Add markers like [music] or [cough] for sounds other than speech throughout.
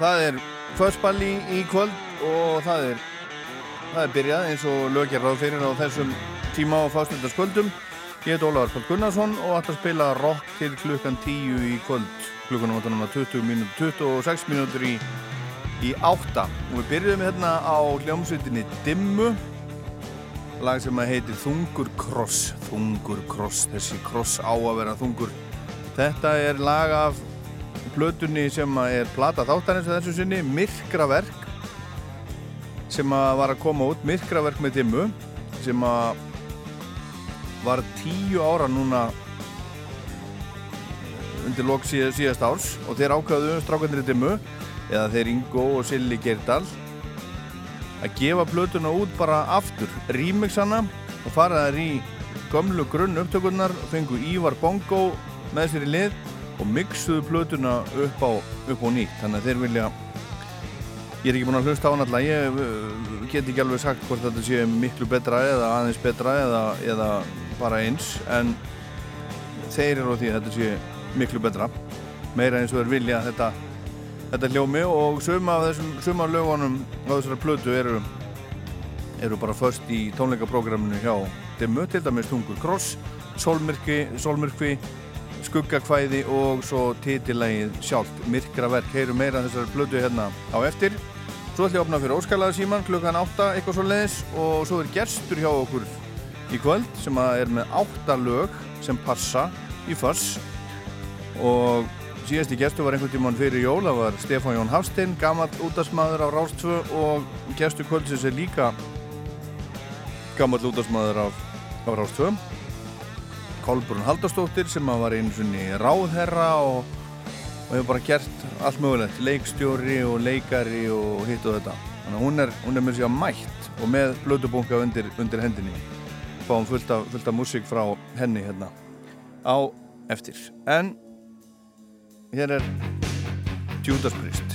Það er fössball í, í kvöld og það er, það er byrjað eins og lögjar ráð fyrir á þessum tíma á fástundarskvöldum. Ég heit Ólaður Pál Gunnarsson og ætla að spila rock til klukkan 10 í kvöld. Klukkanum átta núna 20 mínútur, 26 mínútur í, í 8. Og við byrjuðum hérna á hljómsveitinni Dimmu, lag sem að heitir Þungur Kross. Þungur Kross, þessi kross á að vera þungur. Þetta er lag af plötunni sem er plata þáttarins þessu sinni, Myrkraverk sem að var að koma út Myrkraverk með dimmu sem að var tíu ára núna undir lok síð, síðast árs. Og þeir ákvaðu strákandir í dimmu eða þeir Ingo og Silli Gerdal að gefa plötuna út bara aftur, remixana og fara þær í gömlu grunn upptökurnar, fengu Ívar Bongo með sér í lið og mixuðu plötuna upp á, upp á nýtt. Þannig að þeir vilja ég er ekki búin að hlusta á hann alltaf ég uh, get ekki alveg sagt hvort þetta sé miklu betra eða aðeins betra eða, eða bara eins en þeir eru á því að þetta sé miklu betra. Meira eins og þeir vilja þetta, þetta hljómi og suma af þessum suma af lögunum á þessari plötu eru eru bara först í tónleikaprogramminu hjá Dimmu, til dæmis Tungur Kross Solmyrkvi, Solmyrkvi skuggakvæði og svo titilægið sjálft. Myrkraverk, heyru meira þessari blödu hérna á eftir. Svo ætlum ég að opna fyrir Óskalaða síman klukkan 8 eitthvað svo leiðis og svo er gerstur hjá okkur í kvöld sem að er með 8 lög sem passa í fass og síðasti gerstur var einhvern tíman fyrir jól það var Stefán Jón Hafstein, gammal útastmaður af Rástvö og gerstur kvöldsins er líka gammal útastmaður af, af Rástvö Kolbrún Haldarsdóttir sem var einu svonni ráðherra og, og hefur bara gert allt mögulegt, leikstjóri og leikari og hitt og þetta. Þannig að hún er, hún er sig að mætt og með blödubunga undir, undir hendinni. Fáum fullt af, fullt af músík frá henni hérna á eftir. En hér er Judas Priest.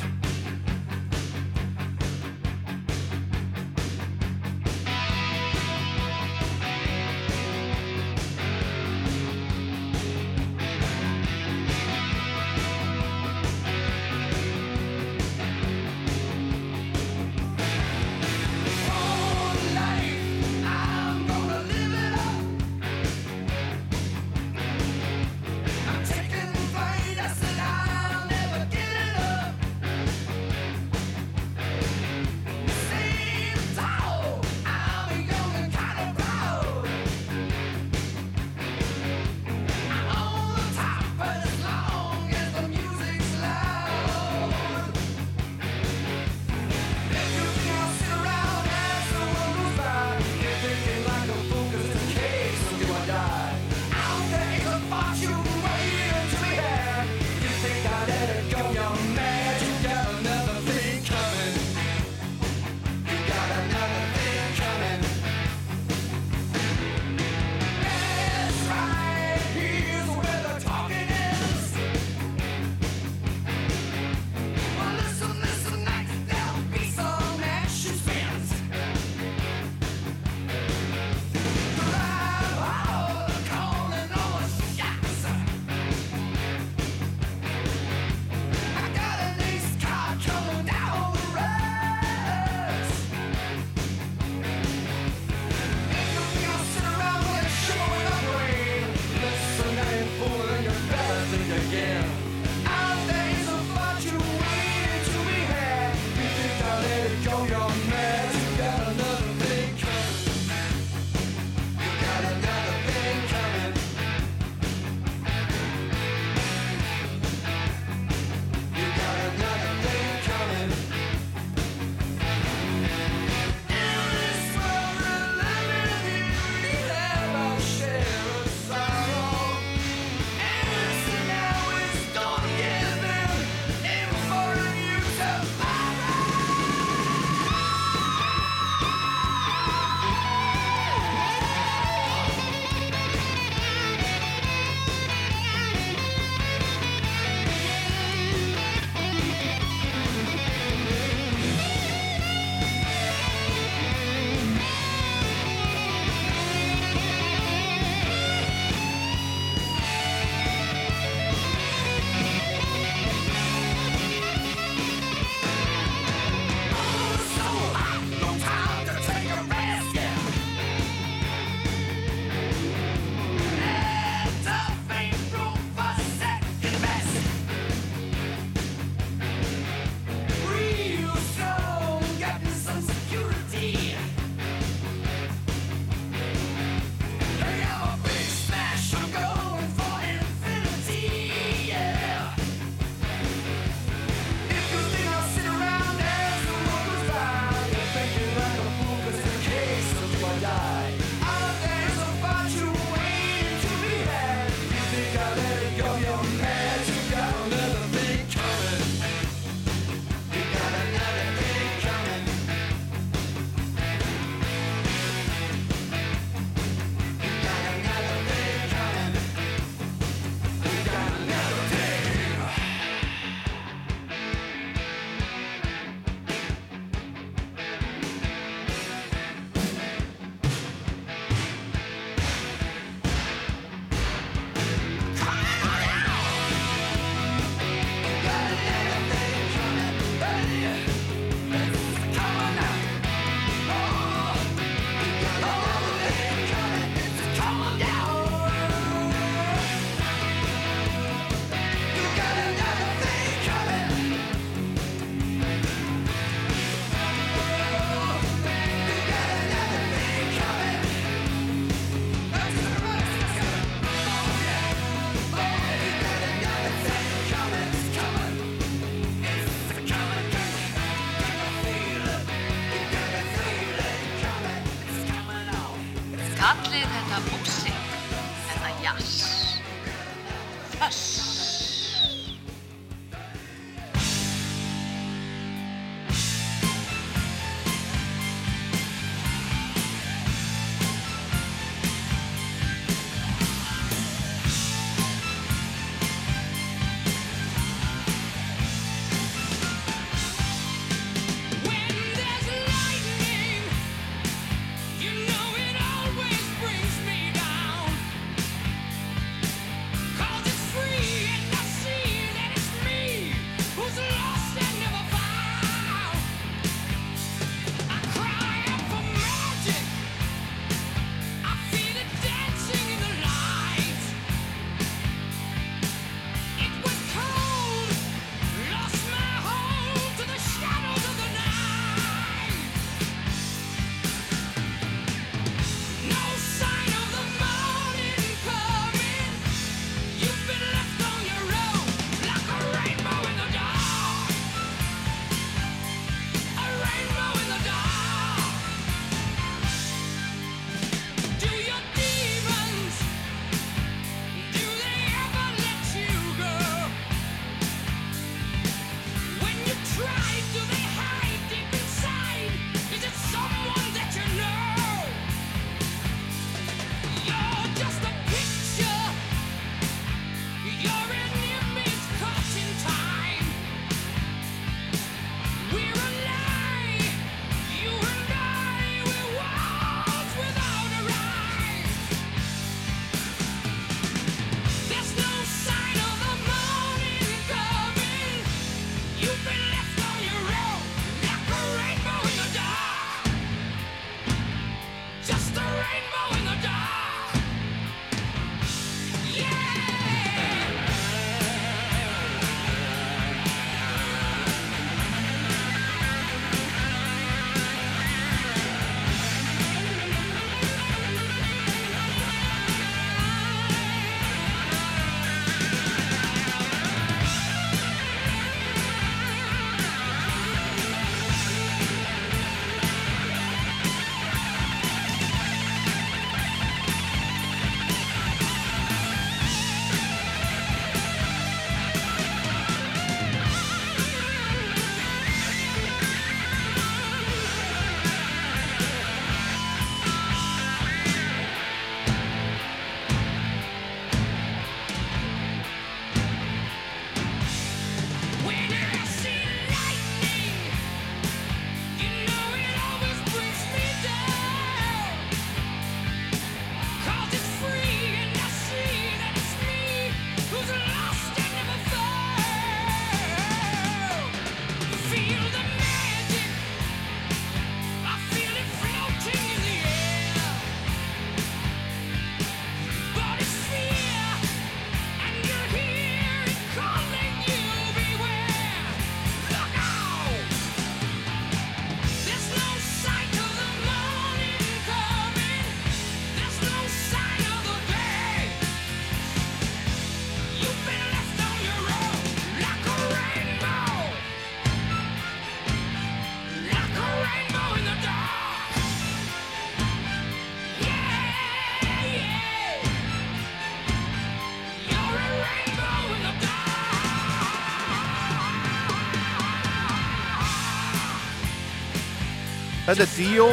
Þetta er Dio,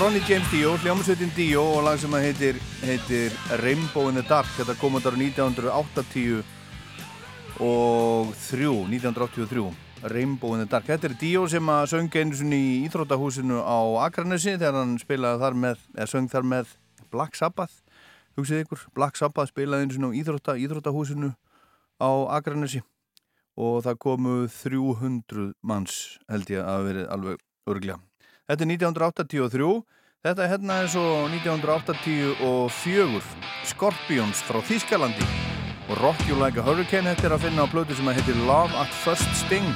Ronnie James Dio, hljómsveitin Dio og lag sem heitir, heitir Rainbow in the Dark. Þetta kom undar 1980 og 3, 1983. Rainbow in the Dark. Þetta er Dio sem að söng einu sinni í Íþróttahúsinu á Akranesi þegar hann spilaði þar með, eða söng þar með Black Sabbath. Hugsið ykkur, Black Sabbath spilaði einu sinni á Íþrótta, Íþróttahúsinu á Akranesi og það komu 300 manns held ég að verið alveg örglega. Þetta er 1983, þetta er hérna eins og 1984 Scorpions frá Þýskalandi. Og Rock You Like a Hurricane er að finna á blödu sem heitir Love at First Sting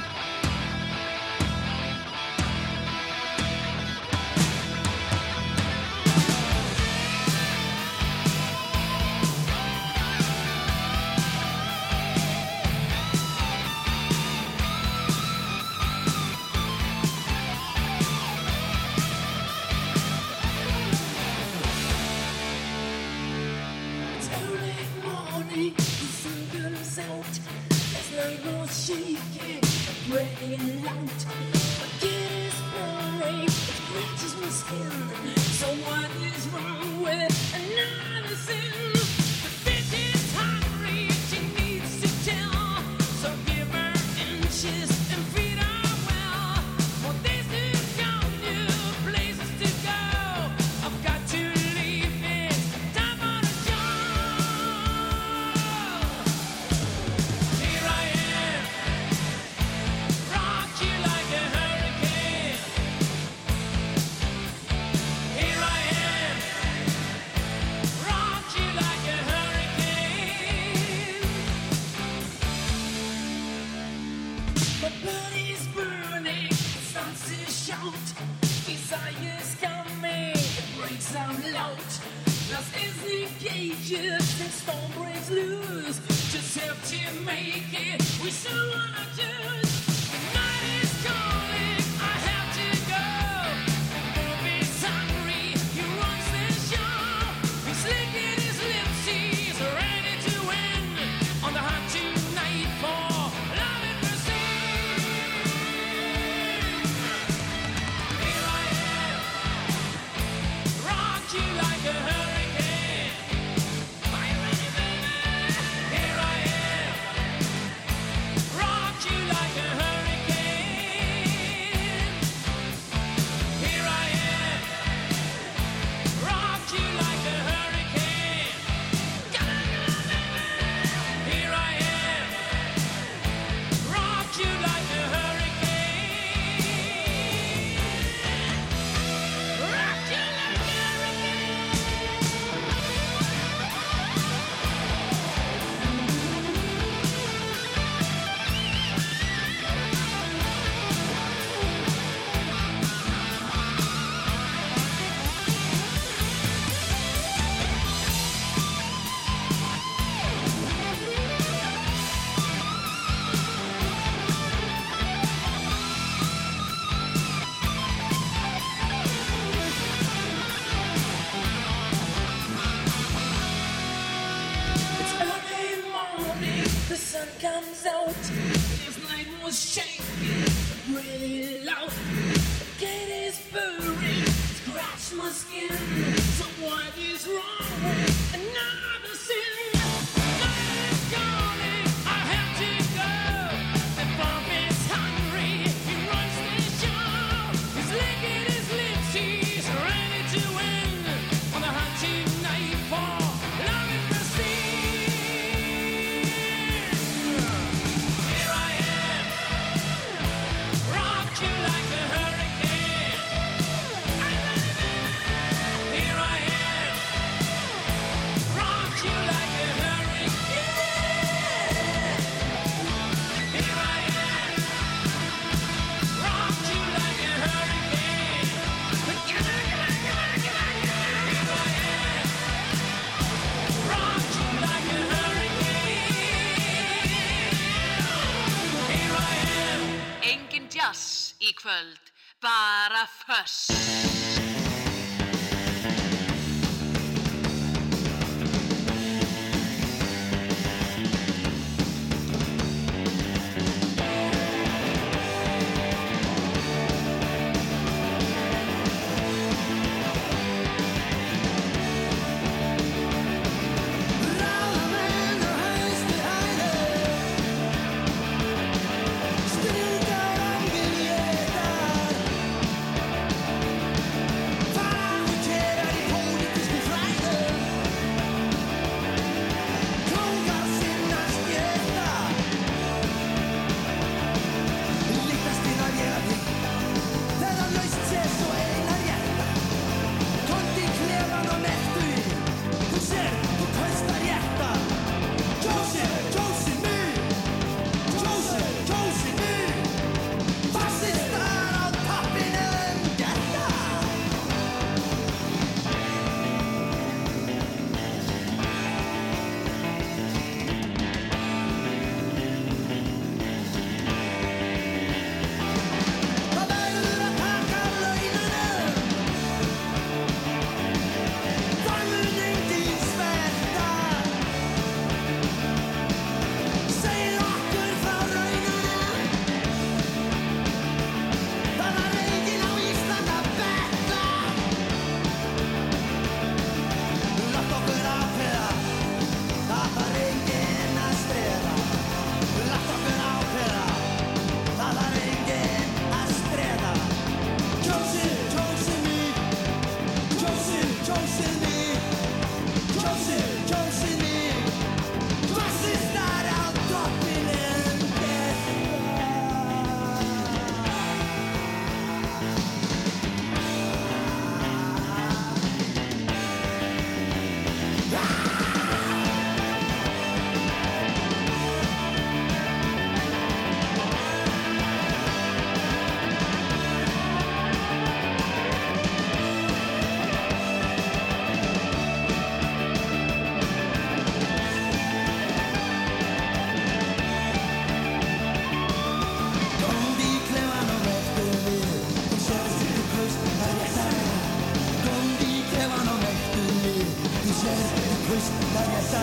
yes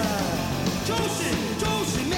星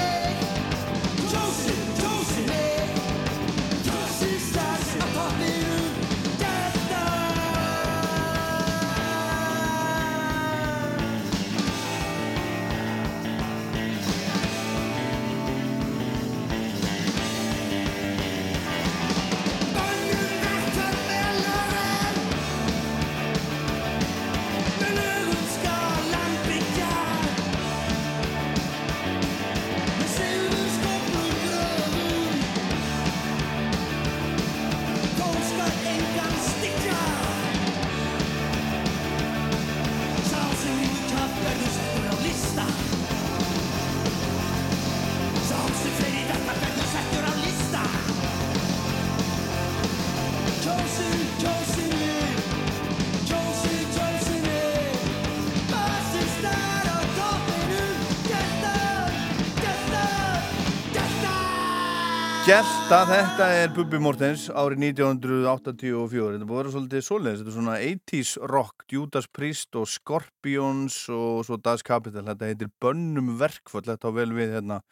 Gelta, þetta er Bubi Mortens árið 1984 þetta búið að vera svolítið svoleiðis. Þetta er svona 80's rock, Judas Priest og Scorpions og svo Das Kapital. Þetta heitir Bönnum Verkföll. Þetta á vel við hérna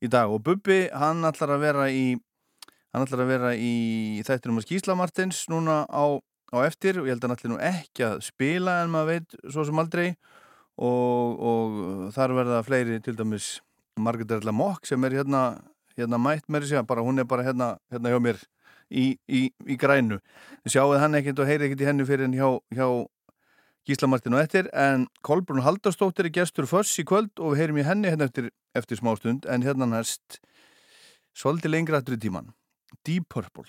í dag. Og Bubi, hann ætlar að vera í hann ætlar að vera í þættinum að Skísla Martins núna á, á eftir. Og ég held að hann ætlir nú ekki að spila en maður veit svo sem aldrei. Og, og þar verða fleiri til dæmis Margret Erla Mokk sem er hérna hérna mætt mér sér, bara hún er bara hérna, hérna hjá mér í, í, í grænu. Sjáuð hann ekkert og heyri ekkert í hennu fyrir en hjá, hjá Gísla Martin og eftir en Kolbrún Haldarstóttir er gestur föss í kvöld og við heyrim í henni hérna eftir, eftir smá stund en hérna næst svolítið lengra eftir í tíman Deep Purple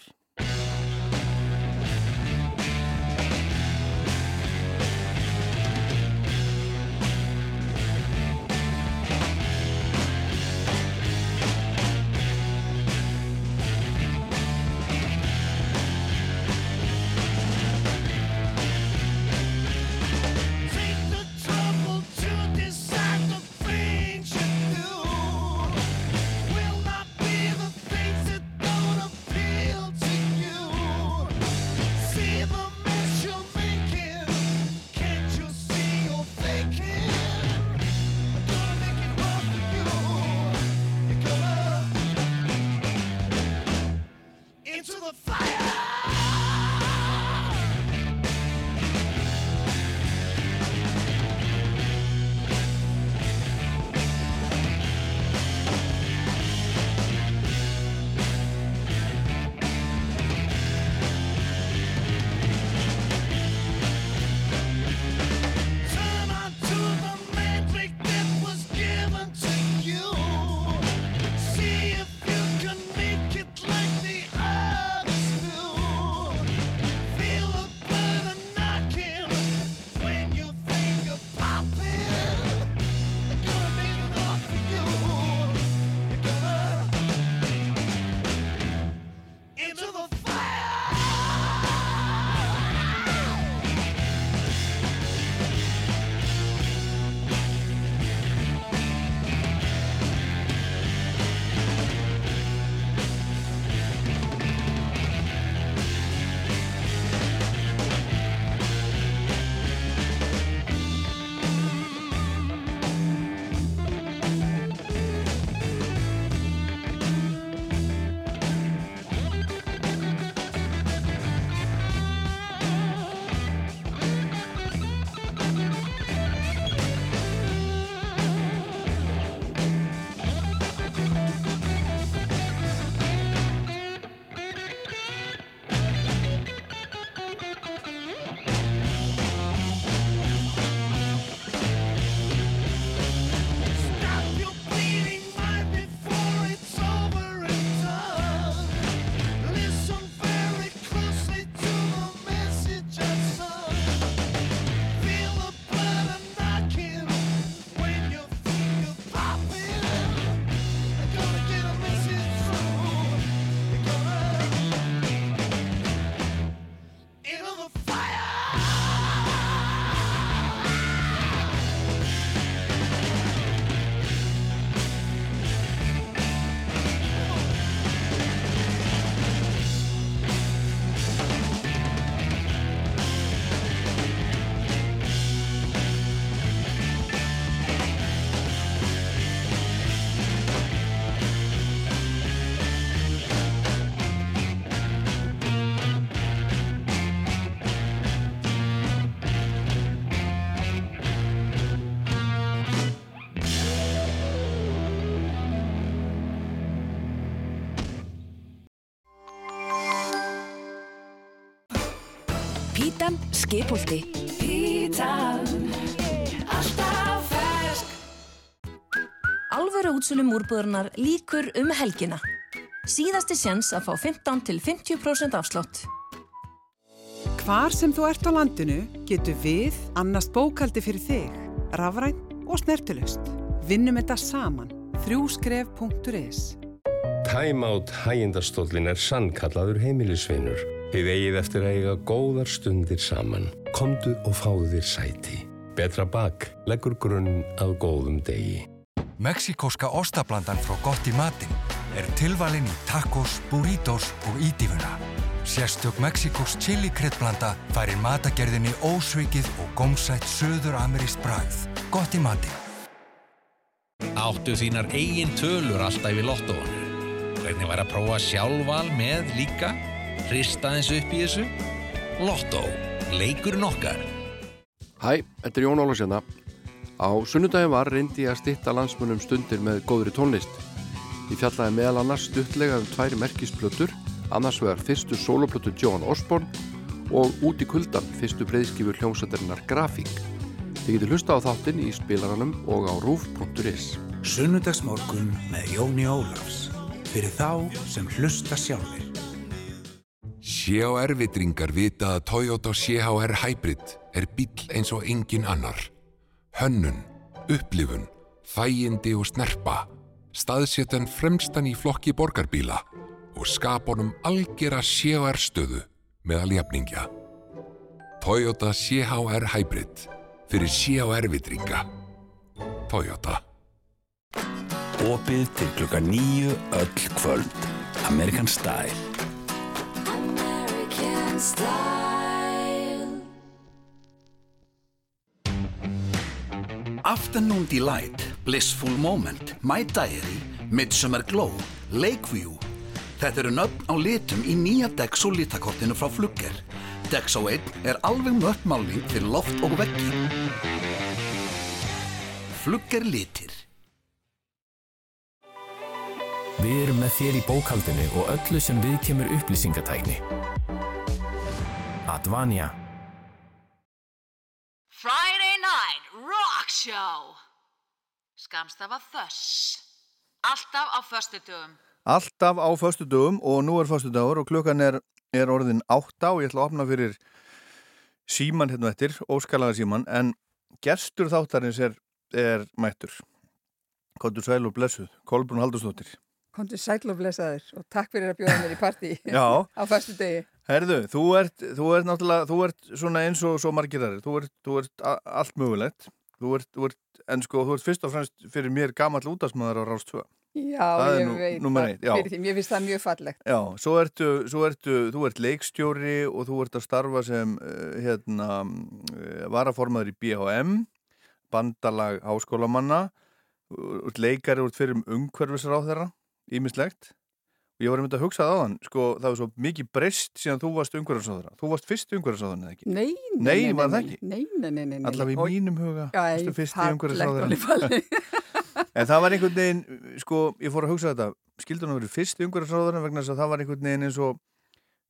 Skipulti. Ítaljan, alltaf fersk. Alvöru útsölum úrbúðurnar líkur um helgina. Síðasti sjans að fá 15 til 50% afslott. Hvar sem þú ert á landinu getur við annast bókaldi fyrir þig, rafræn og snertilust. Vinnum þetta saman. Þrjúskref.is Time Out hægindastólin er sannkallaður heimilisvinnur. Þið eigið eftir að eiga góðar stundir saman. Komdu og fáðu þér sæti. Betra bak leggur grunn að góðum degi. Mexikoska ostablandan frá gott í matin er tilvalin í tacos, burritos og ídífuna. Sérstök Mexikos chili kryddblanda færir matagerðinni ósvikið og gómsætt söður-ameríst brað. Gott í matin. Áttu þínar eigin tölur alltaf í lottóinu. Hvernig væri að prófa sjálfval með líka? Hrista eins upp í þessu? Lottó. Leikurinn okkar. Hæ, þetta er Jón Ólafsjana. Á sunnudagin var reyndi ég að stitta landsmunum stundir með góðri tónlist. Ég fjallaði meðal annars stuttlega um tværi merkisplötur, annars vegar fyrstu soloplötu Johan Osborne og Út í kuldan fyrstu breyðskifur hljómsættarinnar Grafík. Þið getur hlusta á þáttinn í spilaranum og á rúf.is. Sunnudagsmorgun með Jóni Ólafs. Fyrir þá sem hlusta sjálfur. CHR-vitringar vita að Toyota CHR Hybrid er bíl eins og engin annar. Hönnun, upplifun, þægindi og snerpa, staðséttan fremstan í flokki borgarbíla og skapunum algjera CHR-stöðu meðal jafningja. Toyota CHR Hybrid fyrir CHR-vitringa. Toyota. Opið til klukka nýju öll kvöld. American Style. Afternoon Delight, Blissful Moment, My Diary, Midsummer Glow, Lakeview. Þetta eru nöfn á litum í nýja Dexo litakortinu frá Flugger. Dexo 1 er alveg mörg málning fyrir loft og veggi. Flugger litir. Við erum með þér í bókaldinu og öllu sem við kemur upplýsingatækni. Advanja. Friday Night Rock Show. Skamstafa Þöss. Alltaf á föstudugum Alltaf á föstudugum og nú er föstudagur og klukkan er, er orðin átta og ég ætla að opna fyrir síman hérna eftir, óskalaga síman en gerstur þáttarins er, er mættur. Kontur Sæl og Blessuð, Kolbrún Haldursdóttir Kontur Sæl og Blessaður og takk fyrir að bjóða mér í partí [laughs] á föstu degi Herðu, þú ert, þú ert náttúrulega, þú ert svona eins og svo margir aðri, þú ert, þú ert allt mögulegt, þú ert, þú ert, en sko þú ert fyrst og fremst fyrir mér gammal útastmaður á Rástvö. Já, það ég nú, veit það, eitt, fyrir því, ég finnst það mjög fallegt. Já, svo ertu, svo ertu, þú ert leikstjóri og þú ert að starfa sem, uh, hérna, uh, varaformaður í BHM, bandalag háskólamanna, leikari úr fyrir um umhverfisráð þeirra, ímislegt. Ég var einmitt að hugsa það á þann, sko, það var svo mikið breyst síðan þú varst umhverfarsáðara. Þú varst fyrst umhverfarsáðara, eða ekki? Nei, nei, nei, nei, var það ekki? nei, nei, nei, nei. Allavega í mínum huga, varstu fyrst í umhverfisráðara. En það var einhvern veginn, sko, ég fór að hugsa þetta, skildur hann að vera fyrst umhverfarsáðara vegna þess að það var einhvern veginn eins og,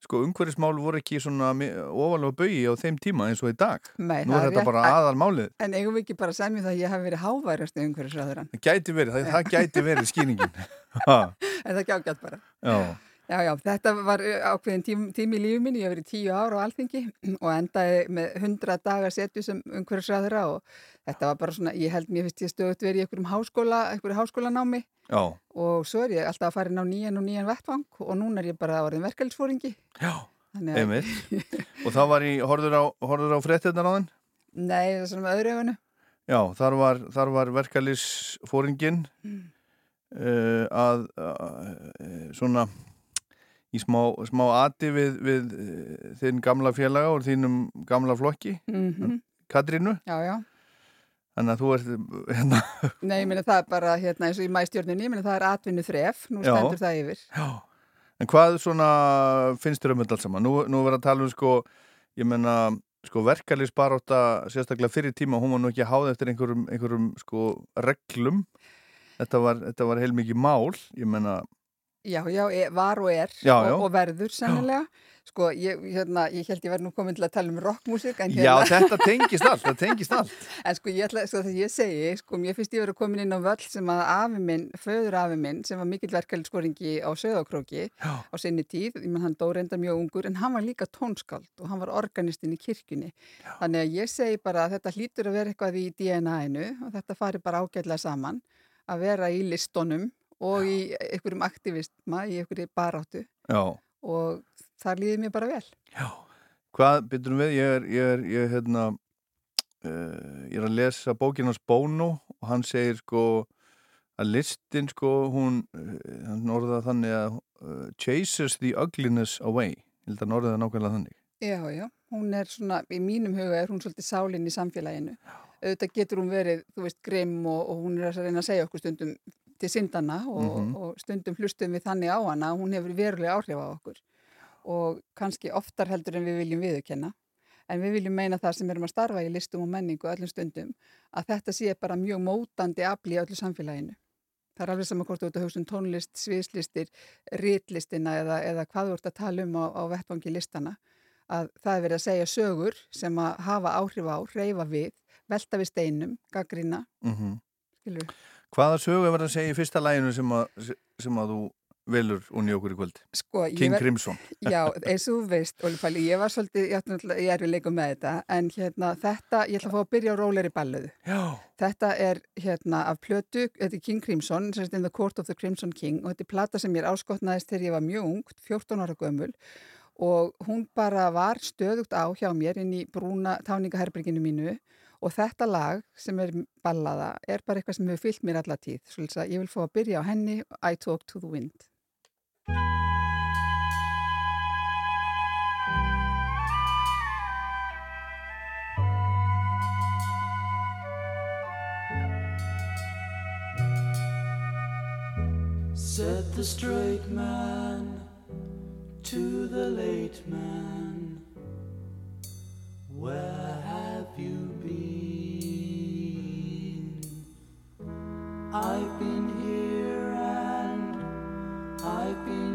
sko, umhverfismál voru ekki svona ofalega bauði á þeim tíma eins og í dag. Nei, Nú er þetta bara aðal málið. En eigum við ekki bara semja það að ég hef verið háværasti [laughs] Það En það ekki ágætt bara. Já, Já, já, þetta var uh, ákveðin tím, tími í lífi minni, ég hef verið tíu ár á alþingi og endaði með hundra dagar setju sem umhverfisræðura og þetta var bara svona, ég held mér finnst ég stöðut verið í einhverjum háskóla, einhverju háskólanámi já, og svo er ég alltaf að fara inn á nýjan og nýjan vettvang og núna er ég bara að- einmitt. [laughs] Og það var í, horður á, horður á fréttinnar á þenn? Nei, það er svona með öðru öfunu. Já, þar var, var verkalýsfóringin Mm. Uh, að uh, svona í smá, smá ati við, við uh, þinn gamla félaga og þínum gamla flokki, Mhm. Katrínu. Já, já. Þannig að þú ert [laughs] hérna, Nei, ég meina það er bara hérna eins og í mæstjórninni, ég meina það er atvinnu þref, nú Já. stendur það yfir. já. En hvað svona finnst þér um þetta allt saman? Nú, nú verður að tala um sko, ég menna, sko verkalýsbaróta sérstaklega fyrir tíma, hún var nú ekki háð eftir einhverjum, einhverjum sko reglum. Þetta var, þetta var heilmikið mál, ég menna, Já, já, e- var og er Já, og, já. og verður sennilega. Sko, ég, hérna, ég held ég verði nú komin til að tala um rockmusik. en Já, hérna- þetta tengist allt, þetta tengist allt. [laughs] En sko, ég ætla, sko, þegar ég segi, sko, mér finnst ég verið komin inn á völl sem að afi minn, föður afi minn, sem var mikill verkefælskoringi á Söðakróki á sinni tíð, ég menn hann dó reynda mjög ungur, en hann var líka tónskáld og hann var organistinn í kirkjunni. Þannig að ég segi bara að þetta hlýtur að vera eitthvað í DNA-inu og þetta fari bara ágætlega saman að vera í listunum og í einhverjum aktivistma, í einhverju baráttu Já. og þar líði mér bara vel. Hvað, byrjum við, ég er, ég er, ég er, hérna, uh, ég er að lesa bókin hans Bono og hann segir sko að listin sko, hún, uh, hann orðaði þannig að uh, chases the ugliness away. Ég held að hann orðaði það nákvæmlega þannig. Já, já, hún er svona, í mínum huga er hún svolítið sálinn í samfélaginu. Auðvitað getur hún verið, þú veist, grimm og, og hún er að reyna að segja okkur stundum til syndana og, Mhm. og stundum hlustum við þannig á hana hún hefur verulega áhrif á okkur og kannski oftar heldur en við viljum viðurkenna. En við viljum meina það sem erum að starfa í listum og menningu öllum stundum að þetta sé bara mjög mótandi afli í öllu samfélaginu. Það er alveg saman hvort þú ert að hugsa um tónlist, sviðslistir, ritlistina eða, eða hvað þú ert að tala um á, á vettvangi listana að það er verið að segja sögur sem að hafa áhrif á, reyfa við, velta við steinum, gaggrina, Mm við. Hvaða sögu er verið að segja í fyrsta læginu sem að, sem að þú velur unni okkur í kvöld? Sko, King ver- Crimson. [laughs] Já, eins og þú veist, Óli Palli, ég var svolítið, ég, er við leikum með þetta, en hérna þetta, ég ætla að fá að byrja á róleri balluðu. Já. Þetta er hérna af plötu, þetta er King Crimson, er in the Court of the Crimson King og þetta er plata sem ég áskotnaðist þegar ég var mjög ung, 14 ára gömul og hún bara var stöðugt á hjá mér inn í brúna táningaherberginu mínu og þetta lag sem er ballaða er bara eitthvað sem hefur fyllt mér alla tíð. Svolítið að ég vil fá að byrja á henni I Talk to the Wind. Said the straight man to the late man, Where have you been? I've been here and I've been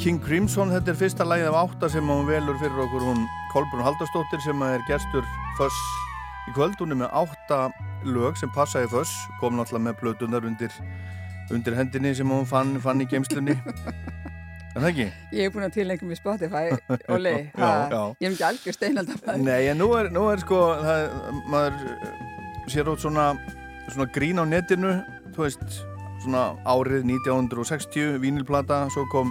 King Crimson, þetta er fyrsta lagið af átta sem hún velur fyrir okkur hún Kolbrún Haldarsdóttir sem er gestur Föss í kvöld. Hún er með átta lög sem passa í Föss, kom náttúrulega með plötunar undir, undir hendinni sem hún fann, fann í geimslunni. Er það ekki? Ég hef búin að tilengja mér Spotify, [laughs] Já, já. ég hef ekki algjör steinaldamaður. Nei, en nú er, nú er sko, það, maður eh, sér út svona, svona grín á netinu, þú veist, svona árið 1960, vínilplata, svo kom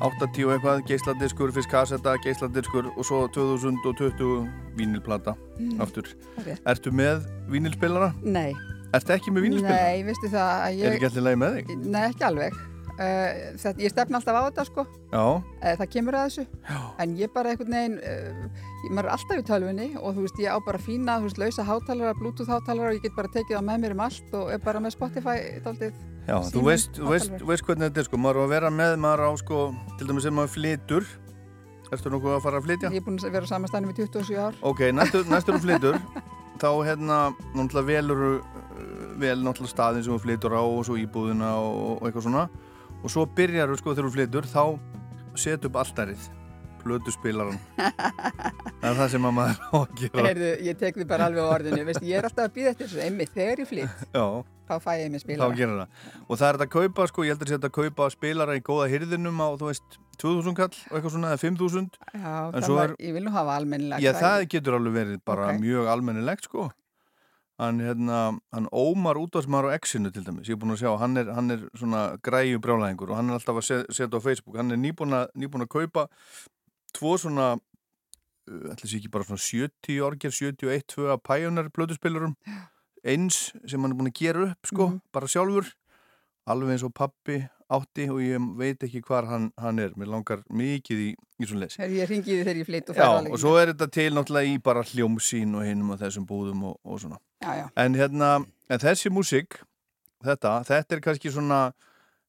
80 og eitthvað, geisladiskur, fyrst kassetta, geisladiskur og svo 2020 vínilplata Mm, aftur. rétt. Ertu með vínilspilara? Nei. Ertu ekki með vínilspilara? Nei, veistu það að ég... Er ekki allir leið með þig? Nei, ekki alveg. Uh, þetta, ég stefna alltaf á þetta, sko. Uh, það kemur að þessu. Já. En ég bara einhvern veginn, uh, maður er alltaf í tölvunni og þú veist, ég á bara fína, þú veist, lausa hátalara, bluetooth hátalara og ég get bara tekið það með mér um allt og er bara með Spotify daldið. já, þú veist, veist, veist hvernig þetta er sko, maður á að vera með, maður á sko, til dæmis sem maður flytur, ertu nokkuð að fara að flytja? Ég er búin að vera á samanstæðinu við 27 ár. Ok, næstur, þú flytur [laughs] þá hérna, náttúrulega velur vel náttúrulega staðin sem þú flytur á og svo íbúðina og, og eitthvað svona og svo byrjar þú sko þegar þú flytur þá set upp alltarið plötuspilaran [laughs] það er það sem að maður á að gera. Heyrðu, ég tek þið bara alveg á orðinu, veist, ég er alltaf að býða eftir þessu, einmitt þegar ég flytt, þá fæ ég þá spilara. það. Og það er þetta að kaupa sko, ég heldur að þetta að kaupa spilara í góða hyrðinum á, þú veist 2000 kall og eitthvað svona, eða 5000 Já, var, er- ég vil nú hafa almennilegt. Já, það getur alveg verið bara Ok. mjög almennilegt sko hann, hérna, hann Ómar útvarsmaður á X-inu til dæmis, ég er búin að sjá hann er, hann er svona græju brjálæðingur og hann er alltaf að se- setja á Facebook, hann er nýbúin að, nýbúin að kaupa tvo svona uh, ætla sér ekki bara svona 70 orger, 71, 2 að Pioneer blöduspilurum eins sem hann er búin að gera upp sko, Mhm. bara sjálfur alveg eins og pappi átti og ég veit ekki hvar hann, hann er mér langar mikið í, í svona Heyrðu, Ég ringi því þegar ég flytt og Já, færa og svo er þetta til náttúrulega í bara hljómsýn og hinum og þessum búðum og, og svona. Já, já. En hérna, en þessi músík, þetta, þetta er kannski svona,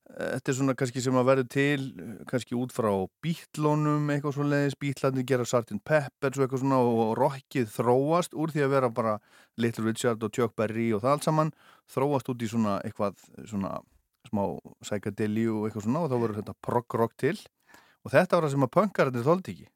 þetta er svona kannski sem að verður til, eh, kannski út frá bítlónum, eitthvað svo leiðis, bítlarnir gera Sgt. Peppers og eitthvað svona og rockið þróast úr því að vera bara Little Richard og Chuck Berry og það allt saman, þróast út í svona eitthvað, svona smá psychedeli og eitthvað svona og þá verður þetta prog rock til. Og þetta var það sem að punkararnir þóldi ekki.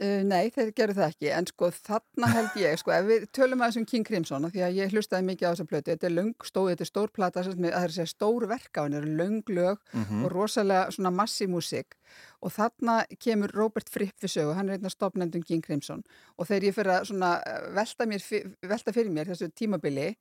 Uh, nei, þeir gerðu það ekki, en sko þarna held ég, sko, ef við tölum að þessum King Crimson, því að ég hlustaði mikið á þessa plötu, þetta er löng, stóð, þetta er stór plata, það er að segja stór verk á henni, það eru löng lög Mhm. og rosalega svona massi músík. Og þarna kemur Robert Fripp við sögu, hann er einn af stopnendum King Crimson. Og þegar ég fyrir að svona eh, velta, mér, velta fyrir mér þessu tímabili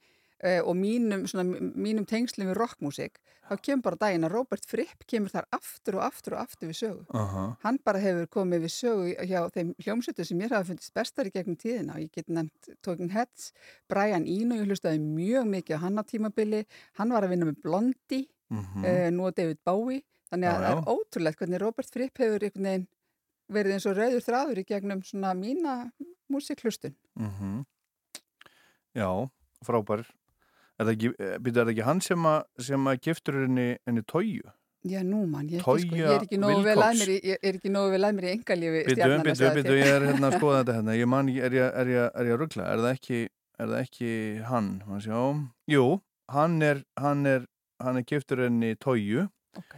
uh, og mínum, svona, mínum tengslum við rockmúsík, þá kemur bara daginn að Robert Fripp kemur þar aftur og aftur og aftur við sögu. Aha. hann bara hefur komið við sögu hjá þeim hljómsveitu sem mér hafa fundist bestar í gegnum tíðina. Og ég get nefnt Talking Heads, Brian Eno, ég hlustaði mjög mikið á hann á tímabili, hann var að vinna með Blondie, Mhm. uh, nú David Bowie, þannig að það er ótrúlegt hvernig Robert Fripp hefur einhvern veginn verið eins og rauður þráður í gegnum svona mína músiklustun. Mm Já, frábær Er það ekki, byrja, er það ekki hann sem að, sem að giftur henni, henni tóju? Já, nú mann, ég, sko, ég er ekki nógu vel að mér í, ég er ekki nógu vel að mér í engalífi byttu, sagði byttu, þér. ég er hérna að [laughs] skoða þetta hérna Ég man, er ég, er ég, er ég að ruggla? Er það ekki, er það ekki hann? Má sjá. Jú, hann er, hann er, hann er giftur henni tóju Ok.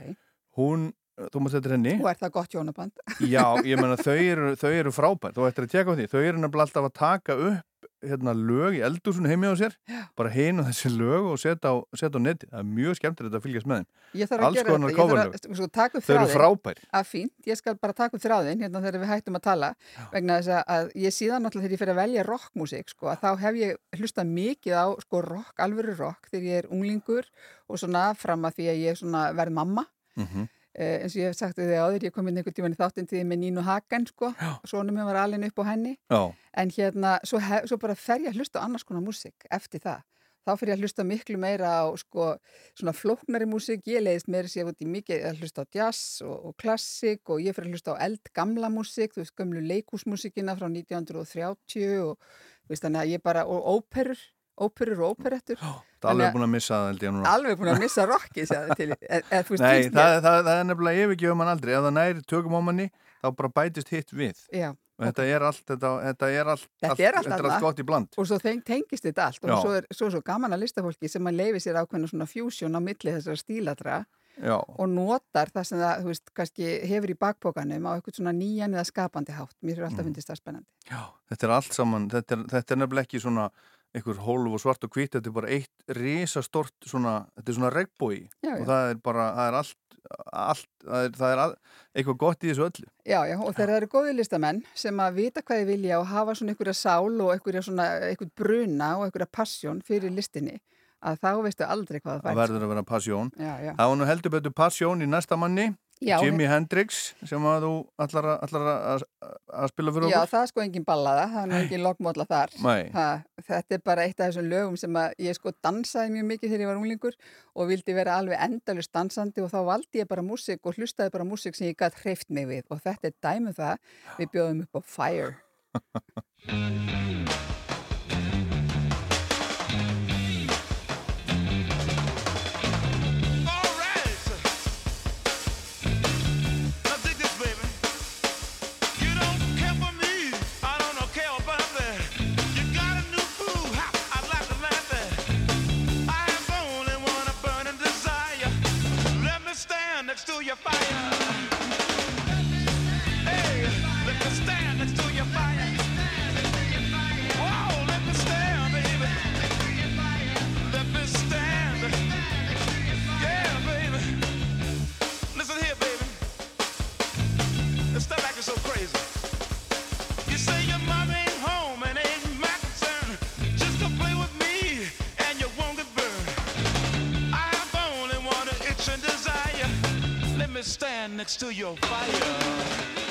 Hún, þú mást þetta henni. Og er það gott hjónaband? [laughs] Já, ég menna þau eru, þau eru frábært þú ættir að tjekka á því, þau eru nefnilega alltaf að taka upp hérna lög í eldúsun heimi á sér. Já. bara og þessi lög og setja á, setja á neti, það er mjög skemmtilegt að fylgjast með þeim. Ég þarf að Alls gera konar að sko, upp Þau eru þráðinn. frábær. Að fínt, ég skal bara taka upp þráðinn hérna þegar við hættum að tala. Vegna þess að- að ég síðan náttúrulega þegar ég fyrir að velja rockmusík sko, að þá hef ég hlustað mikið á sko rock, alvöru rock þegar ég er unglingur og svona fram að því að ég verð mamma. Mhm. Eh, eins og ég hef sagt þig áður, ég kom inn einhvern tíman í þáttinn tíði með Nínu Hagen sko, svonum mér var alveg upp á henni. Já, en hérna, svo, hef, svo bara fer ég að hlusta á annars konar músík eftir það. Þá fyrir ég að hlusta miklu meira á sko, svona flóknari músík, ég leiðist meira sér út í mikið að hlusta á jazz og, og klassik og ég fyrir að hlusta á eldgamla músík, þú veist, gömlu leikúsmúsíkina frá 1930 og veist, bara, og óperur óperur og óperettur [gasps] Það er alveg búin að missa það held ég núna alveg búin að missa [laughs] veist, Nei, það, það, það er nefnilega yfirgefum mann aldrei ef það næri tökum á manni þá bara bætist hitt við Já, og þetta er allt þetta, þetta er allt, Þetta er allt annað. allt gott í bland og svo þeng, tengist þetta allt Já. og svo er, svo svo gaman að listafólki sem að leifi sér ákveðna svona fusion á milli þessara stílatra Já. og notar það sem það, veist, kannski hefur í bakbókanum á eitthvað svona nýjan eða skapandi hátt. Mér er Mm. alltaf fundist það spennandi. Þetta er allt saman, þetta er, þetta er nefnilega ekki svona einhver hólf og svart og hvít, þetta er bara eitt risastort svona, þetta er svona regnbói Já, og það er bara, það er allt, allt það er, það er all, eitthvað gott í þessu öllu. Já, já, og þegar það eru góði listamenn sem að vita hvað þið vilja og hafa svona einhverja sál og einhverja svona, einhver bruna og einhverja passjón fyrir listinni, að þá veistu aldrei hvað það Það fært. verður að vera passjón. Það var nú heldur betur passjón í næsta manni, Já, Jimi he- Hendrix, sem að þú allar, að- spila fyrir Já, okkur. það er sko engin ballaða, það er nú engin loggmódla þar. Ha, þetta er bara eitt af þessum lögum sem ég sko dansaði mjög mikið þegar ég var unglingur og vildi vera alveg endalust dansandi og þá valdi ég bara músík og hlustaði bara músík sem ég gætt hreift mig við og þetta er dæmið það, við bjóðum upp á Fire. [laughs] stand next to your fire. Stand next to your fire.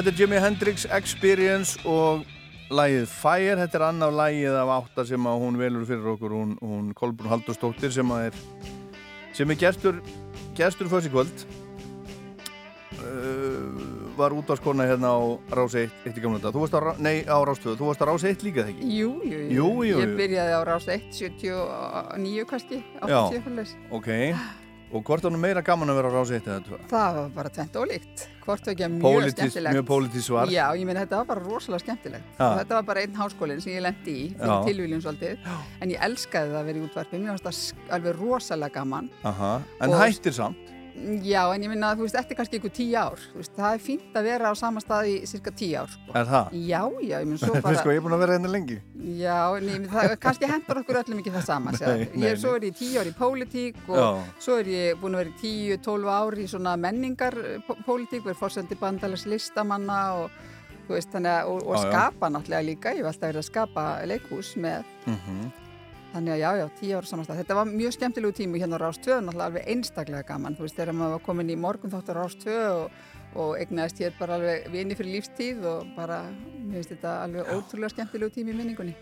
Þetta er Jimi Hendrix Experience og lagið Fire, þetta er annaf lagið af átta sem hún velur fyrir okkur. Hún, hún Kolbrún Haldurstóttir sem er sem er gestur gestur fyrst í kvöld. Uh, var útvarskona hérna á Rás 1 eitt í gamla dag, þú varst á, nei, á Rás 2 þú varst á Rás 1 líka þegar ekki? Jú, jú, jú. Jú, jú, Ég byrjaði á rás 1, 79 kannski, Já. 80 fyrir Ok, og hvort var nú meira gaman að vera á Rás 1 eða 2? Það var bara tvent ólíkt. Hvort var ekki mjög Pólitískt- skemmtilegt. mjög pólitískt svar. Já, ég meina þetta var bara rosalega skemmtilegt. Og Þetta var bara einn háskólinn sem ég lendi í fyrir Já. tilvíljum svolítið. En ég elskaði það að vera í útvarpi. Mér fannst það alveg rosalega gaman. Aha, en Og- hættir samt Já, en ég minna að þú veist, eftir kannski ykkur tíu ár. Þú Veist, það er fínt að vera á sama stað í cirka tíu ár. Sko. Er það? Já, já, ég minn svo [laughs] bara... sko, ég er búin að vera hérna lengi Já, nei, menn það kannski hendur okkur öllum ekki það sama. [laughs] Nei, Nei, nei, ég, svo er ég tíu ár í pólitík og Já. svo er ég búin að vera í tíu, tólf ár í svona menningar pó- pólitík, verið fórsendi bandalags listamanna og, þú veist, þannig að, og, og Já, já. skapa náttúrulega líka. Ég hef alltaf verið að skapa leikhús með Mhm. Þannig að já, já, tíu ára samanstað. Þetta var mjög skemmtilegu tími hérna á Rás 2, náttúrulega alveg einstaklega gaman. Þú veist, þegar maður var komin í morgun þáttur Rás 2 og, og egnaðist hér bara alveg vini fyrir lífstíð og bara, mér finnst þetta alveg ótrúlega skemmtilegu tími í minningunni.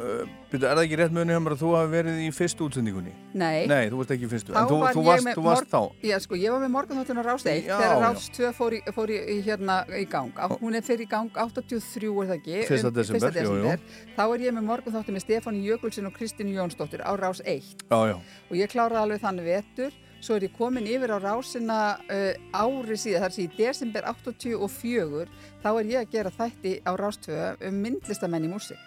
Uh, byrju, er það ekki rétt muni hjá mér að þú hafi verið í fyrstu útsendingunni? Nei. Nei, þú varst ekki í fyrstu. Þá En þú, var þú ég varst, þú varst þá. Já, sko, ég var með morgun þáttur á Rás 1 Já, þegar já. Rás 2 fór í, fór í, hérna í gang. Hún er fyrir í gang 83, er það ekki? Fyrsta Um, desember, jú, jú. Þá er ég með morgun þáttur með Stefáni Jökulsson og Kristínu Jónsdóttir á Rás 1 Já, já. og ég kláraði alveg þannig vetur svo er ég komin yfir á rásina uh, ári síðan, þar sé í desember 84 þá er ég að gera þætti á rás 2 um myndlistamenn í músík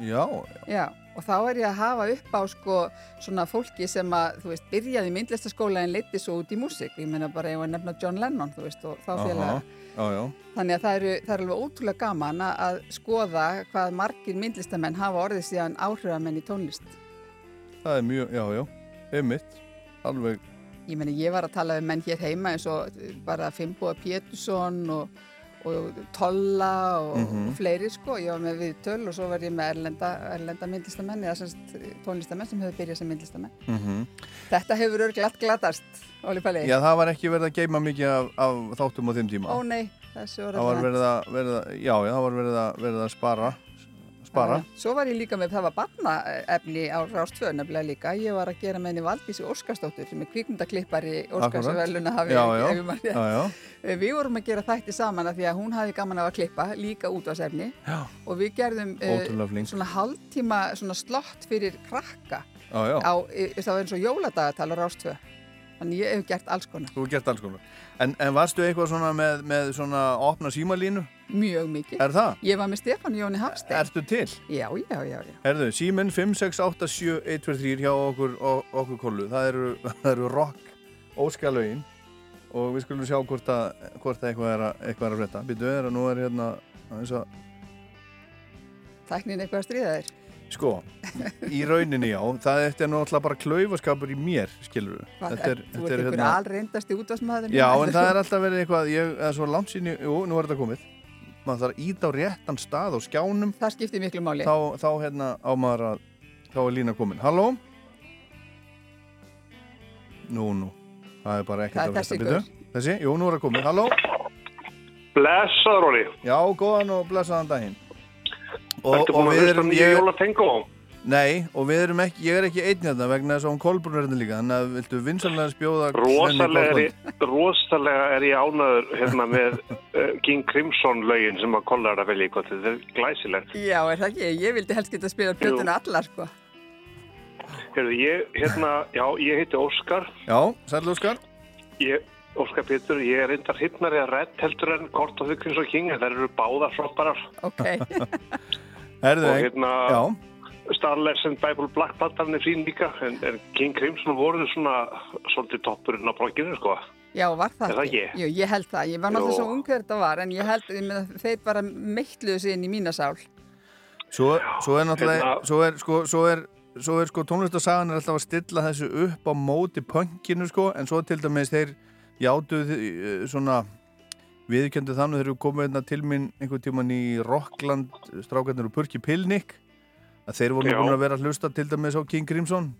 Já, Já, og þá er ég að hafa upp á sko svona fólki sem að, þú veist, byrjaði í myndlistaskóla en leiti svo út í músík, ég meina bara ég var nefna John Lennon, þú veist, og þá Já, já. Þannig að það, eru, það er alveg ótrúlega gaman að- skoða hvað margir myndlistamenn hafa orðið síðan áhrifamenn í tónlist. Það er mjög, já, já. Einmitt. Alveg, Ég meni, ég var að tala um menn hér heima eins og bara Fimboa Pétursson og, og Tolla og, Mhm. og fleiri sko. Ég var með viðtöl og svo var ég með erlenda, erlenda myndlistamenn eða semst tónlistamenn sem hefur byrjað sem myndlistamenn. mhm. Þetta hefur örglatt glatast, Óli Palli. Já, það var ekki verið að geima mikið af, af þáttum á þeim tíma. Ó nei, þessu var Það var verið að, verið að, já, já, það var verið að, verið að spara. Já, já. Svo var ég líka með, það var barnaefni á Rástvö nefnilega líka. Ég var að gera með henni Valdísi Óskarsdóttur sem er kvikmyndaklippari Óskarsveluna hafi Já, já. já. Við vorum að gera þætti saman af því að hún hafi gaman af að klippa líka út á sefni og við gerðum eh, flink. svona hálftíma svona slott fyrir krakka Já, já. á, eh, það var eins og jóladagatal á Rástvö. Þannig ég hef gert alls konar. Þú hefur gert alls konar. En, en varstu eitthvað svona með, með svona opna símalínu? Mjög mikið. Er það? Ég var með Stefán Jóni Hafstein. Ertu til? Já, já, já, já. Herðu, síminn 5687123 hjá okkur, okkur kollu. Það eru, [laughs] það eru rock óskalögin og við skulum sjá hvort að, hvort að eitthvað er að, eitthvað er að frétta. Býtu, er að nú er hérna, aðeins að, Tæknin eitthvað að stríða þér. Sko, í rauninni já, það þetta er náttúrulega bara klaufaskapur í mér, skilur við. Þetta er, þú þetta ert er ykkur hérna, alreyndasti útvarsmaður já, en [laughs] það er alltaf verið eitthvað, ég, eða svo langt sín, jú, nú er þetta komið. Maður þarf að íta á réttan stað á skjánum. Það skiptir miklu máli. Þá, þá hérna á maður að, þá er lína komin. Halló? Nú, nú, það er bara ekkert Það er að þessi frétta. Bíddu, Þessi, jú, nú er það komið. Halló? Blessaður, Óli. Já, góðan og blessaðan daginn. Ertu búin að hlusta nýju jólatengó? Nei, og við erum ekki, ég er ekki einn hérna vegna þess að hún Kolbrún er hérna líka, þannig að viltu vinsanlega spjóða Rosalega er, ég, rosalega er ég ánæður hérna með uh, [laughs] King Crimson lögin sem að kolla er að velja í gott. Þetta er glæsilegt. Já, er það ekki? Ég vildi helst geta að spila plötuna allar, sko. Heyrðu, ég, hérna, [laughs] já, ég heiti Óskar. Já, sæl Óskar. Ég, Óskar Pétur, ég er reyndar hittnari að redd heldur en Kort of the Crimson King, en þær eru báðar frábærar. Ok. [laughs] Herðu, og hérna, já. Starless and Bible Black Pantherinn er fín líka, en, en King Crimson voru svona svolítið toppurinn á blokkinu, sko. Já, var það Er það ekki? Jú, ég held það. Ég var náttúrulega svo ung þegar þetta var, en ég held, meina, þeir bara meittluðu sig inn í mína sál. Svo, svo er náttúrulega, Hérna- svo er, sko, svo er, svo er sko tónlistasagan er alltaf að stilla þessu upp á móti punkinu sko, en svo til dæmis þeir játuð svona viðkjöndu þannig þegar við komum hérna til mín einhvern tíman í Rockland strákarnir og Purki Pilnik að þeir voru búin að vera að hlusta til dæmis á King Crimson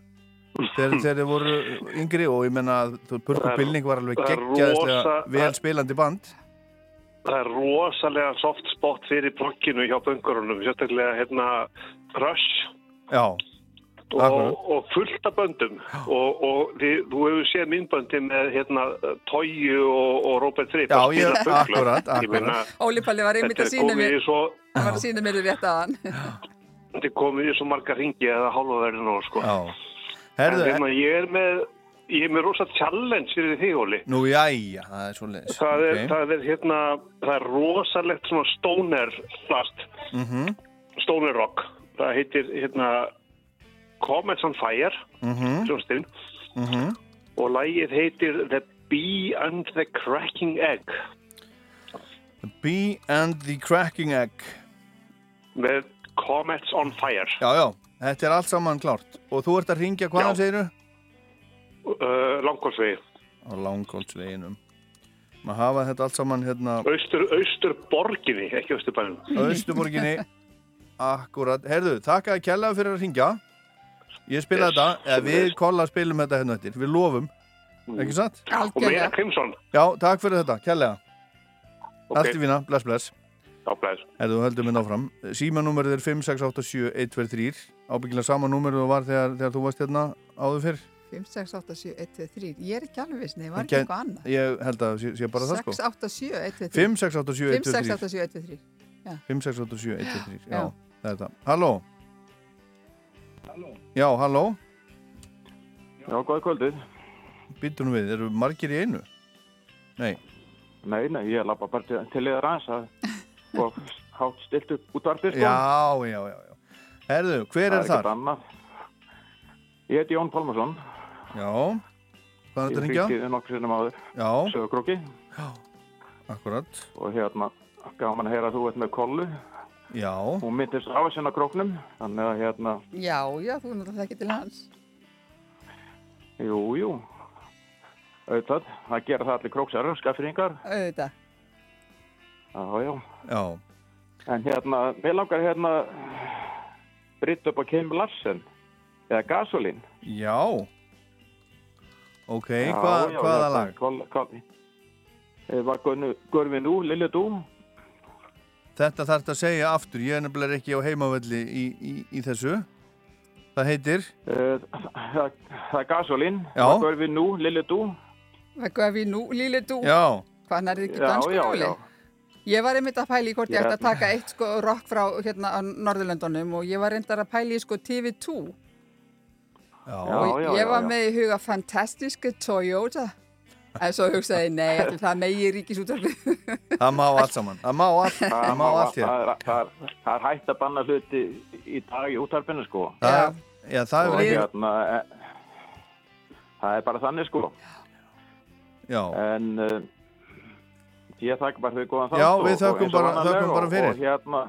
þegar, [laughs] þeir voru yngri og ég menna þú- Purki Pilnik var alveg geggjaðislega rosa- vel það- spilandi band. Það er rosalega soft spot fyrir blokkinu hjá böngurunum, sérstaklega hérna Rush. Já, og, Akkurat. og fullt af böndum. Og, og þið, þú hefur séð minnböndi með hérna Toyu og, og Robert Fripp Já, ég- akkurat, Ég meina, Óli Palli var einmitt að er sína mér, í svo hann var að sína mér rétt aðan. þetta er komið í svo marga ringi eða hálfa verðin og sko. Já. en Herðu, hérna, ég er með ég er með rosa challenge fyrir þig, Óli. Nú jæja, það er svo leis það er, það er hérna það er rosalegt svona stoner plast Mhm, stoner rock. Það heitir hérna Comets on Fire mhm, hljónstinn mhm. Og lagið heitir The Bee and the Cracking Egg. The Bee and the Cracking Egg. Með Comets on Fire. Já, já, þetta er allt saman klárt. Og þú ert að ringja hvaðan Já. segiru? uh, Langkólsvegi Á Langholtsveginum. Maður hafa þetta allt saman hérna austur, austur borginni, ekki austurbænum. Austuborginni [laughs] Akkurat, herðu, þakka að kella fyrir að ringja Ég spila þetta, eða við kolla spilum þetta hérna eftir, við lofum, ekki satt? Og meira Krimson. Já, takk fyrir þetta, kærlega. Ok. Allt í fína, bless, bless. Já, bless. Erðu, höldum við náfram. Símanúmerið er 5687123, ábyggilega sama númerið og var þegar, þegar þú varst hérna áður fyrr. 5, 6, 8, 7, 1, 2, 3 Ég er ekki alveg viss, nei, var Ég ekki eitthvað annað Ég held að sé, sé bara það 6, sko. 8, 7, 1, 2, 3 5, 6, 8, 7, 1, 2, 5, 6, 3. 8, 7, 1, 2, 3 Já. 5, 6, 8, 7, 1, 2, 3. Já, Já. það er þetta. Halló? Já, halló? Já, góða kvöldið. Býttu nú við, eru margir í einu? Nei. Nei, nei, ég lappa bara til, liðar aðeins að [laughs] og hátt stilt upp útvarpið, sko. Já, já, já, já. Herðu, hver er Það er þar? ekkert annað. Ég heiti Jón Pálmarsson. Já. Hvað er þetta að Ég ringja? fylgdi nokkur sinnum áður. Já. Sögurkróki. Já. Akkurat. Og hérna, gaman að heyra að þú ert með kollu. Já. Hún myndist á sinna króknum, þannig að hérna, Já, já, þú náttúrulega ekki til hans jú, jú. Auðvitað, það gera það allir króksarar, skaffringar. Auðvitað Já, já. Já. En hérna, mér langar hérna britt upp á Kim Larsen, eða gasolín. Já. Ok, Já, hvað, já, hvaða hérna, lag? Eh, var Görfi nú, Lilja Dú? Þetta þarf að segja aftur, ég er nefnilega ekki á heimavelli í, í, í þessu. Það heitir? Uh, það, það er gasolín, Já. var Görfi nú, Lilja Dú? Hvað er við nú, líli dú? Já. Hvað er ekki Já, dansku já, já. Ég var einmitt að pæli í hvort ég ætti að taka eitt sko rock frá hérna á Norðurlöndunum og ég var reyndar að pæli í sko TV2 Já, og já, ég já, var já. með í huga fantastiska Toyota en svo hugsaði nei, ætli það megi ríkisútvarfi Það má allt saman. Það má allt, það má allt hér. það, er- það, er- það er hægt að banna hluti í dag í útarpinu sko. Það, já, það er ekki... hérna, e, það er bara þannig sko. Já. En uh, ég þakka bara fyrir góðan þátt. Já, við og bara- bara fyrir. Og, hérna,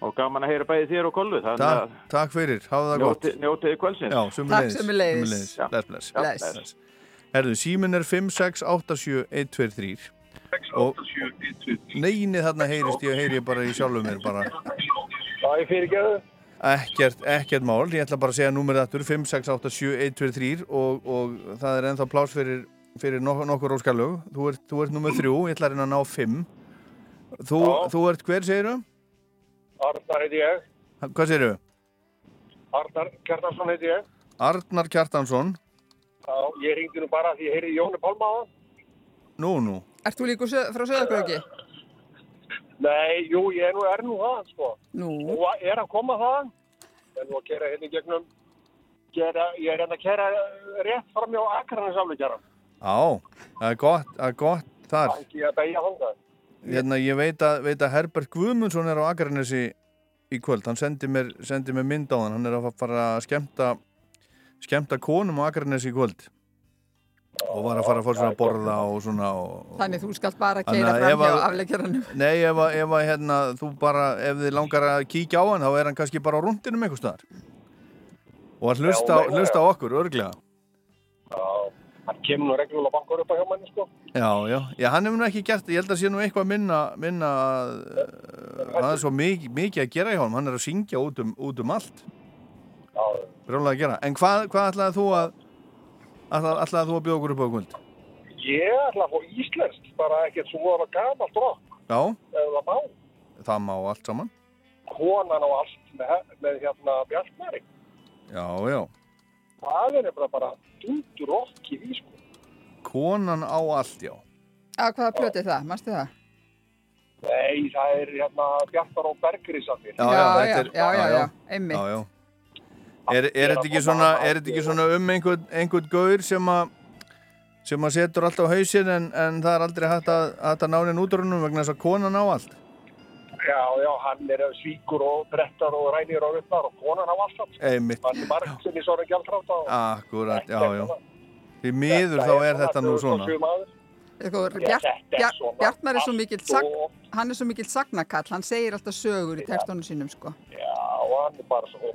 og gaman að heyra bæði þér og kollu. Þannig Takk, að takk fyrir, hafa það gott. njótið njótið kvöldsins. Já, sömuleiðis. Takk sömuleiðis. Já. Bless, Herðu, símin er 5687123 og neynið þarna heyrist ég heyri ég bara í sjálfum mér bara. Já, ég fyrir ekki ekkert, ekkert mál, ég ætla bara að segja númerið aftur 5687123 og, og það er ennþá plás fyrir, fyrir nok nokkur óskalög þú ert, ert númer þrjú, ég ætla að reyna að ná 5 þú, þú ert hver segiru? Arnar heiti ég. Hvað segiru? Arnar Kjartansson heiti ég. Arnar Kjartansson Já, ég ringdi nú bara því ég heyrði Jóni Pálma á það. Nú, nú Ert þú líka frá Söðakröki? Nei, jú, ég er nú, er nú það, sko. Nú? Nú er að koma það. Ég er nú að kera hérna í gegnum, gera, ég er hérna að kera rétt fram hjá Akranis afleggjaran. Já, það er gott, það er gott þar Ekki að beigja þangað. Hérna, ég veit að, veit að Herbert Guðmundsson er á Akranesi í kvöld, hann sendi mér, sendi mér mynd á hann, hann er að fara að skemmta skemmta konum á Akranesi í kvöld. Og var að fara að fór svona að borða og svona og, Þannig þú skalt bara keira að fram hjá að- afleggjaranum. [laughs] Nei, ef að, ef að hérna, þú bara, ef þið langar að kíkja á hann, þá er hann kannski bara á rúndinum einhver staðar. Og að hlusta, Já, hlusta á okkur, örglega Já, hann kemur nú reglulega bankar upp á hjá manni, sko. Já, já, já, hann hefur nú ekki gert, ég held að sé nú eitthvað minna, minna uh, það er svo mikið, mikið að gera í honum, hann er að syngja út um, út um allt Brjóðlega að gera, en hvað, hvað ætlaði þú að ætlaði, ætlaði þú að bjóða okkur upp á kvöld? Ég ætla að fá íslenskt, bara ekkert svo rock, Já, ef það má. það má allt saman Konan á allt með, með hérna Bjartmæri. Já, já, Það er nefnilega bara dundur rock í því, sko. konan á allt, já Að hvaða plöti það, mannstu það? Nei, það er hérna Bjartar og Bergrísarnir. Já, já, þetta er, já, já, já, einmitt. Er, er þetta ekki svona, er þetta ekki svona um einhvern, einhvern gaur sem að sem að setur allt á hausinn en, en það er aldrei hægt að, að náni útrunum vegna þess að konan á allt Já, já, hann er svíkur og brettar og rænir og ruttar og konan á allt samt. Einmitt. Hann er marg sem í svona gjaldrátt og... Akkurat, já, já Því miður þá er þetta nú svona Sko, er Bjartmar er svo mikill hann er svo mikill sagnakall, hann segir alltaf sögur í textunum sínum sko. Já, og hann er bara svo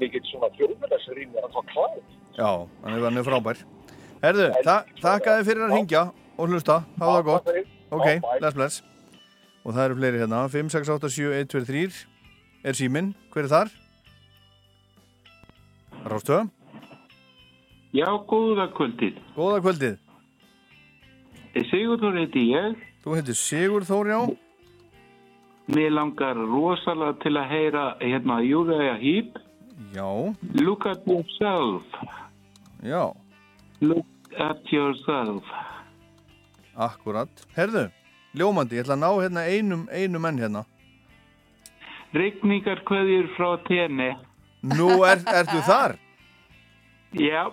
mikill svona er hann svo kláð. Já, hann er, hann er frábær Herðu, þa þakka þið fyrir að ringja og hlusta, hafa það gott Ok, bless, bless Og það eru fleiri hérna, 5, 6, 8, 7, 1, 2, 3 Er síminn, hver er þar? Rástöð? Já, góða kvöldið. Góða kvöldið. Sigurður heiti ég. Þú heitir Sigur Þór, já. Mér langar rosalega til að heyra hérna Júræja Hýp. Já. Look at yourself. Já. Look at yourself. Akkurat. Herðu, ljómandi, ég ætla að ná hérna einum, einum menn hérna. Rigningar kveðjur frá tenni. Nú er, ertu þar? Já.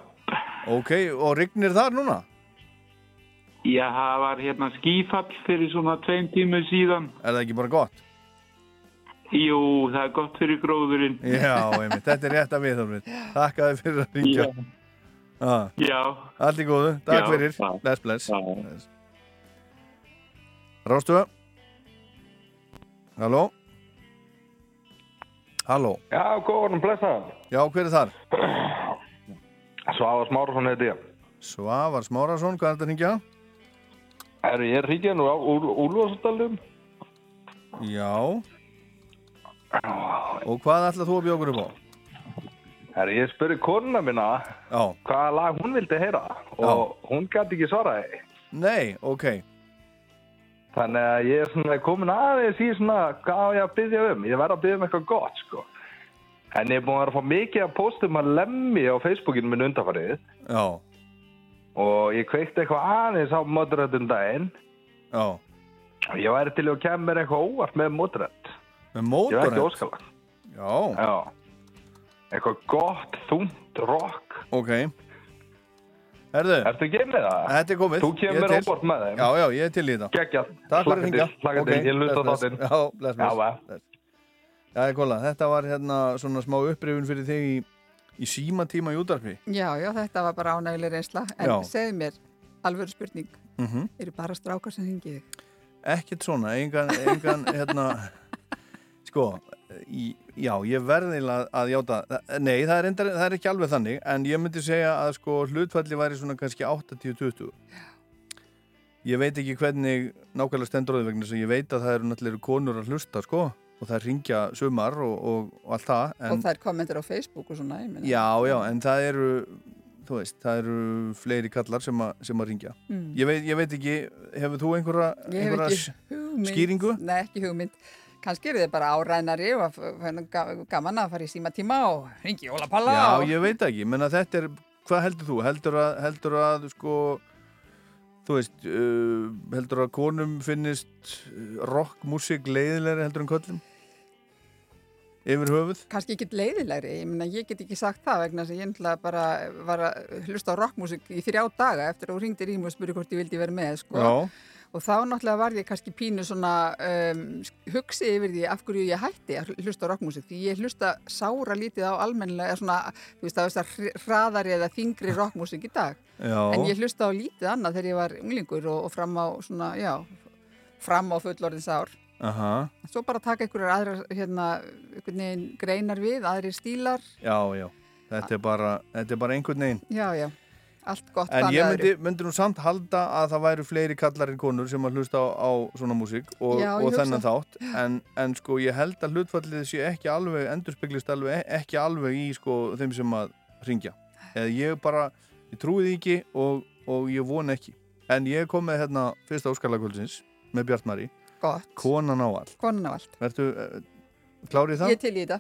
Ok, og rignir þar núna? Já, það var hérna skífall fyrir svona tveim tímu síðan. Er það ekki bara gott? Jú, það er gott fyrir gróðurinn. Já, einmitt, þetta er rétt að við. Takk að þið fyrir að ringja. Ah. Já. Allt í góðu, takk Já, fyrir. já. Bless, bless. bless. Rástu? Halló? Halló? Já, góðan, blessaðan. Já, hver er þar? Svavar Smárasson heiti ég. Svavar Smárasson, hvað er þetta að ringja? Er ég ríkja nú á Úlfarsdalum? Já. Og hvað ætlað þú að bjóða okkur upp á? Er ég spurði konuna mína Já. hvaða lag hún vildi heyra og hún gæti ekki svaraði. Nei, ok. Þannig að ég er komin aðeins í svona hvað ég að byggja um. Ég verð að byggja um eitthvað gott, sko. En ég er búin að fá mikið að postum að lemmi á Facebookinu minn undanfarið Já. og ég kveikti eitthvað aðeins á moderöndum daginn. Já. Og ég væri til að kemur eitthvað óvart með moderönd. Með Ég mótorhend? var ekki óskalag. Já. Já. Eitthvað gott, þungt, rock. Ok. Herðu. Ertu ekki með það? Þetta er komið. Þú Ég kemur til. óvart með þeim. Já, já, ég er til í þetta. Geggjað. Takk fyrir hlakka til. Ég á bless. þáttinn. Já. Já, va. bless. Já, ég kóla, þetta var hérna svona smá upprifun fyrir þig í, í símatíma í útarpi. Já, já, þetta var bara ánægileg reynsla. En Já. segðu mér, alvöru spurning, Mm eru bara strákar sem hingið þig? Ekkert svona, engan, engan hérna, sko, í, já, ég verði að játa, nei, það er, endar, það er ekki alveg þannig, en ég myndi segja að sko hlutfalli væri svona kannski 80-20. Ég veit ekki hvernig nákvæmlega stendur á því vegna að ég veit að það eru náttúrulega konur að hlusta, sko, og það ringja sumar og, og, og allt það. En, Og það er kommentir á Facebook og svona, ég meina. Já, já, en það eru, þú veist, það eru fleiri kallar sem, a, sem að ringja. Mm. Ég, veit, ég veit ekki, hefur þú einhverja, einhverja skýringu? Nei, ekki hugmynd. Kannski eru þið bara árænari og gaman að fara í síma tíma og ringi Óla Palla. Já, og... ég veit ekki, menna þetta er, hvað heldur þú? Heldur að, heldur að, sko, þú veist, uh, heldur að konum finnist uh, rockmusik leiðilegri heldur en köllum? Yfir höfuð? Kannski ekki leiðilegri, ég meina ég get ekki sagt það vegna að ég bara var að hlusta á rockmusik í þrjá daga eftir að þú ringdi í mig og spurði hvort ég vildi vera með, sko. Já. Og þá náttúrulega var ég kannski pínu svona um, hugsi yfir því af hverju ég hætti að hlusta rockmusik. Því ég hlusta sára lítið á almennilega, svona, þú veist, það veist að hraðari eða þingri rockmusik í dag. Já. En ég hlusta á lítið annað þegar ég var unglingur og, og fram á svona, já, fram á fullorðins ár. Aha, Svo bara taka einhverjar aðrar, hérna, greinar við, aðrir stílar. já, já, þetta er bara, þetta er bara einhvern veginn. Já, já, allt gott En ég myndi, myndi nú samt halda að það væru fleiri kallar en konur sem að hlusta á, á svona músík og, Já, og þennan þátt en, en sko ég held að hlutfallið sé ekki alveg, endurspeglist alveg e- ekki alveg í sko þeim sem að ringja. Eða ég bara, ég trúi því ekki og, og ég vona ekki. En ég kom með hérna fyrsta óskarlagkvöldsins með Bjartmari. Konan á all. Konan á allt. Vertu uh, klárið það? Ég til í þetta.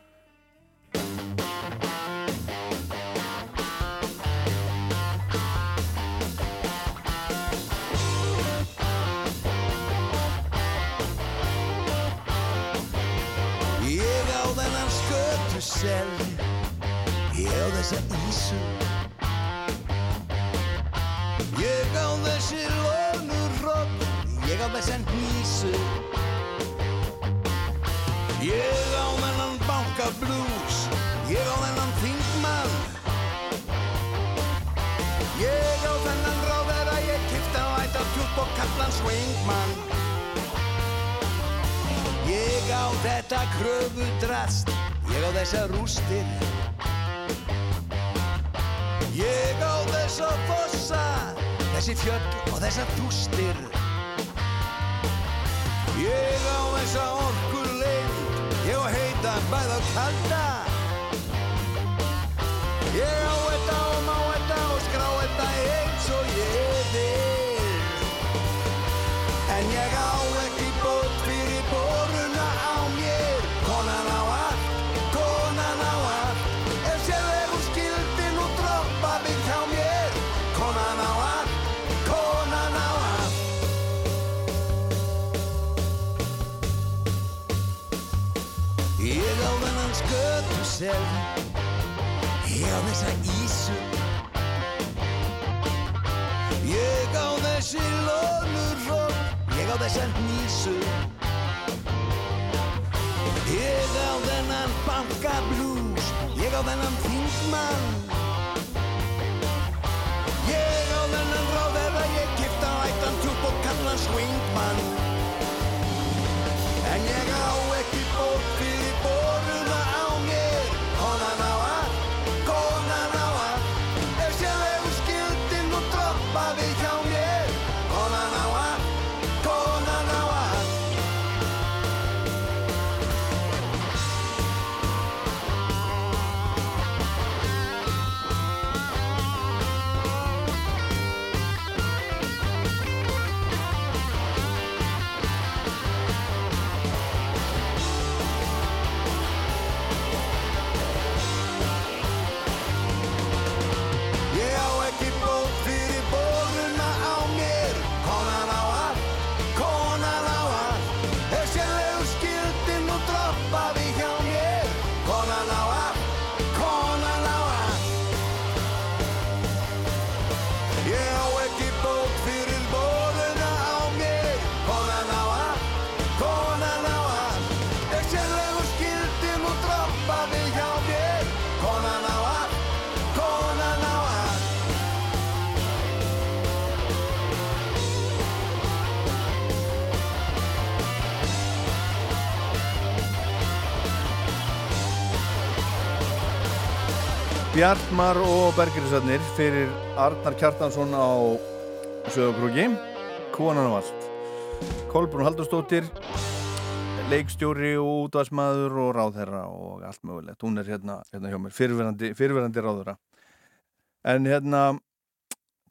Sel Ég á þessa ísu. Ég á þessi lónur rótt Ég á þessan hnísu. Ég á þennan banka blues Ég á þennan þingmann. Ég á þennan ráðara Ég kipta á ætta tjúpp og kallan swingmann. Ég á þetta kröfudrast, ég á þessa rústir. Ég á þessa fossa, þessi fjöll og þessa dústir. Ég á þessa orkur leynd, ég á heita bæð og kalda. Ég Ég á þessa ísu. Ég á þessi lónurról Ég á þessa nýsu Ég á þennan bankablús Ég á þennan þingmann. Ég á þennan ráðherra Ég gifta ættan tjúpp og kallan swingmann Bjartmar og Bergerisarnir fyrir Arnar Kjartansson á Söðokrúki Konan á allt. Kolbrún Haldurstóttir leikstjóri og útvarsmaður og ráðherra og allt mögulegt. Hún er hérna, hérna hjá mér, fyrirverandi, fyrirverandi ráðherra. En hérna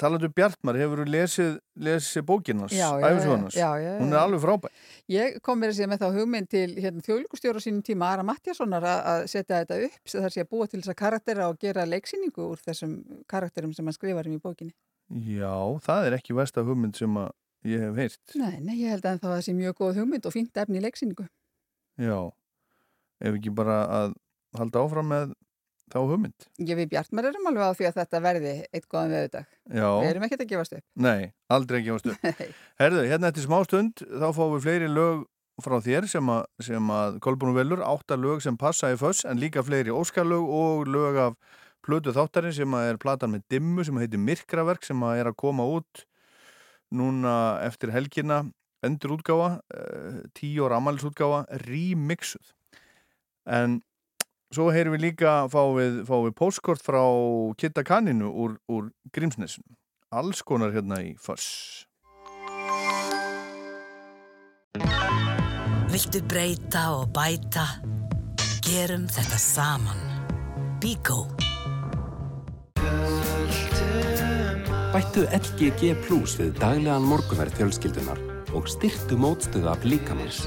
talandu Bjartmar, hefur þú lesið, lesið bókinans, æfisvonans já, já, já, hún er alveg frábær Ég kom mér að segja með þá hugmynd til hérna, þjóðlíkustjóra sínum tíma Ara Mattiassonar að setja þetta upp þar sé að búa til þessa karaktera og gera leiksýningu úr þessum karakterum sem hann skrifar um í bókinni. Já, það er ekki versta hugmynd sem ég hef heyrt Nei, nei, ég held að það sé mjög góð hugmynd og fínt efni í leiksýningu. Já, ef ekki bara að halda áfram með þá hugmynd Ég við Bjartmar erum alveg á því að þetta verði eitt góðan veðudag. Já. Við erum ekkert að gefast upp. Nei, aldrei ekki [laughs] ástu Herðu, hérna eftir smá stund þá fáum við fleiri lög frá þér sem að, sem að Kolbrún velur, átta lög sem passa í föss en líka fleiri óskarlög og lög af plötu þáttarinn sem að er platan með dimmu sem heitir Myrkraverk sem að er að koma út núna eftir helgina endur útgáfa, uh, tíu ára amalisútgáfa, remixuð en svo heyrum við líka fáum við, fáum við postkort frá Kitta Kaninu úr, úr Grímsnesinu alls konar hérna í föss Viltu breyta og bæta? Gerum þetta saman. Bíkó. Bættu LGG Plus við daglegan morguverð fjölskyldunar og styrtu mótstöðu af líkamans.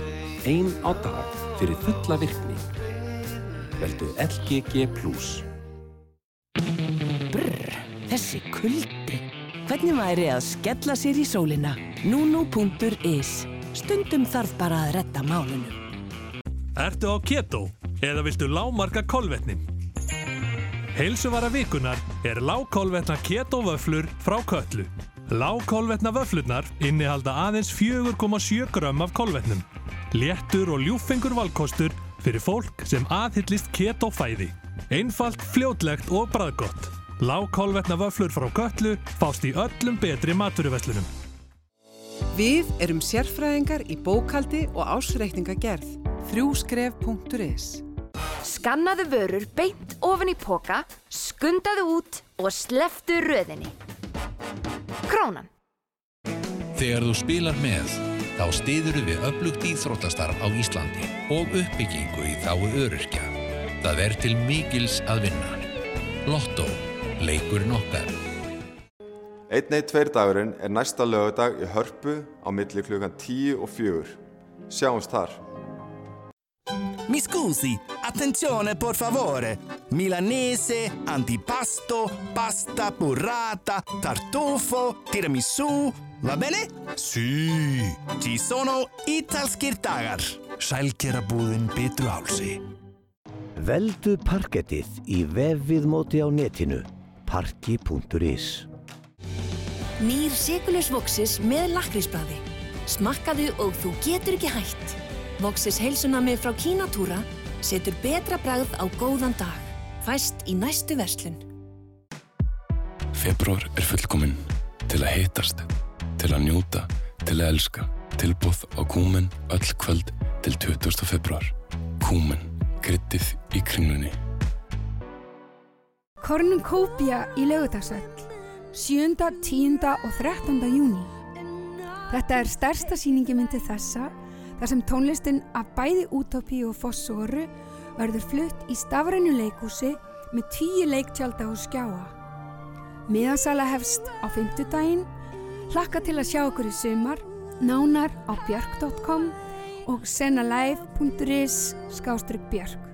Ein á dag fyrir fulla virkni. Veldu LGG Plus. Brr, þessi kuldi. Hvernig væri að skella sér í sólina? Nunu.is. Stundum þarf bara að retta málunum. Ertu á keto eða viltu lámarka kolvetnin? Heilsuvara vikunar er lágkolvetna ketovöflur frá köllu. Lágkolvetna vöflurnar innihalda aðeins 4,7 grömm af kolvetnum. Léttur og ljúfengur valkostur fyrir fólk sem aðhyllist ketofæði. Einfalt, fljótlegt og bræðgott. Lágkolvetna vöflur frá köllu fást í öllum betri maturuvesslunum. Við erum sérfræðingar í bókaldi og ásreikningagerð. Þrjúskref.is Skannaðu vörur beint ofan í póka, skundaðu út og sleftu röðinni. Krónan. Þegar þú spilar með, þá stiður við öflugt íþróttastarf á Íslandi og uppbyggingu í þáu öryrkja. Það er til mikils að vinna. Lotto, leikurinn okkar. 1-1-2 dagurinn er næsta lögadag í hörpu á milli klukkan 10 og 4. Sjáumst þar. Mi scusi, attenzione por favore. Milanese, antipasto, pasta burrata, tartufo, tiramisù. Va bene? Sì. Ci sono italskir dagar. Sælgerabúðin Bitru Hálsi. Veldu parkettið í vefviðmóti á netinu parki.is Nýr Sigurljus Voxis með lakrísbræði. Smakkaðu og þú getur ekki hætt. Voxis heilsunami frá Kínatúra setur betra bragð á góðan dag. Fæst í næstu verslun. Februar er fullkominn til að hitast, til að njúta, til að elska. Tilbúð á Kúmen öll kvöld til 20. februar. Kúmen, kryddið í kringlunni. Kornunkópía í lögutagsvöll 7., 10. og 13. júni. Þetta er stærsta sýningi myndi þessa þar sem tónlistin af bæði útópi og fossoru verður flutt í stafrænu leikúsi með tíu leiktjálta og skjáa. Miðasala hefst á 50 daginn, hlakka til að sjá okkur í sumar, nánar á björk.com og senalive.is skástrygg björk.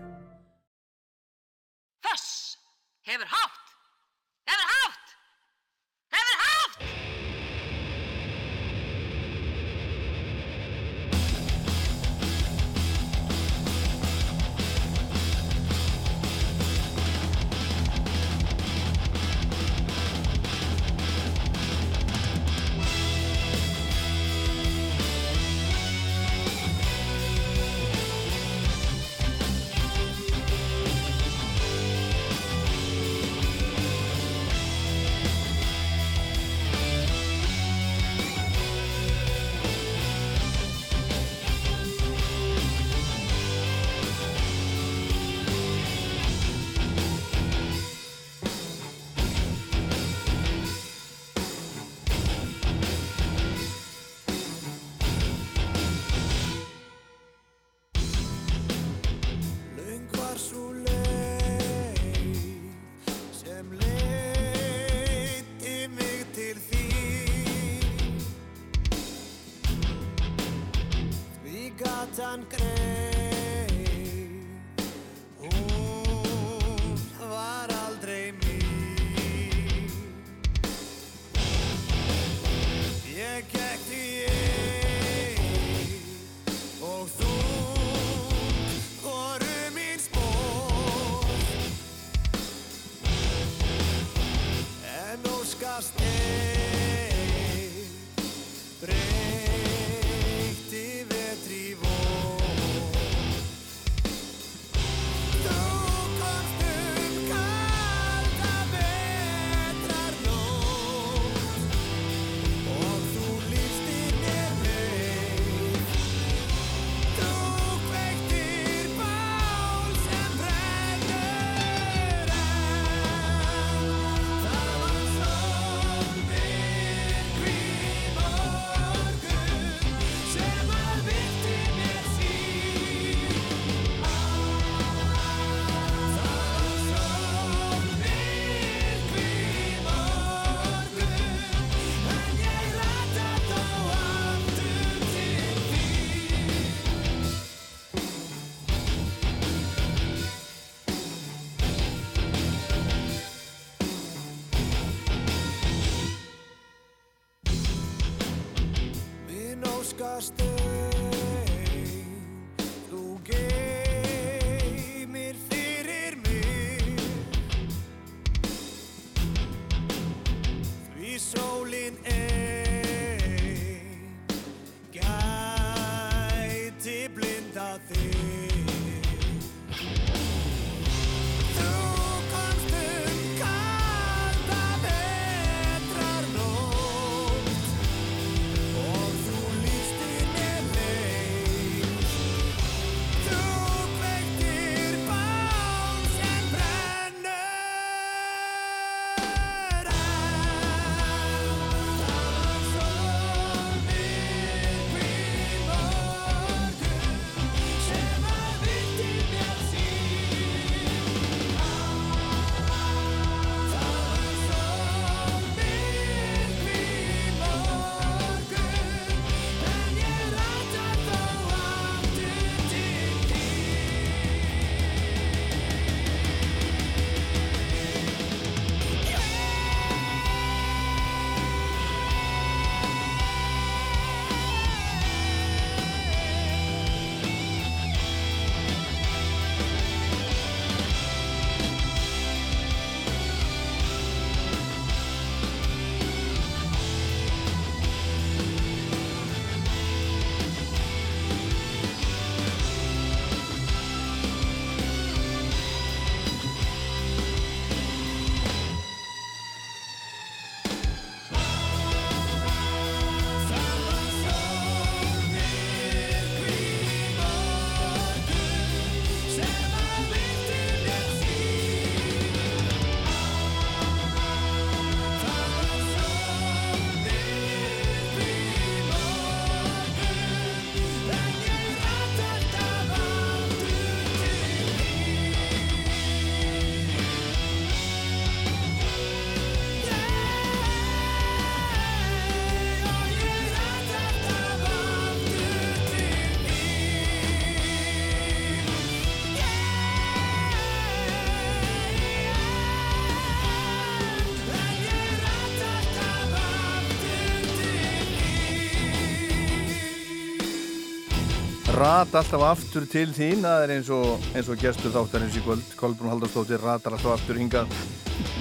Rat alltaf aftur til þín. Það er eins og, eins og gestur þáttarins í kvöld. Kolbrún Haldarsdóttir ratar alltaf aftur hingað.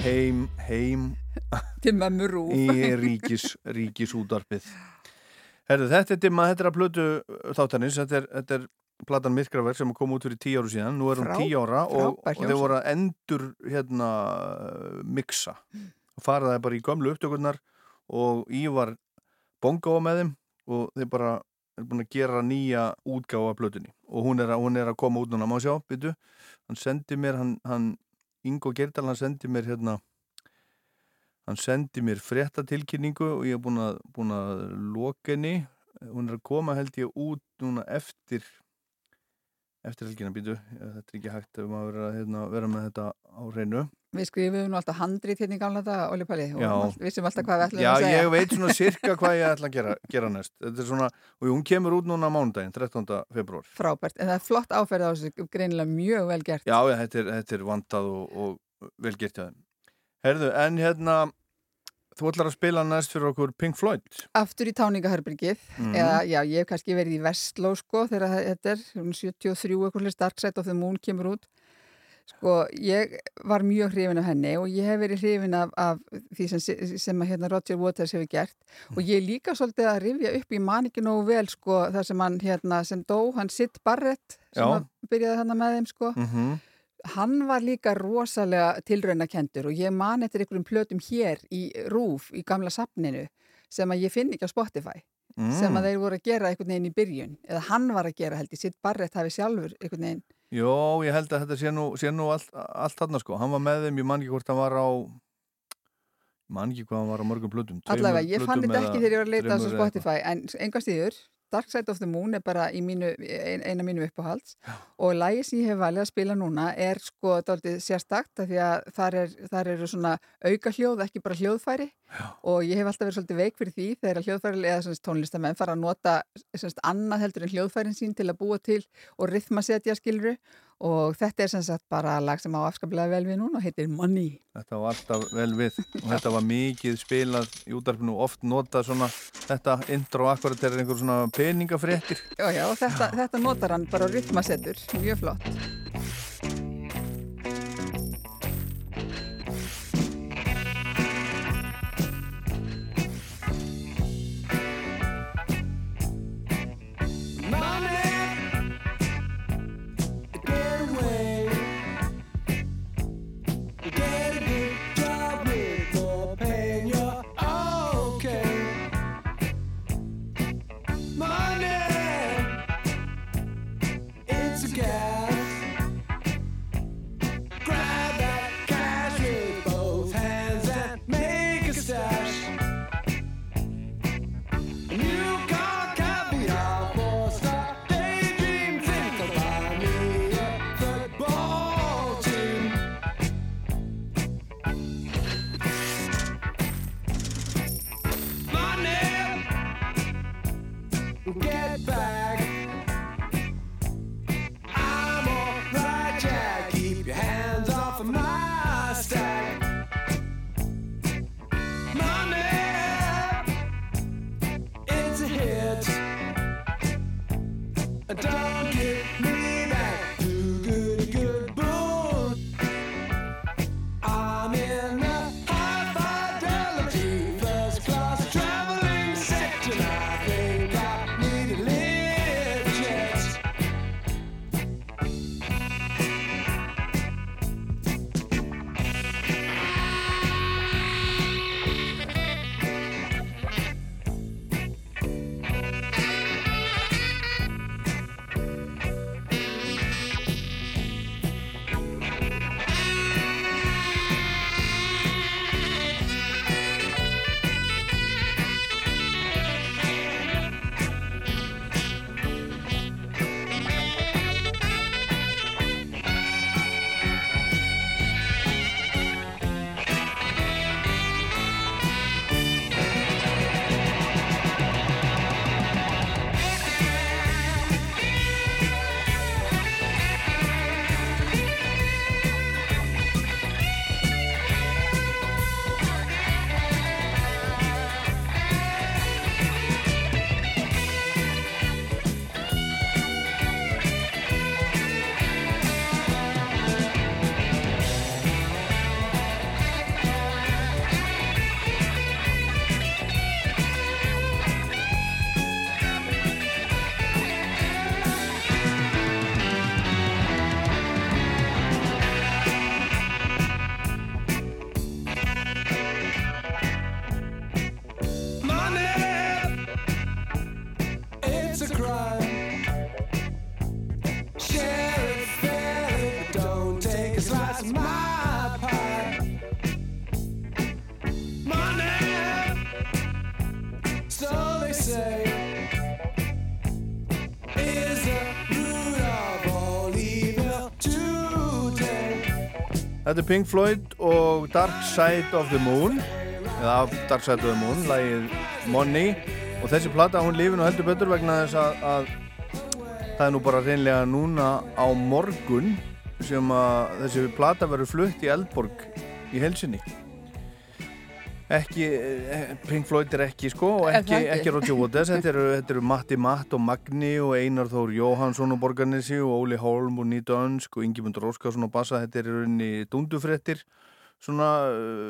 Heim, heim. Til mömmu rúf. Í ríkis, ríkis útarpið Herðu, þetta er dimma, þetta er að plötu þáttarins, þetta er, þetta er platan Myrkraverk sem kom út fyrir tíu áru síðan. Nú er hún tíu ára og, og þeir voru að endur hérna mixa. Og faraði bara í gömlu upptökurnar og Ívar bonga á með þeim og þeir bara er búin að gera nýja útgáfa plötunni. Og hún er, að, hún er að koma út núna, má sjá, byttu hann sendi mér, hann, hann Ingo Gerdal, hann sendi mér hérna hann sendi mér fréttatilkynningu og ég er búin að, búin að loka henni. Hún er að koma held ég út núna eftir eftir helgina býtu þetta er ekki hægt ef maður vera, hérna, vera með þetta á hreinu Við skrifum nú alltaf handrít hérna í gamla þetta, Óli Palli, og Já. all- vissum alltaf hvað við ætlum Já, að segja. ég veit svona [laughs] sirka hvað ég ætla að gera, gera næst þetta er svona, og hún kemur út núna mánudaginn 13. februar Frábært, en það er flott áferð á þessu, greinilega mjög vel gert. Já, já, þetta er, þetta er vandað og, og vel gert hjá þeim Herðu, en hérna þú ætlar að spila næst fyrir okkur Pink Floyd Aftur í táningaherbyrgið, Mhm. eða já, ég hef kannski verið í Vestló, sko, þegar þetta er, hún 73, eitthvað Dark Side of the Moon kemur út. Sko, ég var mjög hrifin af henni og ég hef verið hrifin af, af því sem, sem að hérna Roger Waters hefur gert. Og ég líka svolítið að rifja upp, ég man ekki nógu vel, sko, það sem hann, hérna, sem dó, hann Sid Barrett, sem byrjaði hann með þeim, sko. mm Hann var líka rosalega tilraunakendur og ég man eftir einhverjum plötum hér í Rúf í gamla safninu sem að ég finn ekki á Spotify Mm. sem að þeir voru að gera einhvern veginn í byrjun. Eða hann var að gera held ég, Sitt Barrett hafi sjálfur einhvern veginn Jó, ég held að þetta sé nú, sé nú allt, allt þarna sko, hann var með þeim, ég man ekki hvort hann var á man ekki hvað hann var á mörgum plötum. Allavega, ég fann þetta ekki þegar ég var að leita á Spotify en enga stíður, Dark Side of the Moon er bara mínu, ein, eina mínu uppáhalds. Og lagi sem ég hef valið að spila núna er sko dálítið sérstakt af því að þar, er, þar eru svona auka hljóð, ekki bara hljóðfæri Já. og ég hef alltaf verið svolítið veik fyrir því þegar hljóðfæri eða tónlistamenn fara að nota svona annað heldur en hljóðfærin sín til að búa til og rithmasetja skilru og þetta er sem sagt bara lag sem á afskaplega vel við núna og heitir Money Þetta var alltaf vel við og þetta var mikið spilað í útarpinu oft notað svona þetta intro akkurat er einhver svona peningafréttir Já, já, og þetta, þetta notar hann bara á rytmasetur, mjög flott. Back. Þetta er Pink Floyd og Dark Side of the Moon eða Dark Side of the Moon lagið Money. Og þessi plata hún lifir nú heldur betur vegna þess að, að það er nú bara reynlega núna á morgun sem að þessi plata verður flutt í Eldborg í helsinni ekki, eh, Pink Floyd er ekki sko og ekki, ekki? Roger Waters. Þetta eru, þetta eru Matti Matt og Magni og Einar Þór Jóhansson og Borgarnesi og Óli Holm og Nýta Önsk og Ingemundur Óskarsson og Bassa. Þetta eru unni dundufréttir svona,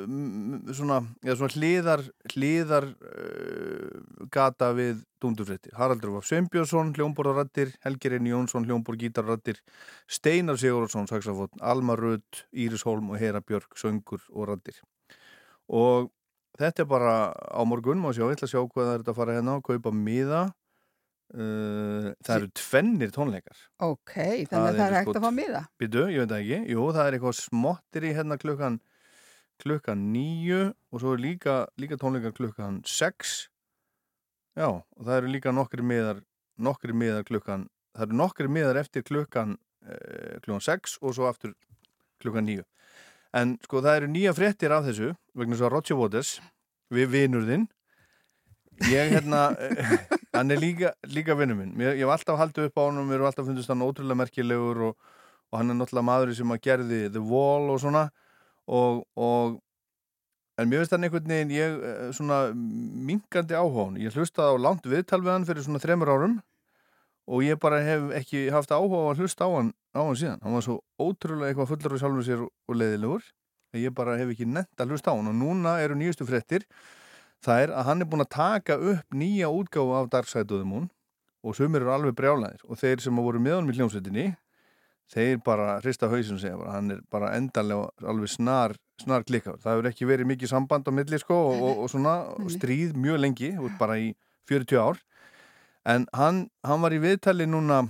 m- svona, ja, svona hliðar hliðar uh, gata við dundufréttir Haraldur Vaf Sveinbjörnsson, hljómborðarattir Helgi Reyn Jónsson, hljómborð gítarrattir Steinar Sigurðarsson, saxafótt Alma Rudd, Íris Holm og Hera Björk söngur og rattir og þetta er bara á morgun má sjá, ég ætla að sjá hvað það er að fara hérna og kaupa miða. Uh, það eru tvennir tónleikar. Ok, þannig að það er hægt að fá miða. Býtu, ég veit ekki, jú, það er eitthvað smottir í hérna klukkan klukkan nýju og svo er líka, líka tónleikar klukkan sex. Já, og það eru líka nokkri miðar nokkri miðar klukkan það eru nokkri miðar eftir klukkan eh, klukkan sex og svo aftur klukkan nýju en sko það eru nýja fréttir af þessu vegna svo að Roger Waters við vinur þinn ég hérna [laughs] hann er líka, líka vinnur minn. Ég, ég hef alltaf haldið upp á hann og mér hef alltaf fundist hann ótrúlega merkilegur og, og hann er náttúrulega maður sem að gerði The Wall og svona. Og, og en mér finnst hann einhvern veginn ég eh, svona minkandi áhuga á hann ég hlustaði á langt viðtal við hann fyrir svona þremur árum og ég bara hef ekki haft áhuga á að hlusta á hann á hann síðan, hann var svo ótrúlega eitthvað fullur af sjálfum sér og leiðilegur að ég bara hef ekki nefnt að hlusta á hann. Og núna eru nýjustu fréttir. Það er að hann er búin að taka upp nýja útgáfu af Dark Side of the Moon og sumir eru alveg brjálæðir. Og þeir sem voru með honum í hljómsveitinni þeir bara hrista hausin og segja bara, hann er bara endanlega alveg snar, snar klikkaður. Það hefur ekki verið mikið samband á milli sko og, og, og svona og stríð mjög lengi, bara í 40 ár en hann, hann var í viðtali núna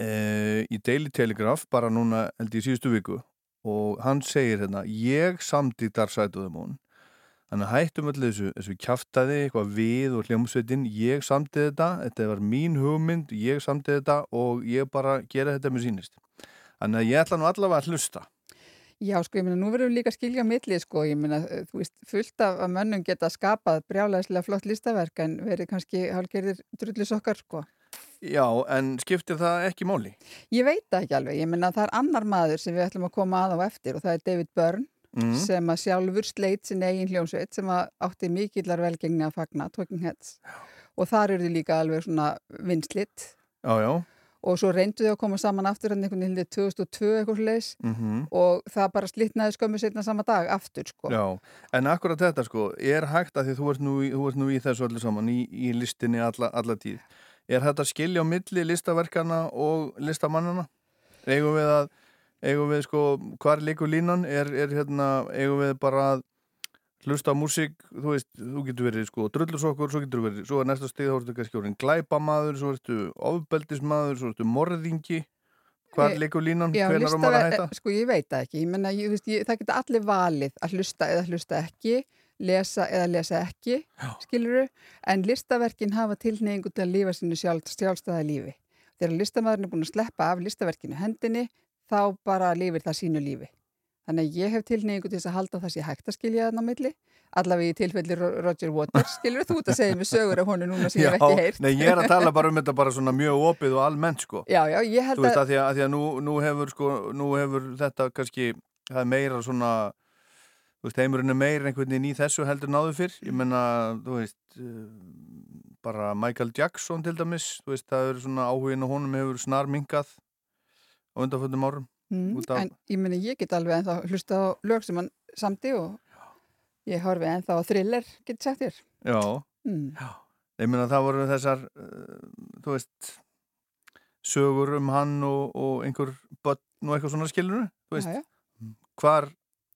e, í Daily Telegraph bara núna held í síðustu viku og hann segir hérna ég samdi the Moon Þannig að hættum öllu þessu, þessu kjaftaði, eitthvað við og hljómsveitin, ég samtið þetta, þetta var mín hugmynd, ég samtið þetta og ég bara gera þetta með sínist. Þannig að ég ætla nú allavega að hlusta. Já, sko, ég meina, nú verðum við líka að skilja á milli, sko, ég meina, eh, þú veist, fullt af af mönnum geta skapað brjálæðislega flott listaverk en verið kannski hálfgerðir drullis okkar, sko. Já, en skiptir það ekki máli? Ég veit það ekki alveg, ég meina, það er annar maður sem við ætlum að koma að á eftir og það er David Byrne Mhm. sem að sjálfur sleit sin eigin hljómsveit sem að átti mikillar velgengni að fagna, Talking Heads og þar eru þið líka alveg svona vinslitt Já, já. Og svo reyndu þau að koma saman aftur hann einhvern veginn 2002 eitthvað leis Mm og það bara slitnaði skömmu setna sama dag aftur sko. Já, en akkurat þetta sko, er hægt að því þú ert nú, þú ert nú í þessu öllu saman, í, í listinni alla, alla tíð. Er þetta skilja á milli listaverkana og listamannana? Eigum við að, eigum við sko, hvar líkur línan? Er, er hérna, eigum við bara að hlusta á músík, þú veist, þú getur verið sko drullusokkur, svo getur verið, svo er næsta stig, þá ertu kannski orðin glæpamaður, svo ertu ofbeldismadur, svo ertu morðingi. Hvar Eh, líkur línan? Já, Hvenær á maður að hætta? Sko ég veit það ekki, ég menna, ég, veist, ég, það geta allir valið að hlusta eða hlusta ekki, lesa eða lesa ekki, skiluru, en listaverkin hafa tilneyingu til að lifa sínu sjálf, sjálfstæða lífi. Þegar listamæðurinn er búin að sleppa af listaverkinu hendinni, þá bara lifir það sínu lífi. Þannig að ég hef tilneyingu til þess að halda það sé hægt að skilja þarna á milli, allavega í tilfelli Ro- Roger Waters, skiluru, þú ert að segja mér sögur af honu núna sem ég [laughs] hef ekki heyrt. nei, ég er að tala bara um þetta bara svona mjög opið og almennt sko. Já, já, ég held Þú veist að- að því að, að, því að nú, nú, hefur, sko, nú hefur þetta kannski, það er meira svona, þú veist, heimurinn er meira einhvern veginn í þessu heldur náðu fyrr. Ég menna, þú veist, uh, bara Michael Jackson til dæmis, þú veist, það er svona áhugin og honum hefur snar minkað á undanföldum árum. Mm, af- en ég meni ég get alveg ennþá hlusta á lög sem hann samti og ég horfi ennþá á thriller, get sagt þér Já, Mm. já. Ég meina það voru þessar, uh, þú veist, sögur um hann og, og einhver börn og eitthvað svona skilur, þú veist, Já, já. hvar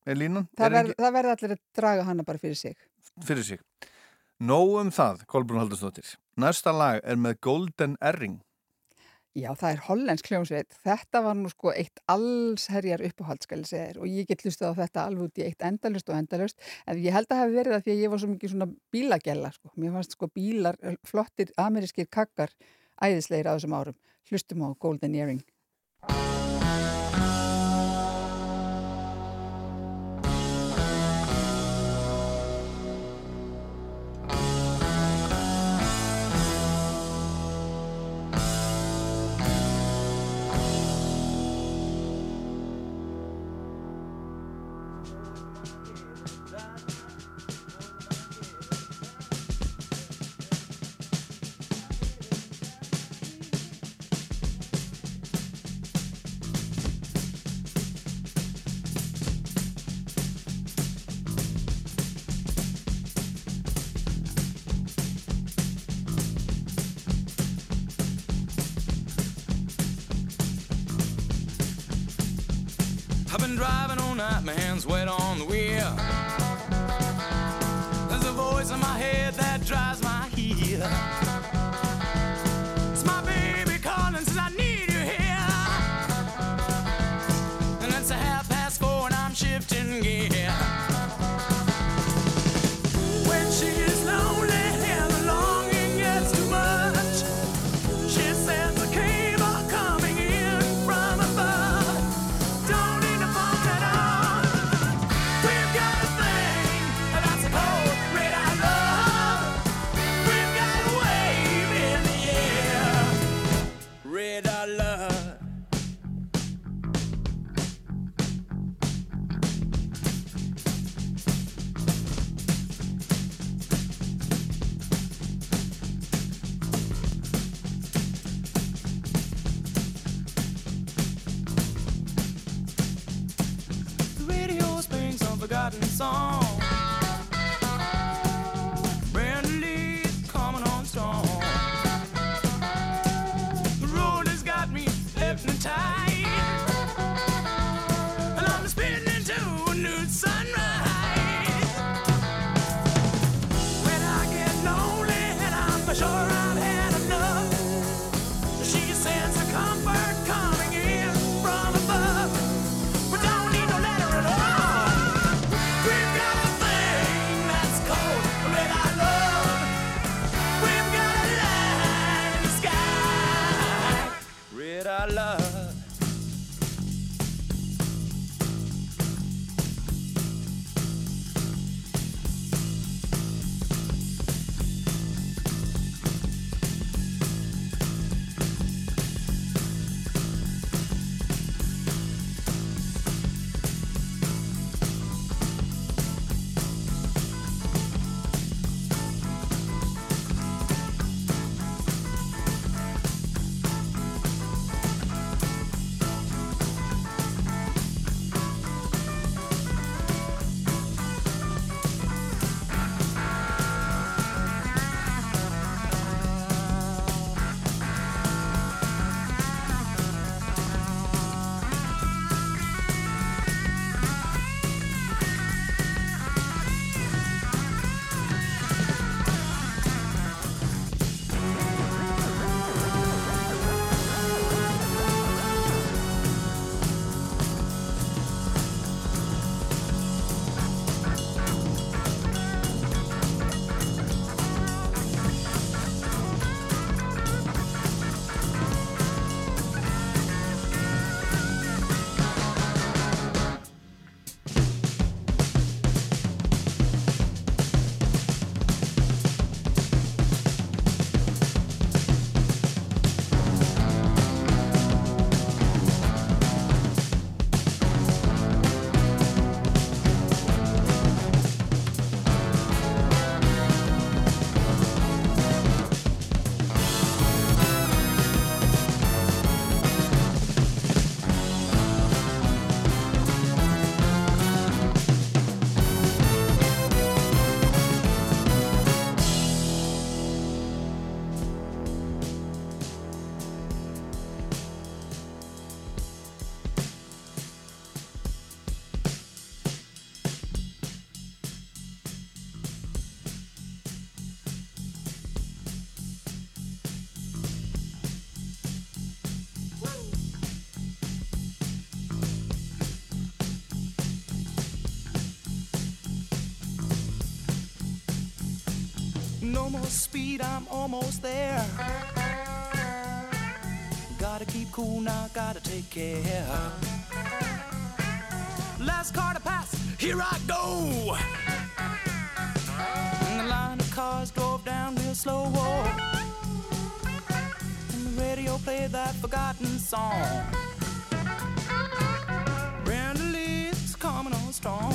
er línan? það, Er ver, ekki- það verði allir að draga hana bara fyrir sig fyrir sig. Nóg um það, Kolbrún Haldursdóttir. Næsta lag er með Golden Erring. Já, það er hollensk hljómsveit. Þetta var nú sko eitt allsherjar uppáhald skal ég segja þér og ég get hlustað á þetta alveg út í eitt endalust og endalust en ég held að hafi verið það því að ég var svo mikið svona bílagella sko, mér fannst sko bílar flottir amerískir kakkar æðislegir á þessum árum. Hlustum á Golden Earring almost there. Gotta keep cool now, gotta take care. Last car to pass, here I go. And the line of cars drove down real slow. Oh. And the radio played that forgotten song. Brandalee's coming on strong.